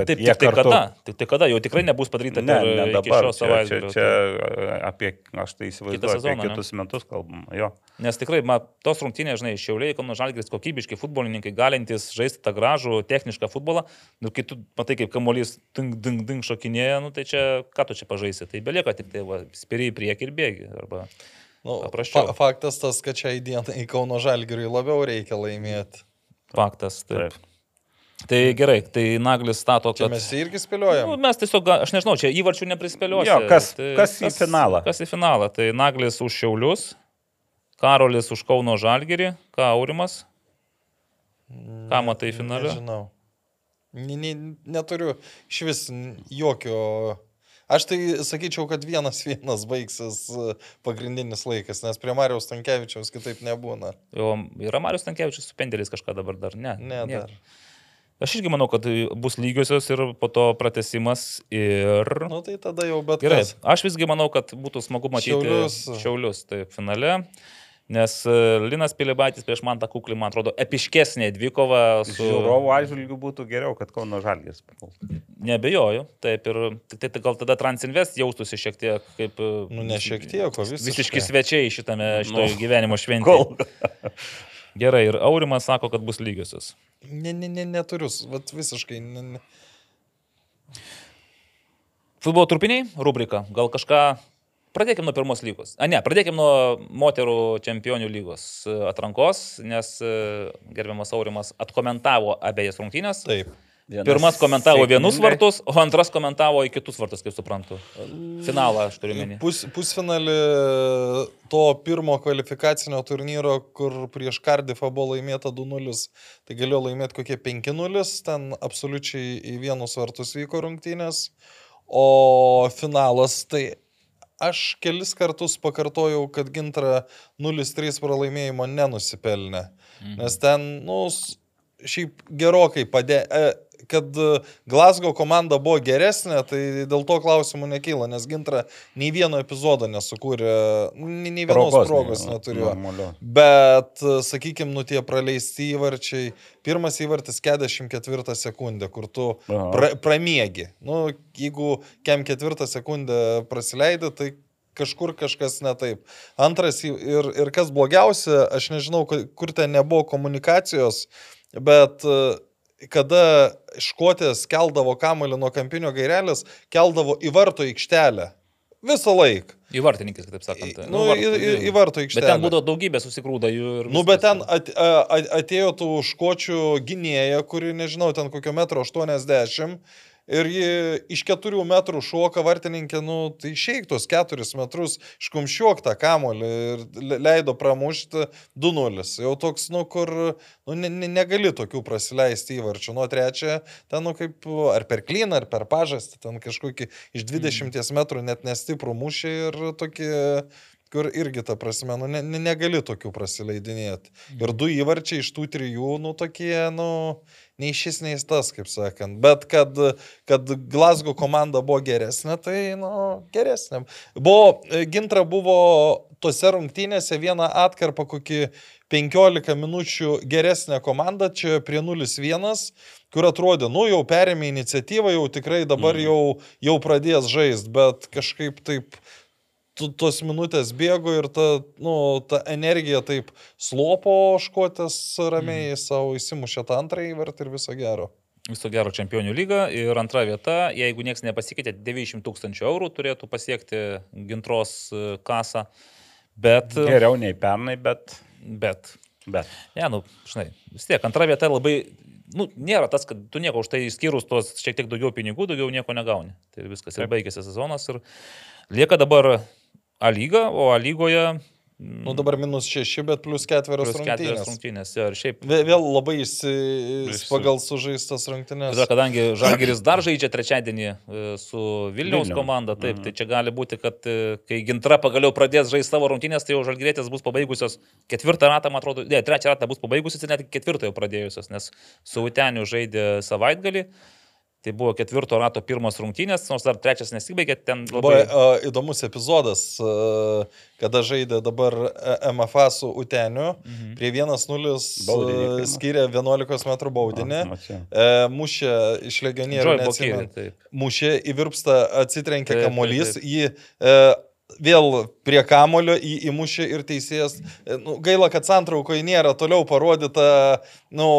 Taip, tik tai kartu... kada? Tik tai kada? Jau tikrai nebus padaryta Ne, ne dabar. šio Čia, čia, čia e, apie, aš tai įsivaizduoju, sezoną, apie ne? kitus metus kalbam. Jo. Nes tikrai, ma, tos rungtynės, žinai, šiauliai, Kauno Žalgiris, kokybiški futbolininkai, galintys žaisti tą gražų technišką futbolą, nu, kai tu matai, kaip kamuolys ding, ding, ding šokinėja, nu, tai čia, ką tu čia pažaisi, tai belieka tik tai, va, spiri į priekį ir bėgi. Arba... Nu, Paprasčiau. fa faktas tas, kad šiai dienai į Kauno Žalgiriui labiau reikia laimėti. Faktas, taip. Taip. Tai gerai, tai Naglis stato, Čia kad... mes irgi spėliojam. Nu, mes tiesiog, aš nežinau, čia įvarčių neprispėliosiu. Jo, kas- kas į finalą? Kas į finalą? Tai Naglis už Šiaulius, Karolis už Kauno Žalgirį, ką Aurimas. Ką matai finale? Nežinau. Ne, ne, neturiu iš vis jokio. Aš tai sakyčiau, kad vienas vienas baigsis e, pagrindinis laikas, nes prie Marijos Tankievičiaus kitaip nebūna. Jo, yra Marius Tankievičius su pendeliais kažką dabar dar, ne? Ne, nėra. dar. Aš irgi manau, kad bus lygiosios ir po to pratesimas ir... Nu tai tada jau bet Gerai, kas. aš visgi manau, kad būtų smagu matyti Šiaulius. šiaulius taip, finale, nes e, Linas Pilibaitis prieš man tą kuklį, man atrodo, epiškesnė dvikova su... Žiūrovų atžvilgių būtų geriau, kad Kauno Žalgis papultų. Nebejoju, taip ir tai, tai gal tada Transinvest jaustųsi šiek tiek kaip... e, Nu ne šiek tiek, o visiškai. Visiški svečiai šitame šitoje Nu, gyvenimo šventėje. Gerai, ir Aurimas sako, kad bus lygiosios. Ne, ne, ne, neturiu, vat visiškai. Ne, ne. Futbolo trupiniai, rubrika. Gal kažką. Pradėkime nuo pirmos lygos. A, ne, pradėkime nuo moterų čempionių lygos e, atrankos, nes e, gerbiamas Aurimas atkomentavo abejas rungtynės. Taip. Pirmas komentavo vienus sėkmingai. vartus, o antras komentavo į kitus vartus, kaip suprantu. Finalą aš turiu menį. Pus, pusfinalį to pirmo kvalifikacinio turnyro, kur prieš Cardiffą buvo laimėta 2-0, tai galėjo laimėti kokie 5-0, ten absoliučiai į vienus vartus vyko rungtynės, o finalas tai aš kelis kartus pakartojau, kad Gintra 0-3 pralaimėjimo nenusipelnė, Mhm. nes ten, nu, šiaip gerokai padė... E, kad e, Glasgow komanda buvo geresnė, tai dėl to klausimų nekyla, nes Gintra nei vieno epizodo nesukūrė, nei, nei vienos Progos progos ne- neturėjo. normaliu. Bet, sakykime, nu tie praleisti įvarčiai, pirmas įvartis 44 sekundę, kur tu Aha. pra, pramiegi. Nu, jeigu kem ketvirtą sekundę prasileidai, tai kažkur kažkas ne taip. Antras ir, ir kas blogiausia, aš nežinau, ku- kur ten nebuvo komunikacijos, bet e, kada škotės keldavo kamuolį nuo kampinio gairelės, keldavo į varto aikštelę. Visą laiką. Į vartininkus, kitaip sakant. Nu, į, į, į varto Bet aikštelę. ten būdavo daugybė susigrūda jų ir... Nu, bet ten at, a, a- atėjo tų škočių gynėja, kuri, nežinau, ten kokio metro 80. Ir ji iš keturių metrų šoka vartininkė, nu, tai išeik tos keturis metrus, iškumščiuok tą kamolį ir le- leido pramušti 2-0. Jau toks, nu, kur, nu, ne, ne, negali tokių prasileisti įvarčių. Nuo trečia, ten, nu, kaip ar per klyną, ar per pažastį, ten kažkokį iš 20 metrų net nestiprų mušė ir tokį kur irgi, ta prasme, nu, ne, ne, negali tokių prasileidinėti. Ir du įvarčiai iš tų trijų, nu, tokie, nu, nei šis, nei tas, kaip sakant. Bet kad, kad Glasgow komanda buvo geresnė, tai, nu, geresnė. Buvo, e, Gintra buvo tose rungtynėse vieną atkarpą kokį 15 minučių geresnė komanda, čia prie 0-1, kur atrodė, nu jau perėmė iniciatyvą, jau tikrai dabar Mhm. jau, jau pradės žaisti, bet kažkaip taip tos minutės bėgo ir ta, nu, ta energija taip slopo škotės ramiai Mhm. savo įsimušė tą antrąjį įvartį ir viso gero. Viso gero čempionių lyga ir antra vieta, jeigu niekas nepasikeitė, 900 tūkstančių eurų turėtų pasiekti gintros e, kasą. Bet, Geriau nei pernai, bet. bet, bet. ne, nu, žinai, vis tiek antra vieta labai, nu, nėra tas, kad tu nieko už tai išskyrus tos šiek tiek daugiau pinigų, daugiau nieko negauni. Tai viskas ir baigėsi sezonas ir lieka dabar A lyga, o A lygoje Nu dabar minus 6, bet plus 4 plus keturias rungtynės. rungtynės. jo, Ir šiaip Vė- Vėl labai išsi... Išsi- pagal sužaistas rungtynės. Tada, kadangi Žalgeris dar žaidžia trečiadienį e, su Vilniaus Vilnium. komanda, taip, Mhm. tai čia gali būti, kad e, kai Gintra pagaliau pradės žaisti savo rungtynės, tai jau Žalgerėtės bus pabaigusios ketvirtą ratą, man atrodo, ne, trečią ratą bus pabaigusios ir net ketvirtą jau pradėjusios, nes su Uteniu žaidė savaitgalį. Tai buvo ketvirto rato pirmas rungtynės, nors dar trečias nesibaigė, ten Buvo labai... uh, įdomus epizodas, uh, kada žaidė dabar e, MFA su Uteniu. Mhm. Prie 1-0 Baudinį uh, skiria 11 m baudinį. E, mušė iš legionierių. Mušė į virpstą, atsitrenkė taip. jį e, vėl prie kamulio į, įmušė ir teisėjas. Nu, gaila, kad santraukoje nėra toliau parodyta, nu,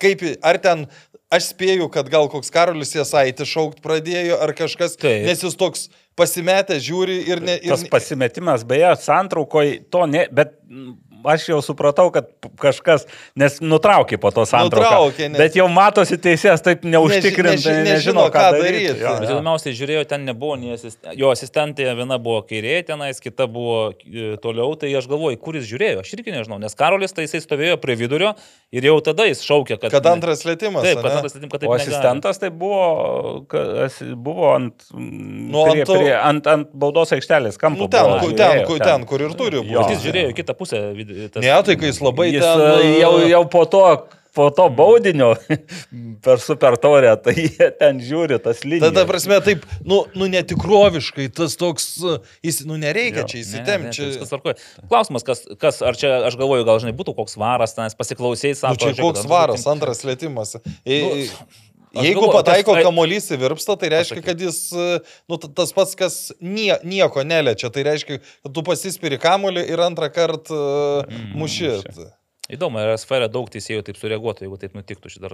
kaip, ar ten, aš spėju, kad gal koks Karolis Jasaitis šaukt pradėjo, ar kažkas, Taip. nes jis toks pasimetęs žiūri ir ne... Ir, Tas pasimetimas, beje, santraukoje to ne, bet aš jau supratau, kad kažkas, nes nutraukė po to santrauką. Nutraukė, nes- Bet jau matosi teisėjas taip neužtikrintai, neži- nežino, nežino, ką ką daryti. daryt. Jo, Bet įdomiausiai žiūrėjo, ten nebuvo nei asist... jo asistentė, viena buvo kairėje tenais, kita buvo e, toliau, tai aš galvoju, kur jis žiūrėjo, aš irgi nežinau, nes Karolis tai jisai stovėjo prie vidurio ir jau tada jis šaukė, kad... kad antras lėtimas. Taip, kad antras lėtimas, kad taip O negali. asistentas tai buvo, ka- as- buvo ant, Nu, prie, ant prie, ant, ant baudos aikštelės kampo. Nu, ten, buvo, ten, kur, ten, kur ir turi būti. Jis žiūrėjo kitą pusę. vid- Tas... Ne, tai kai jis labai Jis ten... e, jau, jau po to, po to baudinio [LAUGHS] per super taurę, tai jie ten žiūri tas linijas. Tada, prasme, taip, nu, nu netikroviškai, tas toks, uh, jis, nu nereikia Jo. čia Ne, ne, ne, įsitemti. Klausimas, kas, kas, ar čia, aš galvoju, gal žinai, būtų koks varas, ten pasiklausėjai, Nu, sako, čia koks varas, antras lėtimas. Nu, Jei- aš Jeigu galvoju, pataiko tas- kamuolys į virpstą, tai reiškia, Pasakyk. kad jis, uh, nu, ta- tas pats, kas nie, nieko neliečia, tai reiškia, kad tu pasispiri kamuolį ir antrą kartą uh, Mm, mušit. Įdomu, ar sferė daug teisėjų taip sureaguotų, jeigu taip nutiktų. Dar,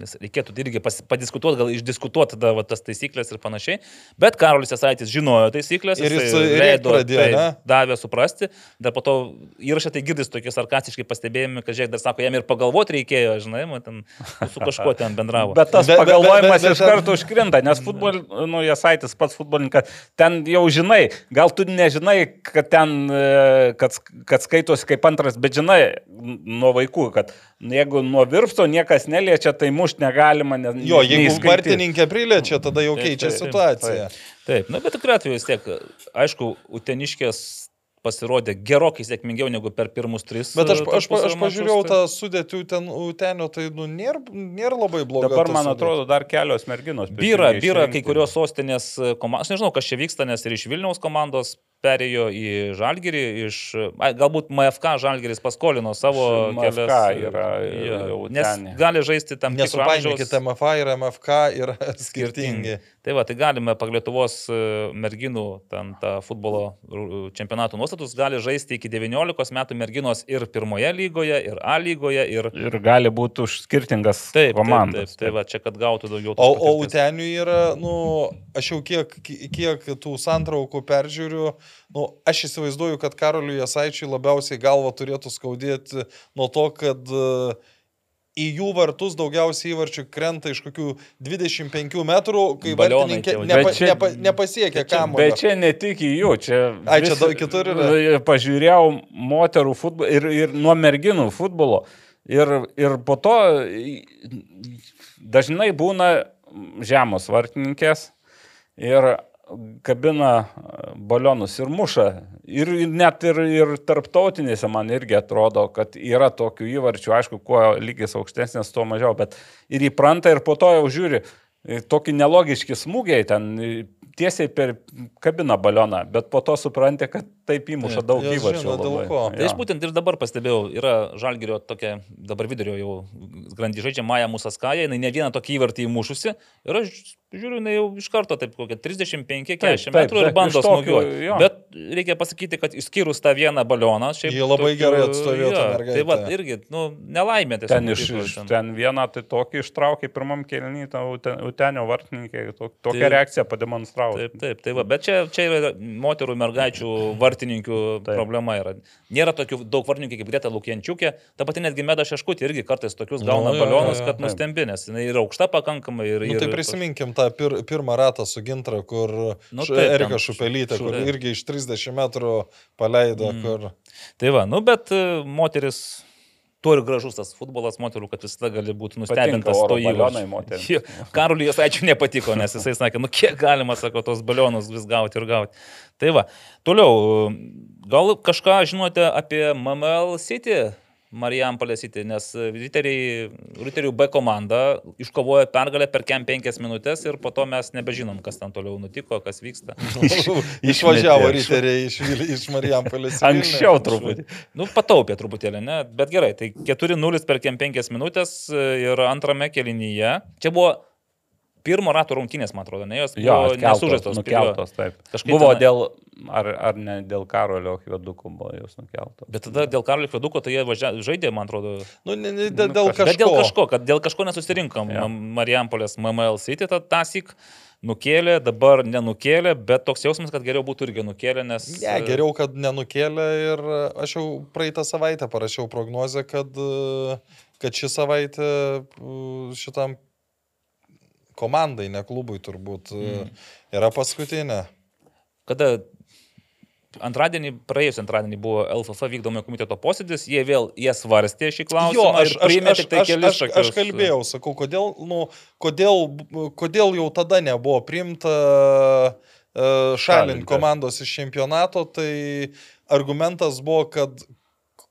nes reikėtų irgi pas, padiskutuoti, gal išdiskutuoti tada va, tas taisyklės ir panašiai. Bet Karolis Esaitis žinojo taisyklės Ir jis leido, pradėjo, taip, ne? davė suprasti. Dar po to įrašą tai girdis tokie sarkastiškai pastebėjimai, kad žiūrėk, dar sako, jam ir pagalvoti reikėjo, žinai, man ten su kažkuo ten bendravo. Bet tas Bet- pagalvojimas bet- bet- iš karto užkrinta, nes futbol, nu, Jasaitis pats futbolininkas, ten jau žinai, gal tu nežinai, kad ten, e, kad, kad skaitosi kaip antras, bet žinai nuo vaikų, kad jeigu nuo virpsto niekas neliečia, tai mušti negalima. Ne, Jo, jeigu vartininkė priliečia, tada jau Taip, keičia taip, taip, situaciją. Taip, na, bet tikrai atveju vis tiek, aišku, uteniškės pasirodė gerokai sėkmingiau negu per pirmus tris. Bet aš, e, aš, aš pažiūrėjau mačus, tą sudėtį ten Utenio, tai nu, nėra, nėra labai bloga. Dabar, man atrodo, dar kelios merginos. Byra iš kai kurios sostinės komandos, aš nežinau, kas čia vyksta, nes ir iš Vilniaus komandos perėjo į Žalgirį, iš, ai, galbūt MFK Žalgiris paskolino savo MFK kelias, yra jo, jau nes gali žaisti tam tikrą Nesupainiokite, MFA ir MFK yra skirtingi. Tai va, tai galime pagal Lietuvos e, merginų ten tą futbolo čempionato nuostatus gali žaisti iki 19 metų merginos ir pirmoje lygoje, ir A lygoje, ir... Ir gali būti už skirtingas Taip, komandas. Taip, taip, tai va, čia kad gautų daugiau. O, o. Utenių yra, nu, aš jau kiek, kiek tų santraukų peržiūriu, nu, aš įsivaizduoju, kad Karoliui Jasaičiui labiausiai galva turėtų skaudėti nuo to, kad e, į jų vartus daugiausiai įvarčių krenta iš kokių 25 metrų, kai Balionai vartininkė nepa, čia- nepa, nepasiekia kamuolio. Bet čia ne tik į jų, čia... Ai, čia daug kitur yra? Pažiūrėjau moterų futbolą ir, ir nuo merginų futbolo. Ir, ir po to dažnai būna žemos vartininkės ir kabina balionus ir muša. Ir net ir, ir tarptautinėse man irgi atrodo, kad yra tokių įvarčių, aišku, kuo lygis aukštesnis, tuo mažiau, bet ir įpranta ir po to jau žiūri, e, tokie nelogiški smūgiai ten e, tiesiai per kabiną balioną, bet po to supranti, kad taip įmuša daug ko. Tai aš būtent ir dabar pastebėjau, yra Žalgirio tokia, dabar vidurio jau grandį žaidžia Maja Musaskaja, jinai ne vieną tokį įvartį įmušusi ir aš žiūriu, jinai jau iš karto taip kokią 35-40 taip, metrų ir bando smūgiuoti. Bet reikia pasakyti, kad išskyrus tą vieną balioną, šiaip... Ji labai gerai atstovėjo tą mergaitę. Tai va, irgi, nu, nelaimė tiesiog. Ten, iš, iš, ten. vieną tai tokį ištraukė pirmam kelnį, Utenio vartininkai, to, tokią Tai- reakciją pademonstravo. Taip, taip, tai va, bet čia, čia yra moterų mergaičių vartininkių Taip. problema. Yra. Nėra tokių daug vartininkų kaip Greta Lukienčiukė, ta pati netgi Meda Šeškutė irgi kartais tokius gauna Nu, balionus, kad nustembi, nes jinai yra aukšta pakankamai. Ir, Nu, tai prisiminkim tą pir, pirmą ratą su Gintra, kur Nu, taip, Erika Šupelytė, šu- kur irgi iš 30 metrų paleido, mm. kur... Tai va, nu bet e, moteris. Tuo ir gražus tas futbolas moterų, kad visada gali būti nustebintas to. Jo, Karoliui jos ačiū nepatiko, nes jisai sakė, nu kiek galima, sako, tos balionus vis gauti ir gauti. Tai va, toliau, gal kažką žinote apie MML City? Marijampolė City, nes riteriai, riterių B komanda iškovojo pergalę per kem penkias minutės ir po to mes nebežinom, kas ten toliau nutiko, kas vyksta. [LAUGHS] Išvažiavo Išmetė. riteriai iš, iš Marijampolės. Anksčiau truputį. Nu, pataupė truputėlį, ne? Bet gerai, tai 4-0 per kem 5 minutės e, ir antrame kelinyje. Čia buvo pirmo rato rungtynės, man atrodo, ne jos Jo, atkeltos, nesužaistos. nukeltos, taip. Kažkaip Buvo tenai- dėl, ar, ar ne dėl Karolio Kvedukų buvo jos nukeltos. Bet tada dėl Karolio Kveduko tai jie važia, žaidė, man atrodo. Nu, ne, ne, dėl, Nu, dėl kažko. Bet dėl kažko, kad dėl kažko nesusirinkom. Jo. Ja. Marijampolės MML City tą tasik nukėlė, dabar nenukėlė, bet toks jausmas, kad geriau būtų irgi nukėlė, nes... Ne, geriau, kad nenukėlė ir aš jau praeitą savaitę parašiau prognozę, kad, e, kad ši savaitė e, šitam komandai, ne klubui turbūt, mm. yra paskutinė. Kada antradienį, praėjusį antradienį buvo LFF vykdomojo komiteto posėdis, jie vėl jie svarstė šį klausimą Jo, aš, aš, aš, tai aš, aš, tokius. aš kalbėjau, sakau, kodėl, nu, kodėl, kodėl jau tada nebuvo priimta uh, šalint komandos iš čempionato, tai argumentas buvo, kad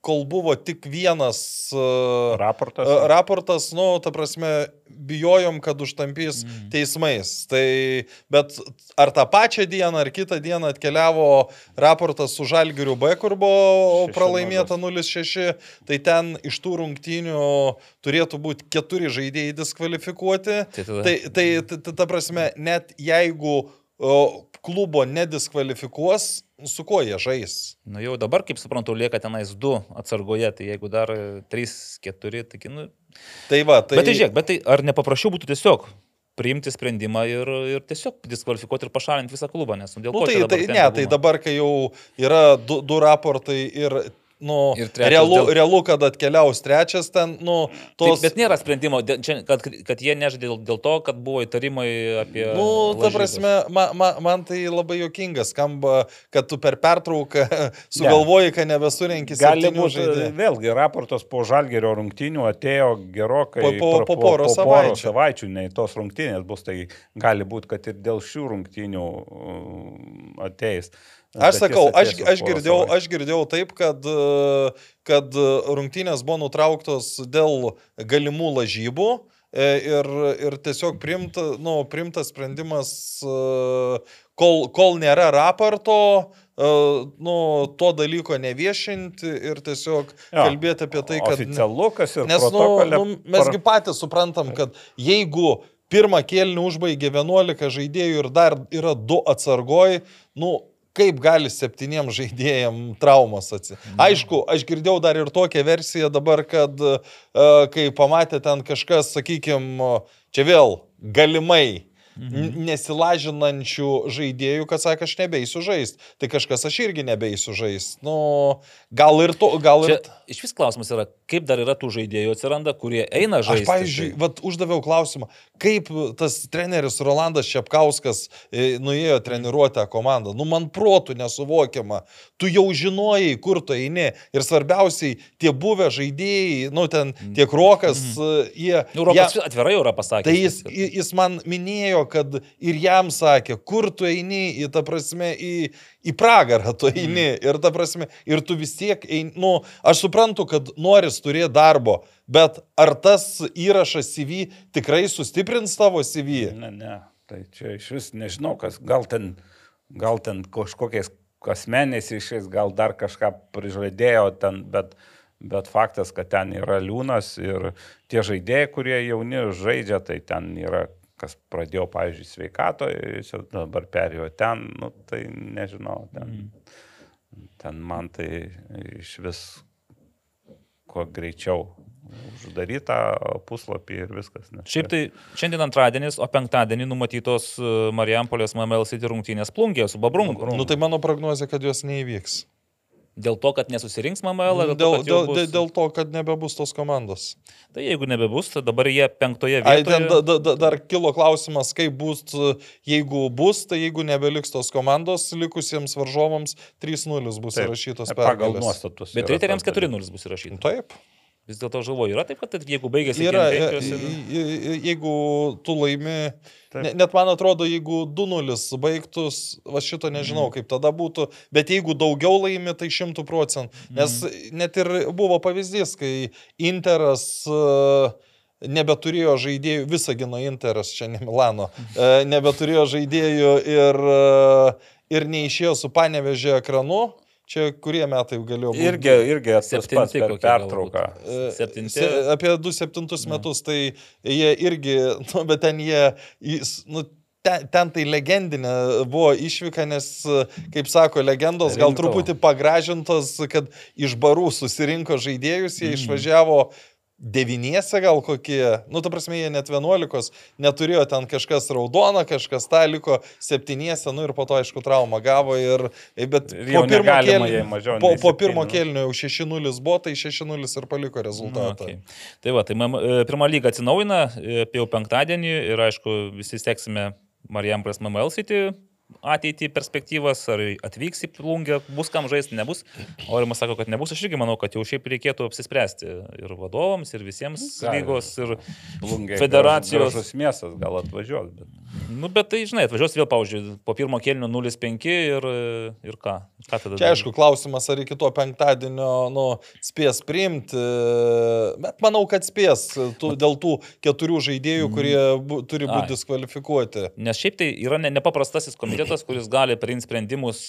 kol buvo tik vienas uh, Raportas. raportas, nu, ta prasme, bijojom, kad užtampys Mhm. teismais. Tai, bet ar tą pačią dieną, ar kitą dieną atkeliavo raportas su Žalgiriu B, kur buvo 6:0. pralaimėta 0-6, tai ten iš tų rungtynių turėtų būti keturi žaidėjai diskvalifikuoti. Tai tada- Tai, tai ta, ta, prasme, net jeigu klubo nediskvalifikuos, su kuo jie žais? Nu jau dabar, kaip suprantu, lieka tenais du atsargoje, tai jeigu dar 3-4, tai... Nu... Tai va, tai... Bet tai žiūrėk, bet tai ar nepaprašiau būtų tiesiog priimti sprendimą ir, ir tiesiog diskvalifikuoti ir pašalinti visą klubą, nes nu, dėl Nu, ko tai, dabar tai, tenka ne, tai dabar, kai jau yra du, du raportai ir, nu, realu, dėl- realu, kad atkeliaus trečias ten, nu, Tos... tos... Bet nėra sprendimo, kad, kad jie nežaidė dėl, dėl to, kad buvo įtarimai apie... Nu, ta lažybas. prasme, man, man, man tai labai jokinga skamba, kad tu per pertrauką [LAUGHS] sugalvoji, kad nebesurenki Gali būti, vėlgi, raportas po žalgerio rungtynių atėjo gerokai Po- po- pra- po poros savaičių. savaičių, nei tos rungtynės bus, tai gali būti, kad ir dėl šių rungtynių uh, ateis. Bet Aš sakau, aš, aš, girdėjau, aš girdėjau taip, kad, e, kad rungtynės buvo nutrauktos dėl galimų lažybų e, ir, ir tiesiog primta, nu, primtas sprendimas, e, kol, kol nėra raporto, e, nu, to dalyko neviešinti ir tiesiog Jo. kalbėti apie tai, kad... Oficialu, kas ir Nes nu, nu, mesgi patys suprantam, kad jeigu pirmą kėlinį užbaigė 11 žaidėjų ir dar yra du atsargoj, nu, kaip gali septyniem žaidėjim traumas atsitikti. Aišku, aš girdėjau dar ir tokią versiją dabar, kad uh, kai pamatė ten kažkas, sakykime, čia vėl galimai n- nesilažinančių žaidėjų, kad sakė, aš nebeisiu žaisti. Tai kažkas aš irgi nebeisiu žaisti. Nu, gal ir to, gal ir... Čia iš vis klausimas yra, kaip dar yra tų žaidėjų atsiranda, kurie eina Aš, žaisti. pavyzdžiui, tai- vat, uždaviau klausimą, kaip tas treneris Rolandas Šepkauskas e, nuėjo treniruotę komandą. Nu, man protų nesuvokiama. Tu jau žinojai, kur tu eini. Ir svarbiausiai, tie buvę žaidėjai, nu, ten tiek Rokas, mm. jie... Nu, Rokas jie- atvirai jau yra pasakęs. Tai jis, jis man minėjo, kad ir jam sakė, kur tu eini, į tą prasme, į, į pragarą tu eini. Mm. Ir ta prasme, ir tu vis tiek eini, nu, aš suprantu, kad noris turėti darbo, bet ar tas įrašas CV tikrai sustiprins tavo CV? Ne, ne. Tai čia iš vis nežinau, kas gal ten, gal ten kažkokiais asmeniais ryšiais, gal dar kažką prižadėjo ten, bet, bet faktas, kad ten yra liūnas ir tie žaidėjai, kurie jauni žaidžia, tai ten yra kas pradėjo, pavyzdžiui, sveikatoje, dabar perėjo ten, nu, tai nežinau, ten, mm. ten man tai iš vis kuo greičiau uždarytą puslapį ir viskas. Nes Šiaip tai šiandien antradienis, o penktadienį numatytos e, Marijampolės MML City rungtynės plungė su Babrungu. Nu tai mano prognozija, kad jos neįvyks. Dėl to, kad nesusirinks MML? Dėl, dėl, dėl, bus... dėl to, kad nebebus tos komandos. Tai jeigu nebebus, tai dabar jie penktoje vietoje. Ai, ten da, da, da, dar kilo klausimas, kaip bus, jeigu bus, tai jeigu nebeliks tos komandos, likusiems varžovams 3-0 bus įrašytos pergalės. Pagal nuostatus. Bet riteriams 4-0 bus įrašytos. Taip. Vis dėlto žalvoju, yra taip, kad jeigu baigėsi... Yra, ir... jeigu tu laimi, ne, net man atrodo, jeigu 2-0 baigtus, va šito nežinau, mm. kaip tada būtų, bet jeigu daugiau laimi, tai 100 procentų. Nes mm. net ir buvo pavyzdys, kai Interas uh, nebeturėjo žaidėjų, Visagino Interas, čia ne Milano, uh, nebeturėjo žaidėjų ir, uh, ir neišėjo su panevežė ekranu. Čia kurie metai galėjo būti? Irgi, irgi septinti per pertrauką. E, septinti. Se, apie 2-7 metus, tai jie irgi, [LAUGHS] nu, bet ten jie, nu, ten, ten tai legendinė buvo išvyka, nes, kaip sako legendos, gal truputį pagražintos, kad iš barų susirinko žaidėjus, jie mm. išvažiavo devyniese gal kokie, nu, ta prasme, jie net vienuolikos, neturėjo ten kažkas raudona, kažkas tą liko septyniese, nu ir po to, aišku, traumą gavo ir, bet ir po pirmo kėlinio, po, po pirmo kėlinio jau 6-0 buvo, tai 6-0 ir paliko rezultatą. Na, okay. Tai va, tai e, pirmą lygą atsinaujina, e, jau penktadienį ir, aišku, visi seksime Marijampras MML City ateitį perspektyvas, ar atvyks į plungę, bus kam žaisti, nebus. Aurimas sako, kad nebus, aš irgi manau, kad jau šiaip reikėtų apsispręsti ir vadovams, ir visiems Gal, lygos, ir plungė, federacijos. Gražus miestas gal atvažiuos, bet... Nu, bet tai, žinai, atvažiuos vėl, pavyzdžiui, po pirmo kelnių 0,5 ir, ir ką? Čia aišku, klausimas, ar iki to penktadienio, nu, spės priimti, bet manau, kad spės tų, dėl tų keturių žaidėjų, mm. kurie bu, turi būti diskvalifikuoti. Nes šiaip tai yra ne, nepaprastasis komitetas, kuris gali priimti sprendimus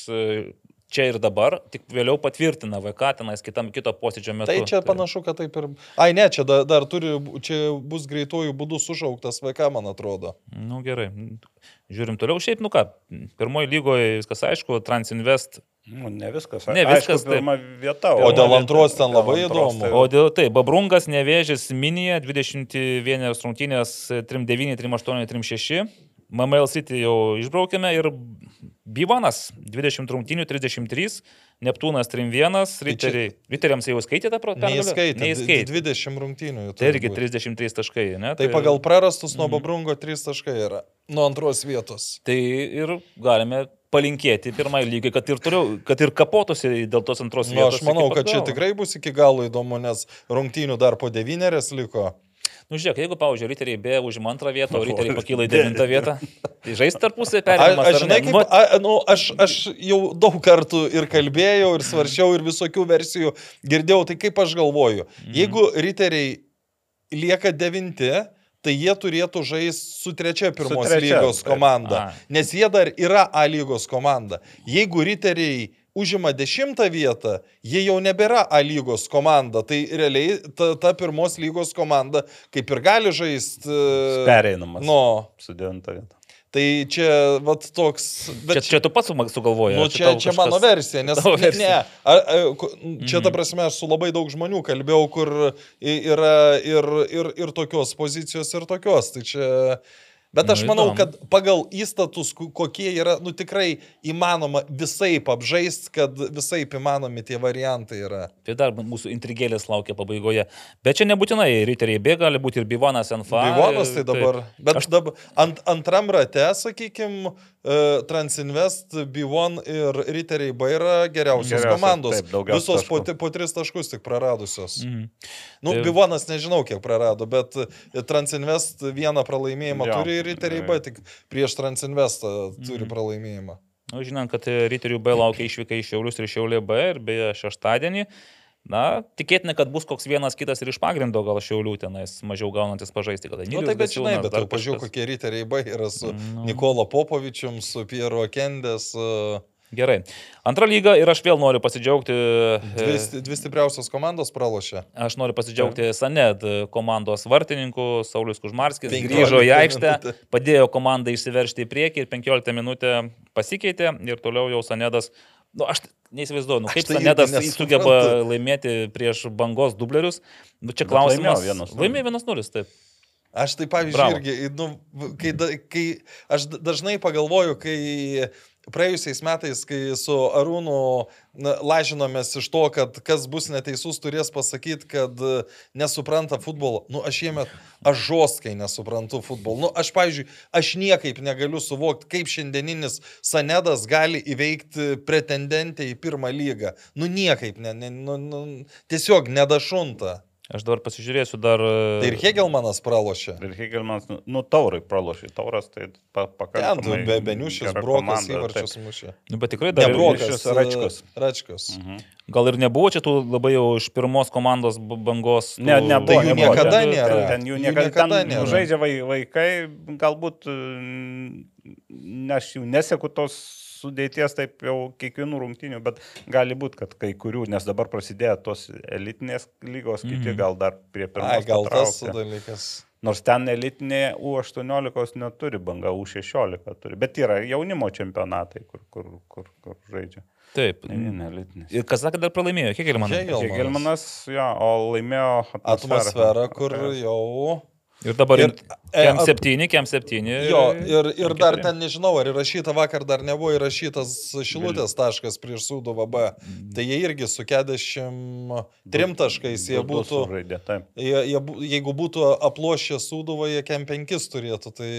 čia ir dabar, tik vėliau patvirtina VK tenais kitam kito posėdžio metu. Tai čia tai... panašu, kad taip ir... Ai ne, čia dar, dar turi, čia bus greitojų būdų sušauktas VK, man atrodo. Nu gerai, žiūrim toliau. Šiaip, nu ką, pirmoji lygoje viskas aišku, Transinvest. Nu, ne viskas, ne viskas. Aišku, pirma vieta. O dėl antros ten labai įdomu. Tai... O dėl, tai, Babrungas nevėžės minija, 21 rungtynės, 3-9, 3-8, 3-6. MML City jau išbraukėme ir Bivanas 20 rungtynių 33, Neptūnas 3-1, Riteriai. Riteriams jau skaitė tą protą? Neįskaitė. Neįskaitė. 20 rungtynių. Tai irgi 33 taškai, ne? Tai, tai pagal prarastus nuo mm. Babrungo 3 taškai yra. Nuo antros vietos. Tai ir galime palinkėti pirmai lygai, kad ir, turiu, kad ir kapotųsi dėl tos antros vietos. Na, aš manau, kad čia tikrai bus iki galo įdomu, nes rungtynių dar po devynerias liko. Nu, žiūrėk, jeigu, pavyzdžiui, riteriai B užima antrą vietą, o riteriai [LAUGHS] pakyla į devintą vietą, tai žais tarpusai perėjimas. Aš, žinai, kaip, a, nu, aš, aš jau daug kartų ir kalbėjau, ir svaršiau, ir visokių versijų girdėjau, tai kaip aš galvoju, mm. jeigu riteriai lieka devinti, tai jie turėtų žaisti su trečia pirmos su trečia, lygos komanda, a. nes jie dar yra A lygos komanda. Jeigu riteriai užima dešimtą vietą, jie jau nebėra A lygos komanda. Tai realiai ta, ta pirmos lygos komanda kaip ir gali žaisti. E, Pereinamas. Nu, su devintą vietą. Tai čia, vat toks. Bet čia, čia tu pats sugalvoji. Nu, čia, čia, čia mano versija, nes [LAUGHS] versija. ne, a, a, čia ta mhm. prasme aš su labai daug žmonių kalbėjau, kur yra ir, ir, ir tokios pozicijos, ir tokios. Tai čia Bet aš nu, manau, kad pagal įstatus, kokie yra, nu tikrai įmanoma visai apžaisti, kad visai įmanomi tie variantai yra. Tai dar mūsų intrigėlės laukia pabaigoje. Bet čia nebūtinai riteriai B, gali būti ir Bivonas NFA. Bivonas tai dabar. Taip. Bet aš... dabar ant, antram rate, sakykime, Transinvest, B1 ir Riteriai B yra geriausios Geriausia, komandos. Taip, Visos taškų. po, po tris taškus tik praradusios. Mhm. Nu, tai... B1 nežinau, kiek prarado, bet Transinvest vieną pralaimėjimą jo. turi Riteriai B tik prieš Transinvestą turi pralaimėjimą. Nu, žinant, kad Ryterių B laukia išvyka į Šiaulius ir Šiaulė B ir beje šeštadienį. Na, tikėtina, kad bus koks vienas kitas ir iš pagrindo gal Šiaulių tenais mažiau gaunantis pažaisti. Na, nu, tai bet žinai, bet jau pažiūrėjau, kokie Riteriai B yra su Nu. Nikola Popovičium, su Piero Kendės. e, Gerai. Antra lyga ir aš vėl noriu pasidžiaugti. Dvi, e, sti- dvi stipriausios komandos pralošė. Aš noriu pasidžiaugti Saned komandos vartininku Saulis Kužmarskis. 15 Grįžo į aikštę, padėjo komandai išsiveršti į priekį ir 15 minutę pasikeitė ir toliau jau Sanedas. Nu, aš neįsivaizduoju, nu, kaip tai Sanedas sugeba laimėti prieš bangos dublerius. Nu, čia klausimas. laimėjo 1:0. Laimėjo 1-0, taip. Aš tai pavyzdžiui Bravo. irgi, nu, kai, kai aš da- dažnai pagalvoju, kai praėjusiais metais, kai su Arūnu lažinomės iš to, kad kas bus neteisus, turės pasakyti, kad e, nesupranta futbolo. Nu, aš jiemet, aš žostkai nesuprantu futbolo. Nu, aš, pavyzdžiui, aš niekaip negaliu suvokti, kaip šiandieninis Sanedas gali įveikti pretendentę į pirmą lygą. Nu, niekaip, ne, ne, nu, nu, tiesiog nedašunta. Aš dabar pasižiūrėsiu dar. Tai ir Hegelmanas pralošė. Ir Hegelmanas, nu, nu taurai pralošė. Tauras tai pa, Ten, pakankamai. tu be Beniušis, Brokas įvarčius mušė. Nu, bet tikrai Ne dar. Brokas, Beniušis, Račkus. e, Račkus. Mhm. Gal ir nebuvo čia tų labai jau iš pirmos komandos bangos. tų- Ne, nebuvo. Tai jų nebuvo. niekada Ten- nėra. Ten, ten jų Jų niekada, niekada ten nėra. Žaidžia vai- vaikai, galbūt, ne, aš jų neseku tos sudėties taip jau kiekvienų rungtynių, bet gali būti, kad kai kurių, nes dabar prasidėjo tos elitinės lygos, kiti Mhm. gal dar prie Ai, pirmos. gal tas patraukti. dalykas. Nors ten elitinė U18 neturi banga, U16 turi, bet yra jaunimo čempionatai, kur, kur, kur, kur žaidžia. Taip. Ne, ne, elitinės. Ir Kazakė dar pralaimėjo, kiek ir man. Hegelmanas. Hegelmanas, jo, o laimėjo Atmosfera, kur Okay. jau. Ir dabar Ir, kem at- 7, kem 7. Jo, ir, ir dar ten nežinau, ar įrašyta vakar dar nebuvo įrašytas šilutės taškas prieš Sūduvą B. Tai jie irgi su 43 taškais jie būtų. Jie, jie, jeigu būtų aplošę Sūduvą, jie kem 5 turėtų. Tai...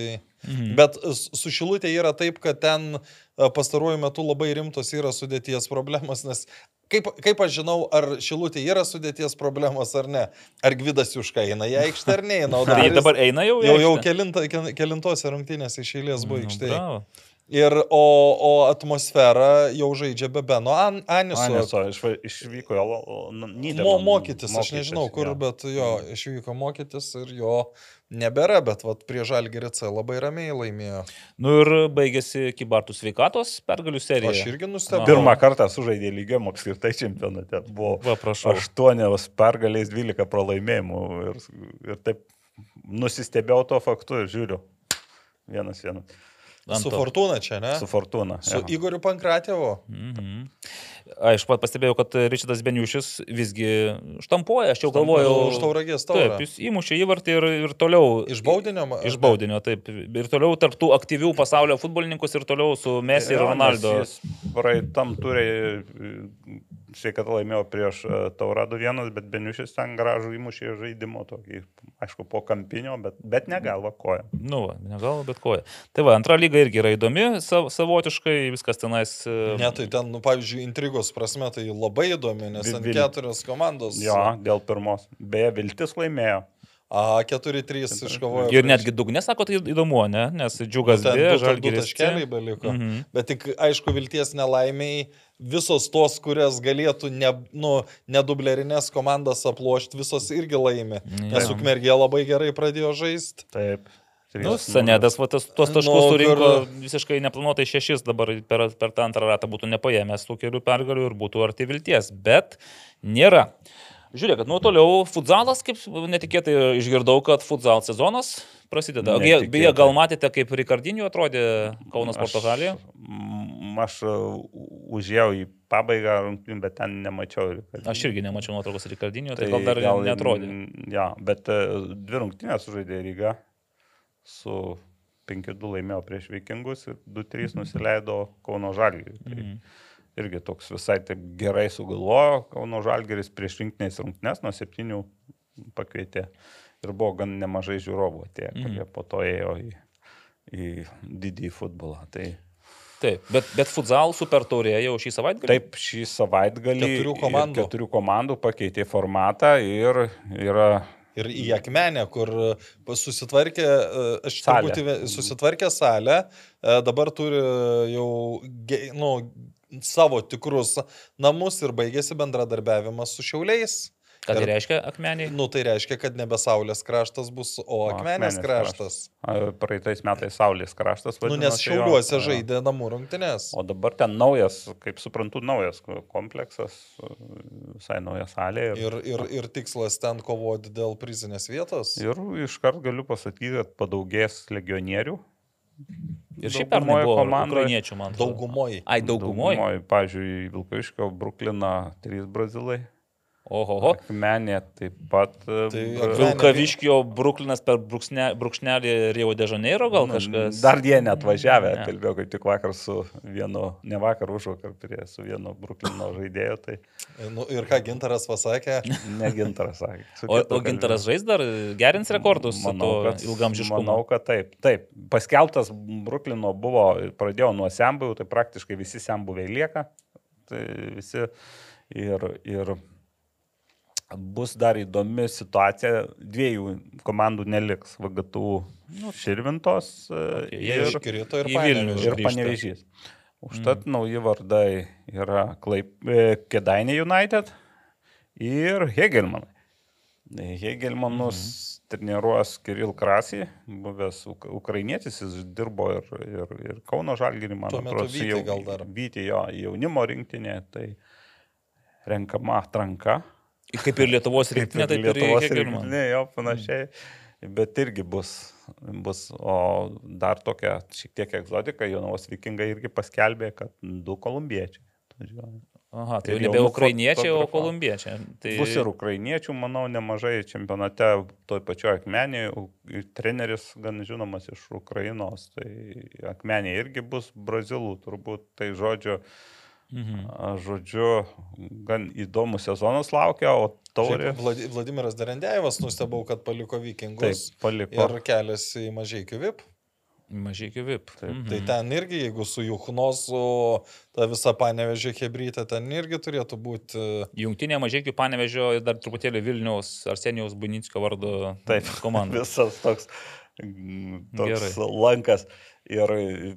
Mhm. Bet su Šilutė yra taip, kad ten e, pastaruoju metu labai rimtos yra sudėties problemas, nes kaip, kaip aš žinau, ar Šilutė yra sudėties problemas ar ne, ar Gvidas Juška eina į aikštę ar neina. O [LAUGHS] Tai dabar eina jau. į jau, jau aikštę? kelinta, kel- kelintose rungtynėse iš eilės buvo Nu, aikštėje. bravo. Ir, o, o atmosfera jau žaidžia be Beno An, Aniso. Aniso išva- išvyko į Lo- Mo, Nyderlandų. mokytis, aš nežinau kur, jo. bet jo, išvyko mokytis ir jo nebėra, bet vat, prie Žalgirį C labai ramiai laimėjo. Nu ir baigėsi Kibartų sveikatos pergalių serija. Aš irgi nustebau. Pirmą kartą sužaidė lygiam apskritai čempionate. Buvo Va, prašau. 8 pergalės, 12 pralaimėjimų. Ir, ir taip nusistebėjau to faktu ir žiūriu. Vienas vienas. Su Ant to. Fortuna čia, ne? Su Fortuna. Su. Igoriu Pankratėvu. Mhm. Aš pat pastebėjau, kad Ričardas Beniušis visgi štampuoja, aš jau galvojau. už tauragės taurę. Taip, jis įmušė įvartį ir, ir toliau. Iš baudinio? Iš baudinio, taip. Ir toliau tarptų aktyvių pasaulio futbolininkus ir toliau su Messi ir Jo, Ronaldo. jis Praeitam turė, sveikatą laimėjo prieš e, Taurado vienas, bet Beniušis ten gražų įmušė žaidimo tokį, aišku, po kampinio, bet, bet negalva koja. Nu, va, negal, bet koja. Tai va, antra lyga irgi yra įdomi, sav, savotiškai, viskas tenais. e, Ne, tai ten, nu, pavyzdžiui, intrigos prasme tai labai įdomi, nes vil- keturios komandos. Jo, dėl pirmos. Beje, Viltis laimėjo. A, 4-3 iškovojo. Ir prieš- netgi dugne, sako, tai įdomu, ne? Nes džiugas ta- du žalgeris. Taškeliai beliko. Mhm. Bet tik, aišku, vilties nelaimiai, visos tos, kurias galėtų ne, nu, nedublerinės komandas aplošti, visos irgi laimi. Nes. Ukmergė labai gerai pradėjo žaisti. Taip. Nu, 3-0. Sanedas, va, tas, tuos taškus Nu, surinko kur- visiškai neplanuotai šešis, dabar per, per tą antrą ratą būtų nepaėmęs tų kelių pergalių ir būtų arti vilties, bet nėra. Žiūrėk, nu toliau futsalas, kaip netikėtai išgirdau, kad futsal sezonas prasideda. Netikėtai. beje, gal matėte, kaip Rikardiniu atrodė Kaunas Portugalija? Mm, Aš uh, užėjau į pabaigą rungtynių, bet ten nemačiau. Rikardinio. Aš irgi nemačiau nuotraukos Rikardiniu, tai, tai gal dar gal netrodė. Ja, bet uh, dvi rungtynės sužaidė Ryga su 5-2 laimėjo prieš Vikingus ir 2-3 nusileido Kauno Žalgiriui. Tai Mhm. irgi toks visai taip gerai sugalvojo Kauno Žalgiris prieš rinktinės rungtynės nuo 7 pakvietė ir buvo gan nemažai žiūrovų tie, Mhm. kurie po to ėjo į, į didįjį futbolą. Tai Taip, bet, bet futsal super taurė jau šį savaitgalį. Taip, šį savaitgalį Keturių komandų. keturių komandų pakeitė formatą ir yra Ir į akmenę, kur e, susitvarkė, e, aš įve- susitvarkė salę, e, dabar turi jau nu, savo tikrus namus ir baigėsi bendradarbiavimas su šiauliais. Ką tai reiškia akmeniai? Nu, tai reiškia, kad nebe Saulės kraštas bus, o akmenės Akmenės kraštas. A, Praeitais metais Saulės kraštas Nu, vadinosi. nes šiauliuose Jo. žaidė namų rungtynės. O dabar ten naujas, kaip suprantu, naujas kompleksas, visai nauja salė. Ir, Ir, ir, ir tikslas ten kovoti dėl prizinės vietos. ir iškart galiu pasakyti, kad padaugės legionierių. Ir šiaip buvo komandoj- ukrainiečių, man atrodo. Daugumoji. Ai, daugumoje. Pavyzdžiui, Vilkaviškio, Bruklino, trys brazilai. Oho. Akmenė taip pat. e, Tai Vilkaviškio Bruklinas per brūkšne, brūkšnelį Rio de Janeiro gal kažkas. Dar jie net važiavę, Ne. kalbėjau kaip tik vakar su vienu, ne vakar, už vakar prie su vienu Bruklino žaidėju, tai Nu, ir ką Gintaras pasakė, ne gintaras sakė. O, o gintaras žais dar gerins rekordus su to kad, ilgam žiškumu. manau, kad taip. Taip, paskeltas Bruklino buvo, pradėjau nuo sembųjų, tai praktiškai visi sembūviai lieka. Tai visi ir, ir bus dar įdomi situacija, dviejų komandų neliks, VGTU nu, Širvintos Okay, okay, ir, iškrito ir Panevėžį. ir. Panevežys. Užtat mm. nauji vardai yra Klaip, e, Kedainė United ir Hegelmanai. Hegelmanus mm. treniruos Kiril Krasį, buvęs uk ukrainietis, jis dirbo ir, ir, ir Kauno Žalgirį, man atrodo, Vytį gal dar. Vyti jo jaunimo rinktinė, tai renkama atranka. Kaip ir Lietuvos rinktinė, taip ir Lietuvos rinktinė, jo, panašiai. Bet irgi bus, bus, o dar tokia šiek tiek egzotika, Jonavos vikingai irgi paskelbė, kad du kolumbiečiai. Aha, tai nebe ukrainiečiai, o kolumbiečiai. Tai... Bus ir ukrainiečių, manau, nemažai čempionate, toj pačioj akmenėje, treneris gan žinomas iš Ukrainos, tai akmenė irgi bus brazilų, turbūt, tai žodžiu, Mhm. žodžiu, gan įdomus sezonas laukia, o taurė. Šiaip Vladi- Vladimiras Derendėjevas nustebau, kad paliko Taip, vikingus paliko. ir keliasi į mažai VIP. Mažai iki VIP. Taip, Mhm. Tai ten irgi, jeigu su Juchnosu, ta visa panevežė hebrytė, ten irgi turėtų būti. Jungtinė mažiekių panevežio ir dar truputėlį Vilniaus Arsenijaus Bunickio vardu Taip, komanda. [LAUGHS] Visas toks, toks Gerai. lankas. Ir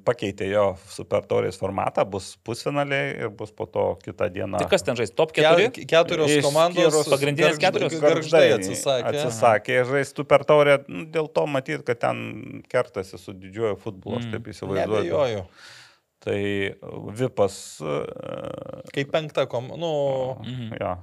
pakeitė jo super taurės formatą, bus pusfinaliai ir bus po to kitą dieną. Tai kas ten žais? Top Ke, 4? keturios Išskyrus komandos. pagrindinės keturios? Garždai atsisakė. Atsisakė žaisti per taurę, nu, dėl to matyt, kad ten kertasi su didžiuoju futbolu, aš Mm. taip įsivaizduoju. Nebejoju. Tai Vipas. Kaip penkta kom... Nu, Mhm. Jo,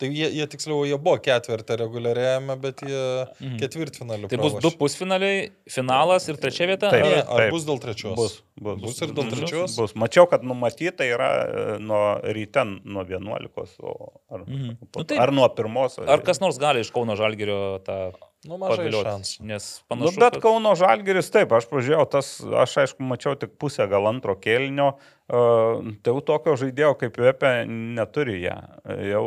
tai jie, jie tiksliau, jie buvo ketvirtą reguliariajame, bet jie Mhm. ketvirtfinaliu. Tai bus du pusfinaliai, finalas ir trečia vieta? Taip. Ne, Ar- ar taip. bus dėl trečios? Bus, bus, Bus ir dėl Bus. trečios? Bus. Mačiau, kad numatyta yra e, nuo ryte nuo 11, o ar, Mhm. Nu tai- ar nuo 1. Ar kas nors gali iš Kauno Žalgirio tą Nu, mažai šansų. Nes Nu, panašu, bet kad- Kauno Žalgeris, taip, aš pažiūrėjau, tas, aš aišku, mačiau tik pusę gal antro kėlinio, uh, tai jau tokio žaidėjo kaip Vepė neturi ją. Jau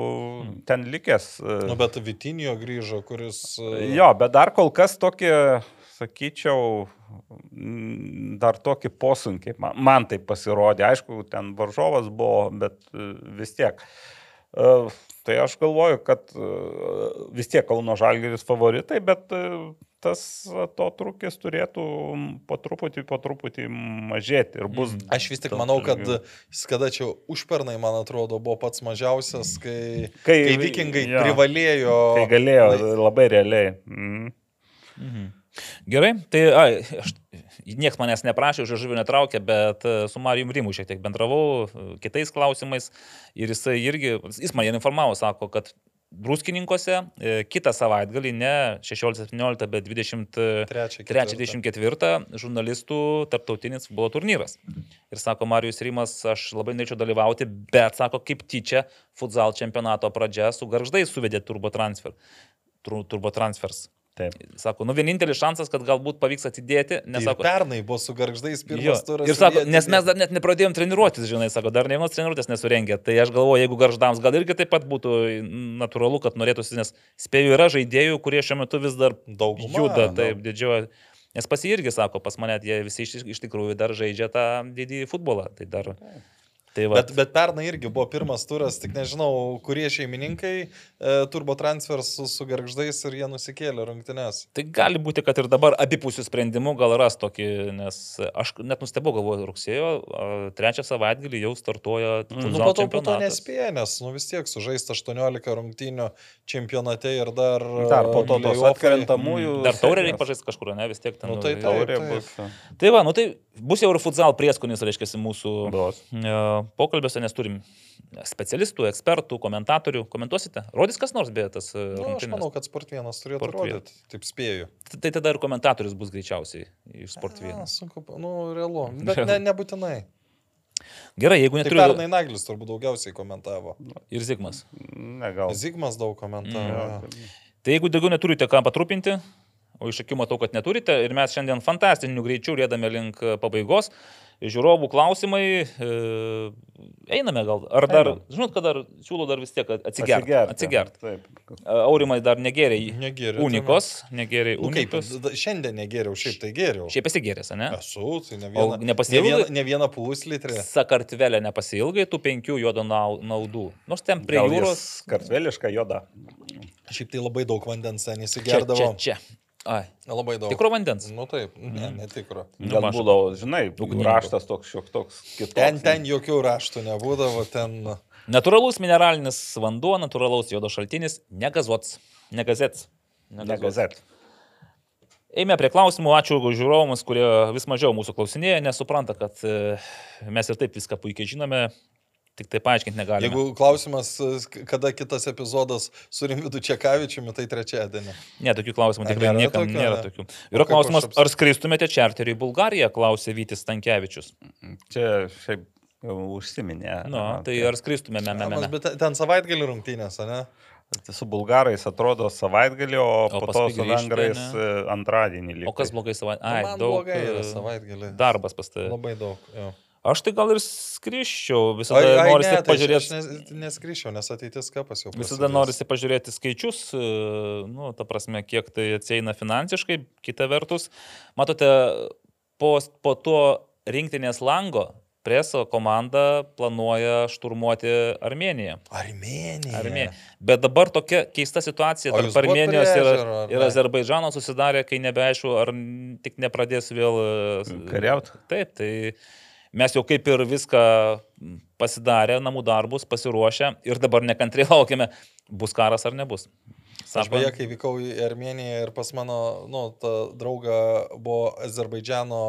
ten likęs. Uh, Nu, bet Vitinio grįžo, kuris... e, Jo, bet dar kol kas tokį, sakyčiau, dar tokį posunkį. Man, man tai pasirodė. Aišku, ten varžovas buvo, bet e, vis tiek. E, Tai aš galvoju, kad e, vis tiek Kauno Žalgeris favoritai, bet e, tas to trūkis turėtų po truputį, po truputį mažėti ir bus. Mhm. Aš vis tik manau, kad kada čia užpernai, man atrodo, buvo pats mažiausias, kai, Kai- kai vikingai jo. privalėjo... Tai galėjo labai realiai. Mm. Mhm. Gerai, tai ai, aš, niekas manęs neprašė, už žuvį netraukė, bet e, su Marijum Rimu šiek tiek bendravau e, kitais klausimais ir jisai irgi, jis man informavo, sako, kad Druskininkose e, kitą savaitgalį, ne 16-17, bet 23 Trečią, 24 žurnalistų tarptautinis futbolo turnyras. Ir sako Marijus Rimas, aš labai norėčiau dalyvauti, bet sako, kaip tyčia futsal čempionato pradžia su garždai suvedė turbo transfer. Tur- Turbo transfers. Taip. Sako, nu vienintelis šansas, kad galbūt pavyks atidėti, nes Nes sako, pernai buvo su garždais pirmas turas. ir sako, nes mes dar net nepradėjom treniruotis, žinai, sako, dar ne vienos treniruotės nesurengė. Tai aš galvoju, jeigu garždams gal irgi taip pat būtų natūralu, kad norėtųsi, nes spėju yra žaidėjų, kurie šiuo metu vis dar Dauguma, juda, nu. taip, didžioji. Nes pas jį irgi sako, pas mane jie visi iš, iš tikrųjų dar žaidžia tą didį futbolą. Tai dar... Tai va. Bet, bet pernai irgi buvo pirmas turas, tik nežinau, kurie šeimininkai e, turbo transfers su, su garždais ir jie nusikėlė rungtynes. Tai gali būti, kad ir dabar abipusių sprendimų gal ras tokį, nes aš net nustebau, galvoju, rugsėjo a, trečią savaitgalį jau startuoja Nu, futsal po to, po to nespėja, nes, nu vis tiek sužaista 18 rungtynių čempionate ir dar... Dar po to tos playoffai. atkrentamųjų. Dar taurė reikia pažaisti kažkur, ne, vis tiek ten. Nu, tai taip. Taurė bus. Tai va, nu tai bus jau ir futsal prieskonis, reiškia, mūsų Bus. e, pokalbiuose, nes turim specialistų, ekspertų, komentatorių. Komentuosite? Rodys kas nors beje tas e, Nu, aš rungtynes? manau, kad Sport 1 turėtų Sport vienas. rodyti, taip spėju. Tai tada ir komentatorius bus greičiausiai iš Sport Na, 1. sunku, nu, realu. [LAUGHS] Bet ne, nebūtinai. Gerai, jeigu Tai neturi. pernai Naglis turbūt daugiausiai komentavo. Ir Zigmas. Ne, gal. Zigmas daug komentavo. Mm. Tai jeigu daugiau neturite ką patrupinti, o iš akių matau, kad neturite, ir mes šiandien fantastiniu greičiu rėdame link e, pabaigos, žiūrovų klausimai, e, einame gal. Ar dar, Einam. žinot, kad dar siūlau dar vis tiek atsigert. Atsigerti. Atsigert. Taip. Aurimai dar negeriai Negėrė, tai unikos, negeriai Nu, kaip, šiandien negėriau, šiaip tai gėriau. Šiaip esi ne? Esu, tai ne O viena, ne viena, ne viena puslitrė. Sakartvelė nepasilgai tų penkių juodo nau- naudų. Nors ten prie Gal jūros. jis Kartvelišką jodą. Šiaip tai labai daug vandens ten Čia, čia, įsigerdavo. čia. Ai, Labai daug. tikro vandens. Nu taip, ne, netikro. Nu, Gal maža. būdavo, žinai, raštas toks šiok toks kitoks. Ten, ten jokių raštų nebūdavo, ten... Natūralus mineralinis vanduo, natūralaus jodo šaltinis, negazuots, negazets. Ne gazet. Eime prie klausimų, ačiū žiūrovams, kurie vis mažiau mūsų klausinėja, nesupranta, kad e, mes ir taip viską puikiai žinome, tik tai paaiškinti negalime. Jeigu klausimas, kada kitas epizodas su Rimvidu Čekavičiumi, tai trečiadienį. Ne, tokių klausimų tikrai nėra niekam tokio, nėra tokių. Yra klausimas, ar skristumėte čarterių į Bulgariją, klausė Vytis Tankievičius. Čia šiaip užsiminė. Nu, tai ar skristumėme, me, me, Mas, me. Bet ten savaitgalį rungtynės, ne? Tai Su bulgarais atrodo savaitgalį, o, O po to su vengrais e, antradienį lyg. O kas blogai savaitę? Ai, Man daug blogai yra e, savaitgalį. darbas pas tave. Labai daug. Jo. Aš tai gal ir skriščiau, visada ai, norisi ne, tai pažiūrėti. Aš nes, neskryšiau, nes ateitis kapas jau. Visada prasidės. norisi pažiūrėti skaičius, e, nu, ta prasme, kiek tai atsieina finansiškai, kita vertus. Matote, po, po to rinktinės lango preso komanda planuoja šturmuoti Armeniją. Armėnija. Armėnija. Bet dabar tokia keista situacija O tarp Armenijos ir, ir? Azerbaidžano susidarė, kai nebeaišku, ar tik nepradės vėl e, Kariaut? Taip, tai mes jau kaip ir viską pasidarę, namų darbus, pasiruošę ir dabar nekantriai [LAUGHS] laukiame, bus karas ar nebus. Aš beje, kai vykau į Armėniją ir pas mano, nu, ta drauga buvo Azerbaidžiano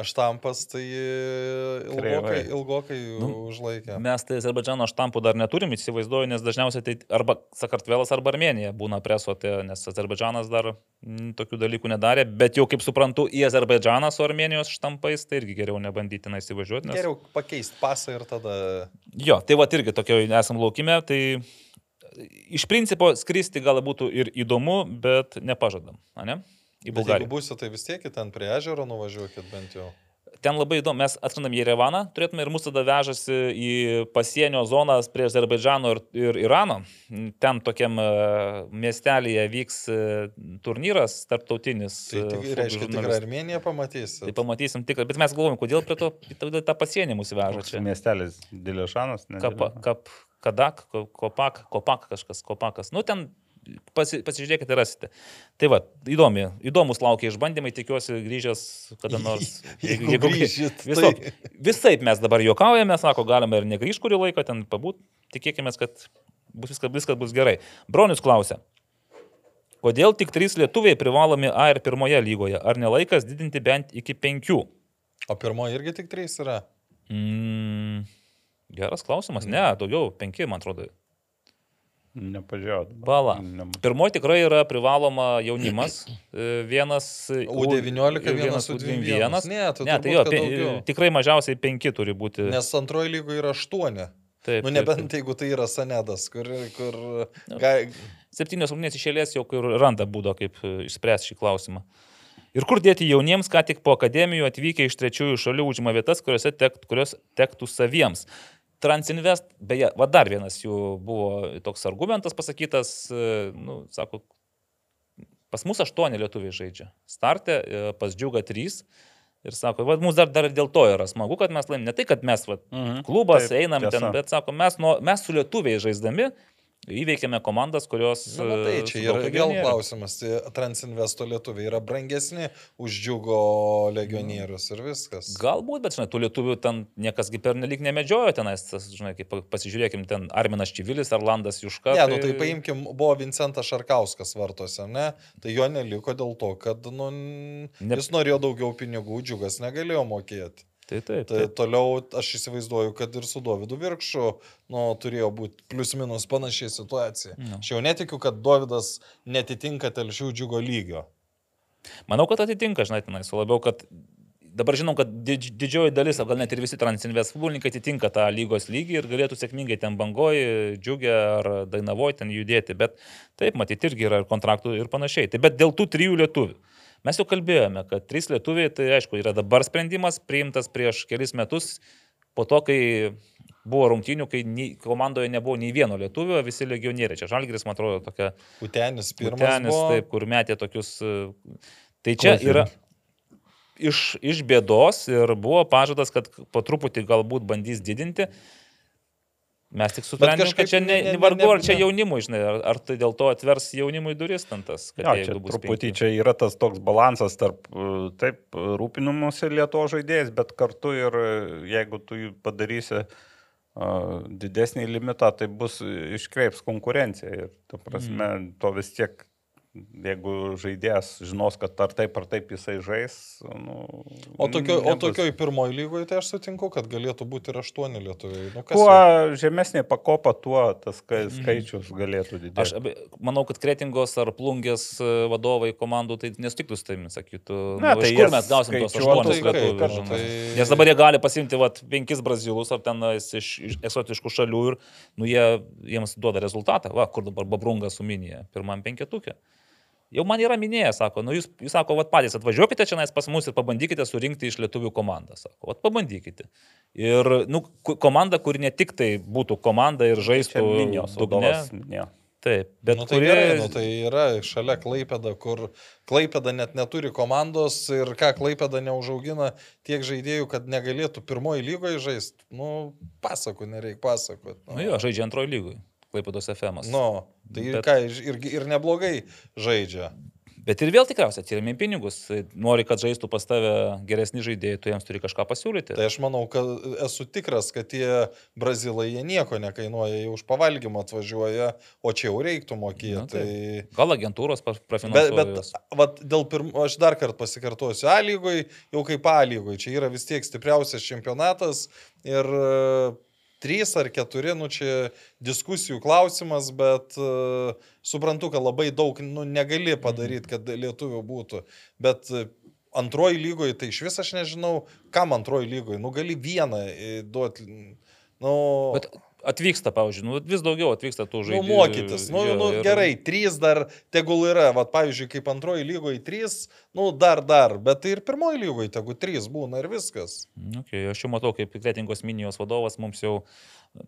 štampas, tai ilgokai, Kreivai. ilgokai Nu, užlaikė. Mes tai Azerbaidžano štampų dar neturim, įsivaizduoju, nes dažniausiai tai arba Sakartvelas, arba Armenija būna presuoti, nes Azerbaidžanas dar mm, tokių dalykų nedarė, bet jau kaip suprantu, į Azerbaidžaną su Armenijos štampais, tai irgi geriau nebandyti įsivažiuoti. Nes... Geriau pakeisti pasą ir tada... Jo, tai va irgi tokio esam laukime, tai iš principo skristi gal būtų ir įdomu, bet nepažadam, ne? Į Bet jeigu Bulgariją. būsite, tai vis tiek ten prie ežero nuvažiuokit bent jau. Ten labai įdomu, mes atskrendam į Jerevaną, turėtume ir mūsų tada vežasi į pasienio zonas prie Azerbaidžano ir, ir Irano. Ten tokiam e, miestelėje vyks e, turnyras tarptautinis. Tai e, tik, reiškia, tikrai žurnalistų. Armėniją pamatysit. Tai pamatysim tik, bet mes galvojam, kodėl prie to, tada tą pasienį mūsų veža čia. miestelis Dilėšanas. ne Dilėšanas. kap, kadak, ko- kopak, kopak kažkas, kopakas. Nu, ten pasi, pasižiūrėkite, rasite. Tai va, įdomi, įdomus laukia išbandymai, tikiuosi grįžęs kada nors. [LAUGHS] Jeigu grįšit, Visop, tai- visai mes dabar juokaujame, sako, galime ir negrįžti kurį laiką ten pabūt, tikėkime, kad bus viskas, viskas bus gerai. Bronius klausia. Kodėl tik trys lietuviai privalomi A ir pirmoje lygoje? Ar nelaikas didinti bent iki penkių? O pirmoji irgi tik trys yra. Mm, geras klausimas. Ne, daugiau, penki, man atrodo. Nepažiūrėjau. Bala. Pirmoji tikrai yra privaloma jaunimas. [CLEARS THROAT] E, Vienas. U19, ir vienas U21. vienas. Ne, tai ne, tai jo, pe, tikrai mažiausiai penki turi būti. Nes antroji lygoje yra aštuoni. taip, Nu, taip, nebent taip. jeigu tai yra Sanedas, kur... kur Nu. gai, Septynios rungtynės iš eilės jau ir randa būdo, kaip e, išspręsti šį klausimą. Ir kur dėti jauniems, ką tik po akademijų atvykę iš trečiųjų šalių užima vietas, kuriuose tekt, kurios tektų saviems. Transinvest, beje, va dar vienas jų buvo toks argumentas pasakytas, e, nu, sako, pas mus aštuoni lietuviai žaidžia. Startė, e, pas džiugą trys, Ir sako, va, mums dar, dar dėl to yra smagu, kad mes laimėjome. Ne tai, kad mes, va, Mhm. klubas, Taip, einam tiesa. ten, bet sako, mes, nuo, mes su lietuviai žaisdami įveikėme komandas, kurios... Na, tai e, čia yra vėl klausimas. Tai Transinvesto lietuviai yra brangesni už džiugo legionierius ir viskas. Galbūt, bet, žinai, tų lietuvių ten niekas kaip per nelik nemedžiojo tenais, žinai, kaip pa- pasižiūrėkim, ten Arminas Čivilis, Arlandas Juška. Ne, nu tai paimkim, buvo Vincentas Šarkauskas vartose, ne? Tai jo neliko dėl to, kad nu, ne... jis norėjo daugiau pinigų, džiugas negalėjo mokėti. Tai taip. Tai taip. toliau aš įsivaizduoju, kad ir su Dovydu Virkšu nu, turėjo būti plius minus panašiai situacija. Nu. Aš jau netikiu, kad Dovydas netitinka telšių džiugo lygio. Manau, kad atitinka, žinai, tenais, o labiau, kad dabar žinom, kad didž, didžioji dalis, gal net ir visi Transinvest futbolininkai atitinka tą lygos lygį ir galėtų sėkmingai ten bangoji, džiugė ar dainavoji ten judėti, bet taip, matyti irgi yra ir kontraktų ir panašiai. Tai bet dėl tų trijų lietuvių. Mes jau kalbėjome, kad trys lietuviai, tai aišku, yra dabar sprendimas priimtas prieš kelis metus, po to, kai buvo rungtynių, kai nei, komandoje nebuvo nei vieno lietuvio, visi legionieriai. Čia Žalgris, man atrodo, tokia Utenis pirmas. Tenis, buvo. taip, kur metė tokius. e, Tai čia Klausyk. yra iš, iš bėdos ir buvo pažadas, kad po truputį galbūt bandys didinti. Mes tik kažkaip kad čia ne, ne- vargu, ar čia jaunimui, žinai, ar, ar tai dėl to atvers jaunimui duris ten tas, kad Jo, čia truputį penki. čia yra tas toks balansas tarp, e, taip, rūpinimuose lieto žaidėjas, bet kartu ir e, jeigu tu jį padarysi a, didesnį limitą, tai bus e, iškreips konkurencija. Ir, ta prasme, Mhm. to vis tiek, jeigu žaidėjas žinos, kad ar taip ar taip jisai žais. Nu, O, tokio, o nebus. tokioj pirmoji lygoje tai aš sutinku, kad galėtų būti ir aštuoni lietuviai. Nu, kas Kuo jau? žemesnė pakopa, tuo tas skai- skaičius galėtų didėti. Mhm. Aš manau, kad kretingos ar plungės e, vadovai komandų tai nesutiktų su tavimi, sakytų. Na, nu, tai iš kur mes gausim tos skaičiuotų, aštuonis tai lietuvius, žinai. tai- Nes dabar jie gali pasimti vat, penkis brazilus ar ten iš, iš eksotiškų šalių ir nu, jie, jiems duoda rezultatą. Va, kur dabar Babrunga su minėje, pirmam penketukė. Jau man yra minėję, sako, nu jūs, jūs sako, vat patys atvažiuokite čia pas mus ir pabandykite surinkti iš lietuvių komandą. Sako, vat pabandykite. Ir, nu, komanda, kuri ne tik tai būtų komanda ir žaistų Čia minijos dugne. vadovas. Taip, bet Nu, tai kuri... gerai, nu, tai yra šalia Klaipėda, kur Klaipėda net neturi komandos ir ką Klaipėda neužaugina tiek žaidėjų, kad negalėtų pirmoji lygoje žaisti. Nu, pasakų nereikia pasakoti. Nu jo, žaidžia antrojo lygui. Klaipėdos FM. Nu, tai Bet- Bet... ką, ir, ir neblogai žaidžia. Bet ir vėl tikriausiai atsirėmė pinigus. Nori, kad žaistų pas tave geresni žaidėjai, tu jiems turi kažką pasiūlyti. Tai aš manau, kad esu tikras, kad tie brazilai jie nieko nekainuoja, jie už pavalgymą atvažiuoja, o čia jau reiktų mokėti. Na, taip. tai... Gal agentūros Bet, prafinansuoja. bet juos. vat, dėl pirmo, aš dar kartą pasikartosiu, A lygoj, jau kaip A lygoj, čia yra vis tiek stipriausias čempionatas ir e, trys ar keturi, nu čia diskusijų klausimas, bet uh, suprantu, kad labai daug nu, negali padaryti, kad lietuvių būtų. Bet uh, antroji lygoje, tai iš vis aš nežinau, kam antroji lygoje, nu gali vieną e, duoti. Nu, Bet atvyksta, pavyzdžiui, nu, vis daugiau atvyksta tų Nu, žaidėjų. mokytis. Nu, Jo, nu, ir- gerai, trys dar tegul yra. Vat, pavyzdžiui, kaip antroji lygoje trys, nu, dar, dar. Bet tai ir pirmoji lygoje tegu trys būna ir viskas. Okay, aš jau matau, kaip kretingos minijos vadovas mums jau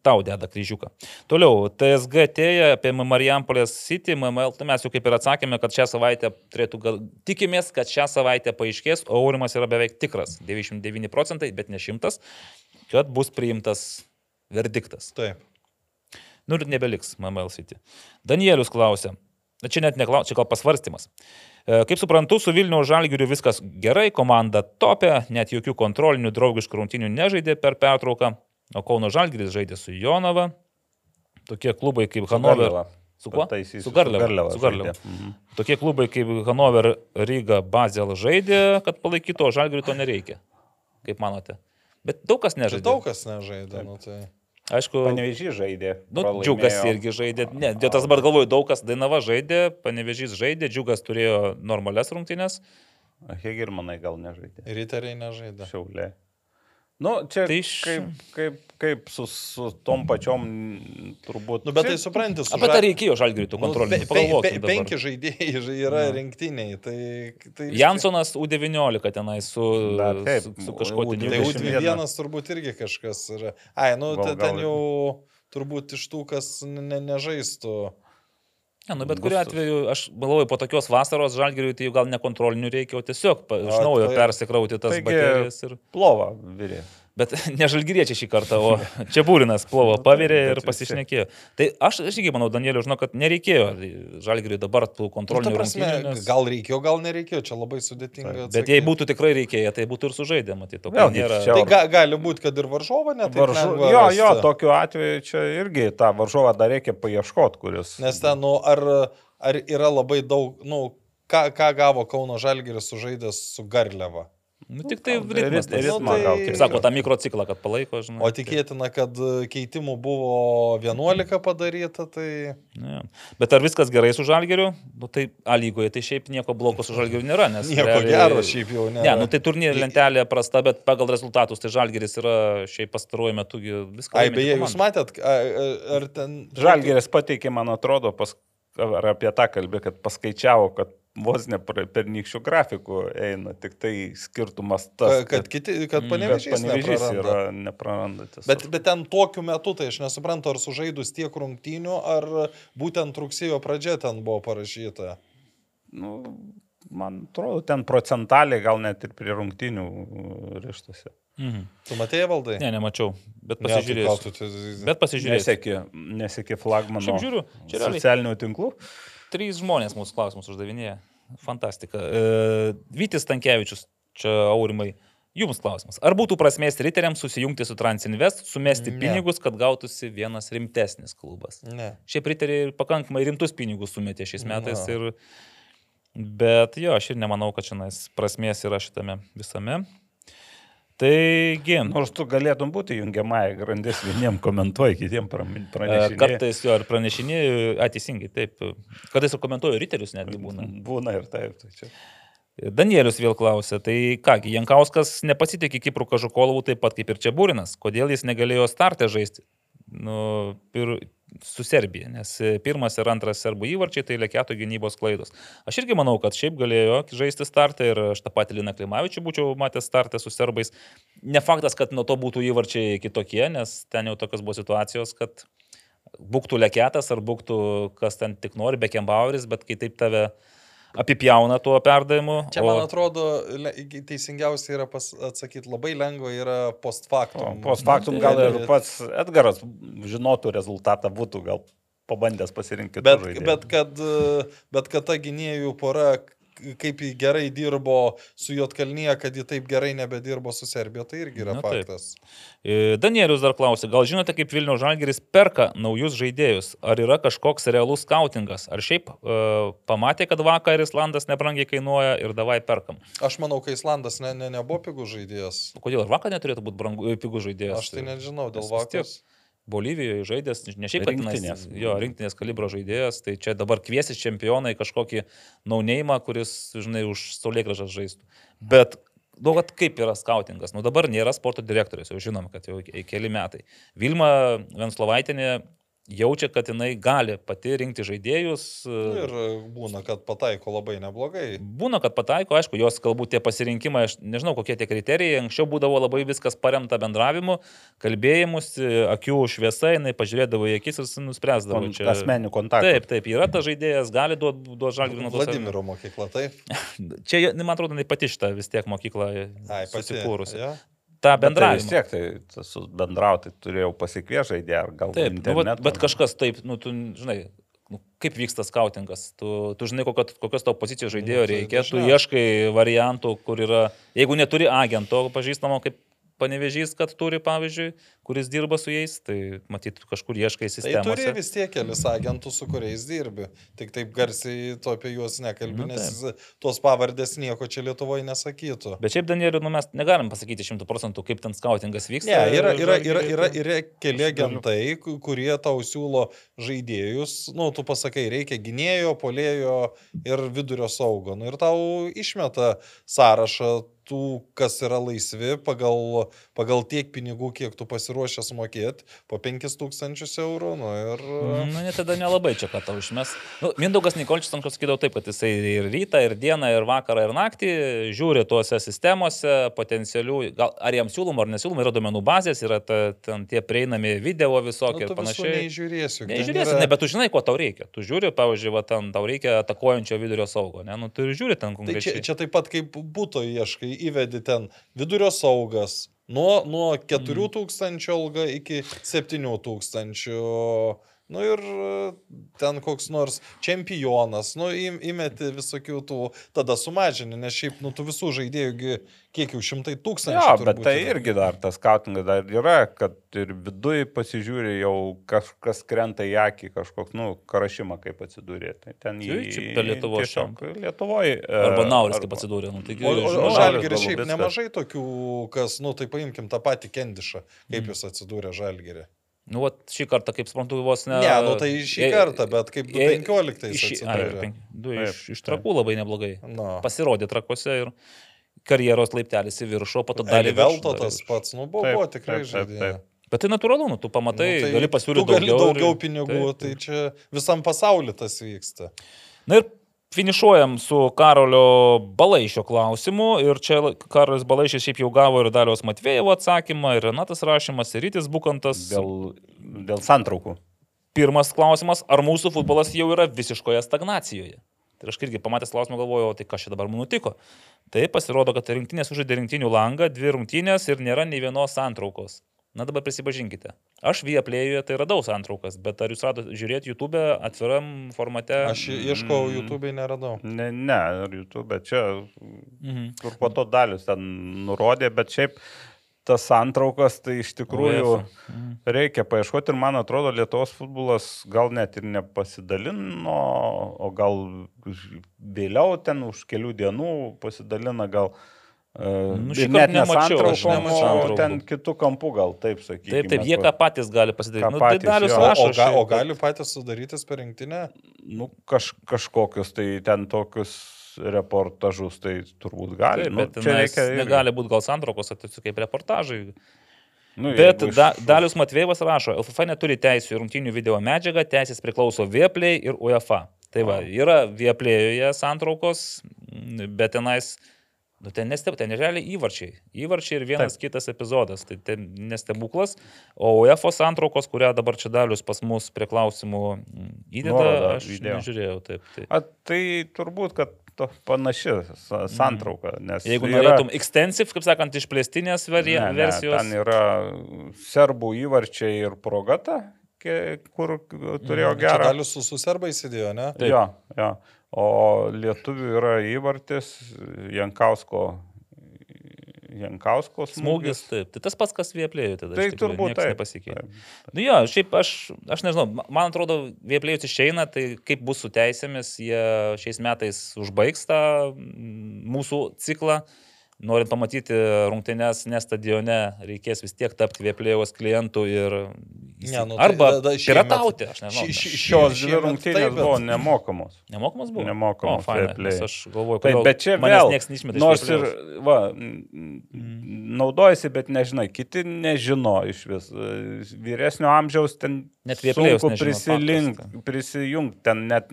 tau deda kryžiuką. Toliau, TSG atėjo apie Marijampolės City, MML, tai mes jau kaip ir atsakėme, kad šią savaitę turėtų, gal, tikimės, kad šią savaitę paaiškės, o aurimas yra beveik tikras, 99 procentai, bet ne 100, kad bus priimtas verdiktas. Taip. Nu ir nebeliks MML City. Danielius klausė. Na, Čia net neklausė, čia gal pasvarstymas. E, Kaip suprantu, su Vilniaus Žalgiriu viskas gerai, komanda topė, net jokių kontrolinių draugiškų rungtynių nežaidė per pertrauką, o Kauno Žalgiris žaidė su Jonava. Tokie klubai kaip Hanover. Su kuo? Pataisysiu, Su Garliava. Su Garliava. Mhm. Tokie klubai kaip Hanover, Ryga, Bazel žaidė, kad palaikytų, o Žalgiriu to nereikia. Kaip manote? Bet daug kas nežaidė. daug kas nežaidė. Nu, tai... Aišku, Panevežys žaidė. Nu, pralaimėjo. džiugas irgi žaidė. Ne, dėl tas dabar galvoju, daug kas Dainava žaidė, Panevežys žaidė, džiugas turėjo normales rungtynės. Hegelmanai gal nežaidė. Riteriai nežaidė. Šiaulė. Nu, čia Tai tai iš- kaip, kaip, kaip su, su tom pačiom turbūt. Nu, bet tai supranti, su Apie tą reikėjo žalgirių tų Nu, pe- pe- pe-. Penki žaidėjai yra Nu. rinktiniai. Tai, tai Jansonas U19 tenai su, Dar taip, su, su kažkuo Tai jau- U21. U21 turbūt irgi kažkas yra. Ai, nu, Gal- ten gal- jau turbūt iš tų, kas ne, nežaistų. Ja, nu, bet kuriu atveju, aš galvoju, po tokios vasaros žalgeriui tai jau gal ne kontrolinių reikia, o tiesiog iš naujo tai- persikrauti tas Taigi- baterijas. Ir... Plova virė. Bet [LAUGHS] ne žalgyriečiai šį kartą, o čia būrinas plovo pavirė bet ir pasišnekėjo. Tai aš, aš irgi manau, Danieliu, žinau, kad nereikėjo žalgiriui dabar tų Nu, kontrolinių prasme, rungtynių. Nes... gal reikėjo, gal nereikėjo, čia labai sudėtinga. Bet jei būtų tikrai reikėję, tai būtų ir sužaidę, matyti. Vėlgi, Nėra... Tai ga, gali būti, kad ir varžovą net. Varžu... Jo, jo, tokiu atveju čia irgi tą varžovą dar reikia paieškoti, kuris. Nes ten, nu, ar, ar yra labai daug, nu, ką, ką gavo Kauno Žalgiris sužaidęs su Garliava. Nu, tik tai ritmas. rit- tas. ritmą Nu, tai- gal Kaip sako, tą mikrociklą, kad palaiko, žinai. O tikėtina, kad e, keitimų buvo 11 padaryta, tai... Ne. Bet ar viskas gerai su žalgeriu? Nu, tai A lygoje tai šiaip nieko blogo su žalgeriu nėra. Nes Nieko realiai- gero šiaip jau ne. Ne, nu tai turnyrė lentelė prasta, bet pagal rezultatus tai žalgeris yra šiaip pastaruoju metu viską. Ai, beje, jūs matėt, ar ten... Žalgeris pateikė, man atrodo, pas, ar apie tą kalbė, kad paskaičiavo, kad vos ne per pernykščių grafikų eina, tik tai skirtumas tas, Ka- Kad, kiti, kad Mm, kad panevežys panevežys yra... yra neprarandantis. Bet, bet ten tokiu metu, tai aš nesuprantu, ar sužaidus tiek rungtynių, ar būtent rugsėjo pradžia ten buvo parašyta. nu, man atrodo, ten procentaliai gal net ir prie rungtinių ryštasi. Mhm. Tu matėjai valdai? Ne, nemačiau, bet Ne, tai čia- Bet pasižiūrėsiu. Nesekė, nesekė flagmano Šiaip žiūriu, čia realiai. socialinių tinklų. Trys žmonės mūsų klausimus uždavinėja. Fantastika. E, Vytis Tankievičius, čia aurimai. Jums klausimas. Ar būtų prasmės riteriams susijungti su Transinvest, sumesti Ne. pinigus, kad gautųsi vienas rimtesnis klubas? Ne. Šiaip riteriai pakankamai rimtus pinigus sumetė šiais metais. Na. Ir... Bet jo, aš ir nemanau, kad čia prasmės yra šitame visame. Taigi, Nors tu galėtum būti jungiamąją grandis, vieniem komentuoji, kitiem e, pranešinėjai. kartais jo ir pranešinėjau, ateisingai, taip. Kartais ir komentuoju riterius netgi būna. Būna ir taip. Tai čia. Danielius vėl klausė, tai kągi, Jankauskas nepasitikė Kiprų Kažukolovų taip pat kaip ir čia Būrinas. Kodėl jis negalėjo startę žaisti? Nu, pir, su Serbija, nes pirmas ir antras serbų įvarčiai tai lėkėtų gynybos klaidos. Aš irgi manau, kad šiaip galėjo žaisti startą ir aš tą patį Liną Klimavičių būčiau matęs startą su serbais. Ne faktas, kad nuo to būtų įvarčiai kitokie, nes ten jau tokios buvo situacijos, kad būktų lėkėtas ar būktų kas ten tik nori, Bekembaueris, bet kai taip tave apipjauna tuo perdavimu. Čia, man atrodo, teisingiausia yra atsakyti labai lengva yra post factum. Post factum gal ir pats Edgaras žinotų rezultatą, būtų gal pabandęs pasirinkti. Bet, bet, kad, bet kad ta gynėjų pora, kaip jį gerai dirbo su Jotkalnyje, kad jį taip gerai nebedirbo su Serbija, tai irgi yra Na, taip. faktas. E, Danielius dar klausė, gal žinote, kaip Vilnių Žalgeris perka naujus žaidėjus? Ar yra kažkoks realus skautingas? Ar šiaip e, pamatė, kad vakar Islandas nebrangiai kainuoja ir davai perkam? Aš manau, kai Islandas ne, ne, nebuvo pigų žaidėjas. Kodėl ir vakar neturėtų būti brangu, pigus žaidėjas? Aš tai nežinau, dėl Nes vis tiek vakar. Bolivijoje žaidęs, ne šiaip kad tenais- Rinktinės. jo, rinktinės kalibro žaidėjas, tai čia dabar kviesis čempionai kažkokį naunėjimą, kuris, žinai, už saulėgražas žaistų. Bet, daug kad kaip yra skautingas. Nu dabar nėra sporto direktorius, jau žinom, kad jau ke- keli metai. Vilma Venslovaitinė jaučia, kad jinai gali pati rinkti žaidėjus. Ir būna, kad pataiko labai neblogai. Būna, kad pataiko, aišku, jos galbūt tie pasirinkimai, aš nežinau, kokie tie kriterijai, anksčiau būdavo labai viskas paremta bendravimu, kalbėjimus, akių šviesa, jinai pažiūrėdavo į akis ir nuspręsdavo. Kon- asmeninių kontaktų. Taip, taip, yra tas žaidėjas, gali duoti duot žalgrį nuo to. Vladimiro mokykla, taip. [LAUGHS] Čia, man atrodo, jinai pati šitą vis tiek mokyklą susikūrusi. Ja. Ta Bet tai bendravimą. vis tiek, tai tas su bendrauti turėjau pasikviesti žaidėją, ar gal Taip, nu, bet, bet kažkas taip, nu, tu žinai, nu, kaip vyksta skautingas. Tu, tu žinai, kokio, kokios tavo pozicijos žaidėjo Nu, reikia, tu ieškai variantų, kur yra, jeigu neturi agento pažįstamo, kaip panevežys, kad turi, pavyzdžiui, kuris dirba su jais, tai matyt, kažkur ieškai Tai turi vis tiek kelis agentų, su kuriais dirbi. Tik taip garsiai to apie juos nekalbi, Nu, nes tos pavardės nieko čia Lietuvoje nesakytų. Bet šiaip, Danieliu, nu, mes negalim pasakyti šimtų procentų, kaip ten skautingas vyksta. Ne, yra, yra, yra, yra, yra keli agentai, ku- kurie tau siūlo žaidėjus, nu, tu pasakai, reikia gynėjo, polėjo ir vidurio saugo. Nu, ir tau išmeta sąrašą tų, kas yra laisvi, pagal, pagal tiek pinigų, kiek tu pasiruošęs mokėti, po 5000 eurų. Nu, ir... Na, net tada nelabai čia ką tau išmes. Nu, Mindaugas Nikolčius anksčiau sakydavo taip, kad jisai ir rytą, ir dieną, ir vakarą, ir naktį žiūri tuose sistemose potencialių, gal ar jam siūloma ar nesiūloma, yra domenų bazės, yra ta, ten tie prieinami video visokie nu, ir panašiai. Nežiūrėsiu. Nežiūrėsi, yra... ne, bet tu žinai, ko tau reikia. Tu žiūri, pavyzdžiui, va, ten tau reikia atakuojančio vidurio saugo, ne, nu, tu ir žiūri ten Tai konkrečiai. čia, čia taip pat kaip būto ieškai, įvedi ten vidurio saugas. Nuo, nuo 4000 alga iki 7000. Nu ir e, ten koks nors čempionas, nu im- įmeti visokių tų, tada sumažini, nes šiaip, nu tų visų žaidėjų, kiek jau šimtai tūkstančių. Jo, bet tai yra. irgi dar tas skautingas dar yra, kad ir viduje pasižiūri jau kažkas krenta į akį, kažkoks, nu, karašymą kaip atsidūrė. Tai ten Tai į... čia per Lietuvos tiesiog Lietuvoje. Arba Nauris kaip atsidūrė. Nu, taigi, O, o, o žalgeris šiaip nemažai tokių, kas, nu tai paimkim tą patį Kendišą, kaip jis atsidūrė žalgerį. Nu, vat, šį kartą, kaip suprantu, vos ne. Ne, nu tai šį kartą, bet kaip jei- 15 Iš, ai, du Taip, iš, iš trakų labai neblogai. Na. Pasirodė trakuose ir karjeros laiptelis į viršų, po to dalį Velto tas pats, nu buvo, Taip, buvo tikrai taip, taip, taip. Bet tai natūralu, nu, tu pamatai, nu, tai gali pasiūlyti tu gali daugiau. daugiau ir- pinigų, Taip, tai čia visam pasauliu tas vyksta. Na ir finišuojam su Karolio Balaišio klausimu. Ir čia Karolis Balaišis šiaip jau gavo ir Dalios Matvėjevo atsakymą, ir Renatas Rašymas, ir Rytis Bukantas. Dėl, dėl santraukų. Pirmas klausimas, ar mūsų futbolas jau yra visiškoje stagnacijoje? Tai aš irgi pamatęs klausimą galvojau, tai kas čia dabar man nutiko. Tai pasirodo, kad rinktinės užžaidė rinktinių langą, dvi rungtynės ir nėra nei vienos santraukos. Na dabar prisipažinkite. Aš Vieplėjuje tai radau santraukas, bet ar jūs radote žiūrėti YouTube atviram formate? Aš ieškojau, YouTube neradau. Ne, ne, ar YouTube, bet čia, Mhm. kur po to dalis ten nurodė, bet šiaip tas santraukas, tai iš tikrųjų. Mhm. reikia paieškoti ir man atrodo, Lietuvos futbolas gal net ir nepasidalino, o gal vėliau ten už kelių dienų pasidalina gal. Nu, Nu, šįkart net ne nemačiau, aš santraukom, ten kitų kampų gal, taip sakykime. Taip, taip, jie ką patys gali pasidaryti. Nu, tai patys. O, rašo. o, ga, o gali patys sudarytis per rinktinę? nu, kaž, kažkokius tai ten tokius reportažus, tai turbūt gali. Taip, nu, bet tenais negali būti gal santraukos, o tiesiog kaip reportažai. Nu, Bet iš- da, Dalius Matvėjevas rašo, LFF neturi teisų į rungtynių video medžiagą, teisės priklauso Vieplay ir UEFA. Tai va, yra Vieplėjoje santraukos, bet tenais, nu, ten nesteb, ten realiai įvarčiai. Įvarčiai ir vienas Taip. kitas epizodas, tai ten nestebuklas. O UEFA santraukos, kurią dabar čia Dalius pas mus prie klausimų mm, įdeda, Nuorodą aš įdėjo. nežiūrėjau. Taip, taip. A, tai turbūt, kad to panaši sa- santrauka. Jeigu yra- norėtum extensive, kaip sakant, išplėstinės vari, ne, ne, versijos. Ten yra serbų įvarčiai ir progata, kur turėjo Čia gerą. Dalius su, su serbais įdėjo, ne? Taip. Jo, jo. O lietuvių yra įvartis Jankausko, Jankausko Smūgis, smūgis. taip. Tai tas pats, kas Vieplėjų tada. Tai tikrųjų, turbūt nepasikeitė. taip. Nu jo, šiaip aš, aš nežinau, ma- man atrodo, Vieplėjus išeina, tai kaip bus su teisėmis, jie šiais metais užbaigs tą mm, mūsų ciklą. Norint pamatyti rungtynes ne stadione, reikės vis tiek tapti Vieplėjos klientų ir... Ne, nu tai Arba da- da šiemet- piratauti, aš nežinau. Ši- ši- Šios dvi rungtynės bet- buvo nemokamos. Nemokamas buvo? Nemokamos O, nes Aš galvoju, kad bet čia vėl, nors ir, va, mm, naudojasi, bet nežinai, kiti nežino iš vis. Vyresnio amžiaus ten Net sunku prisilink, faktas, prisijungti, ten net,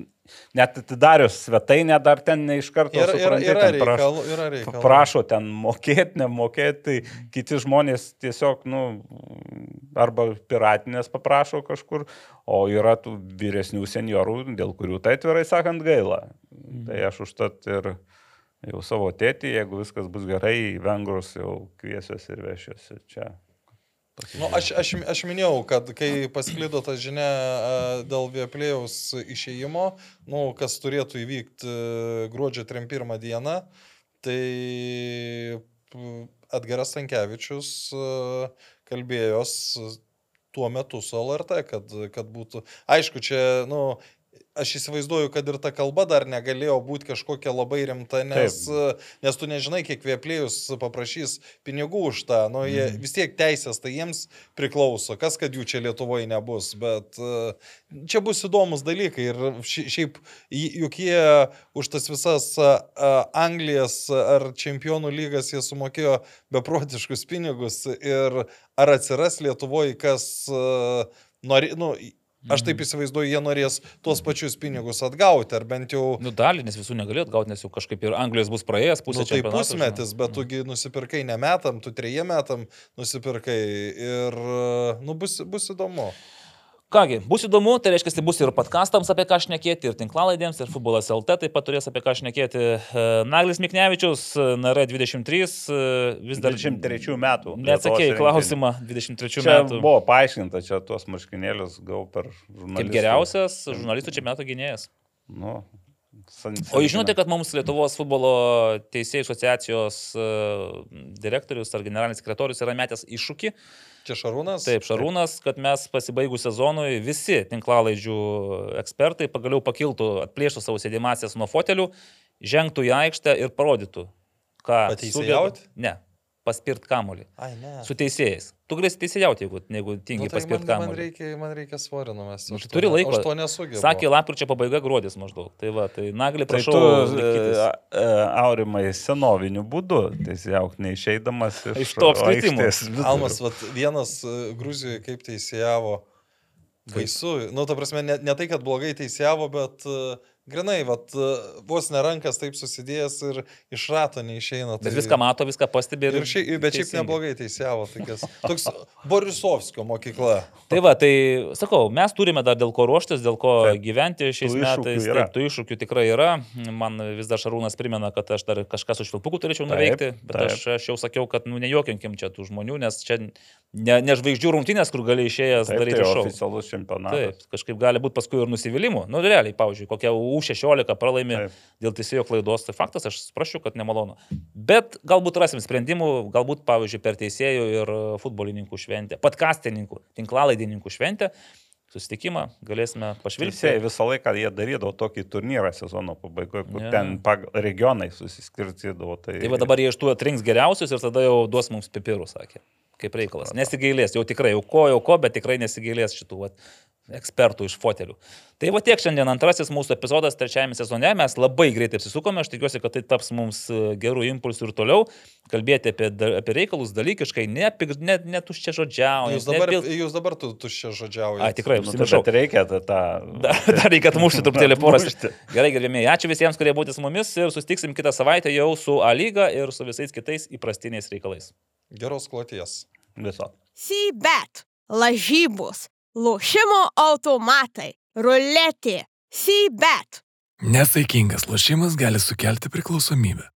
net atidarius svetainę dar ten ne iš karto Yra, yra, supranti, yra ten prašo- reikalų, yra reikalų. Prašo ten mokėti, nemokėti, tai kiti žmonės tiesiog, nu, arba piratinės paprašo kažkur, o yra tų vyresnių seniorų, dėl kurių tai atvirai sakant gaila. Tai aš užtat ir jau savo tėtį, jeigu viskas bus gerai, vengrus jau kviesiuosi ir vešiuosi čia. Nu, aš, aš, aš minėjau, kad kai pasklido ta žinia dėl Vieplėjaus išėjimo, nu, kas turėtų įvykti e, gruodžio 31 dieną, tai Edgaras Tankievičius kalbėjos tuo metu su LRT, kad, kad būtų. Aišku, čia, nu, aš įsivaizduoju, kad ir ta kalba dar negalėjo būti kažkokia labai rimta, nes, nes tu nežinai, kiek vieplėjus paprašys pinigų už tą. Nu, jie, Mhm. vis tiek teisės tai jiems priklauso, kas kad jų čia Lietuvoje nebus, bet e, čia bus įdomus dalykai ir ši- šiaip juk jie už tas visas a, Anglijas ar čempionų lygas jie sumokėjo beprotiškus pinigus ir ar atsiras Lietuvoje, kas a, nori, nu, aš taip įsivaizduoju, jie norės tuos pačius pinigus atgauti, ar bent jau Nu, dalį, nes visų negalėt gauti, nes jau kažkaip ir Anglijos bus praėjęs pusė Nu, tai čempionato, pusmetis, bet tugi nusipirkai ne metam, tu trejiem metam nusipirkai ir, nu, bus, bus įdomu. Kągi, bus įdomu, tai reiškia, tai bus ir podcastams apie ką šnekėti, ir tinklalaidėms, ir futbolas LT taip pat turės apie ką šnekėti. E, Naglis Miknevičius, NR23, e, vis dar 23 metų. Neatsakė į Lietuvos klausimą 23 rinktinė. Čia metų. buvo paaiškinta, čia tuos marškinėlius gau per žurnalistų. Kaip geriausias žurnalistų čempionato gynėjas. Nu, O jūs žinote, kad mums Lietuvos futbolo teisėjų asociacijos e, direktorius ar generalinis sekretorius yra metęs iššūkį. Čia Šarūnas? Taip, Šarūnas, kad mes pasibaigus sezonui visi tinklalaidžių ekspertai pagaliau pakiltų, atplėštų savo sėdimasias nuo fotelių, žengtų į aikštę ir parodytų, ką. Pateisėjaut? sugeba- Ne, paspirt kamolį. Ai, ne. Su teisėjais. Tu galėsi teisėjauti, jeigu, jeigu tingi Nu, tai paspirt man, man, reikia, man reikia svorio numesti. Nu, tai turi laiko. Aš to nesugebu. Sakė, lapkričio pabaiga gruodis maždaug. Tai va, tai naglį Tai prašau. tu, laikytis. e, e, aurimai, senoviniu būdu, teisėjauk neišeidamas iš, Iš to apskritimo. Almas, vat, vienas e, Gruzijoje kaip teisėjavo. Baisu. Nu, ta prasme, ne, ne tai, kad blogai teisėjavo, bet uh, grinai, vat, uh, vos nerankas taip susidėjęs ir iš rato neišeina. Bet viską mato, viską pastebi. Ir šiaip, bet šiaip teisingai. neblogai teisėjavo. Tai kas, toks Borisovskio mokykla. Tai va, tai sakau, mes turime dar dėl ko ruoštis, dėl ko Taip. gyventi šiais metais. yra. Taip, tų iššūkių tikrai yra. Man vis dar Šarūnas primena, kad aš dar kažką su švilpuku turėčiau Taip, nuveikti, bet taip. aš, aš jau sakiau, kad nu, nejuokinkim čia tų žmonių, nes čia ne, ne žvaigždžių rungtynės, kur gali išėjęs Taip, daryti tai šou. oficialus čempionatas. Taip, kažkaip gali būti paskui ir nusivylimų. Nu, realiai, pavyzdžiui, kokia U16 pralaimi Taip. dėl teisėjo klaidos, tai faktas, aš prašiau, kad nemalonu. Bet galbūt rasim sprendimų, galbūt, pavyzdžiui, per teisėjų ir futbolininkų šventę, podcastininkų, tinklalaidininkų šventę, susitikimą galėsime pašvilpti. visą laiką jie darydavo tokį turnyrą sezono pabaigoje, kur yeah. ten regionai susiskirtydavo. Tai, Tai va dabar jie iš tų atrinks geriausius ir tada jau duos mums pipirų, sakė. Kaip reikalas. Nesigailės, jau tikrai, jau ko, jau ko, bet tikrai nesigailės šitų vat, ekspertų iš fotelių. Tai va tiek šiandien antrasis mūsų epizodas trečiajame sezone. Mes labai greitai apsisukome, aš tikiuosi, kad tai taps mums e, gerų impulsų ir toliau kalbėti apie, apie reikalus dalykiškai, ne, pik- ne, ne tuščia žodžiaujant. Jūs dabar, jūs dabar tu tuščia žodžiaujate. Ai, tikrai, nu, tai užsimiršau. bet reikia tą... tą [LAUGHS] Dar, dar reikia atmušti truputėlį. [LAUGHS] Atmušti. Gerai, gerbėmiai, ačiū visiems, kurie būtų su mumis ir sustiksim kitą savaitę jau su A lyga ir su visais kitais įprastiniais reikalais. Geros kloties. Viso. Sybet, lažybos, lošimo automatai, ruletė, Sybet. Nesaikingas lošimas gali sukelti priklausomybę.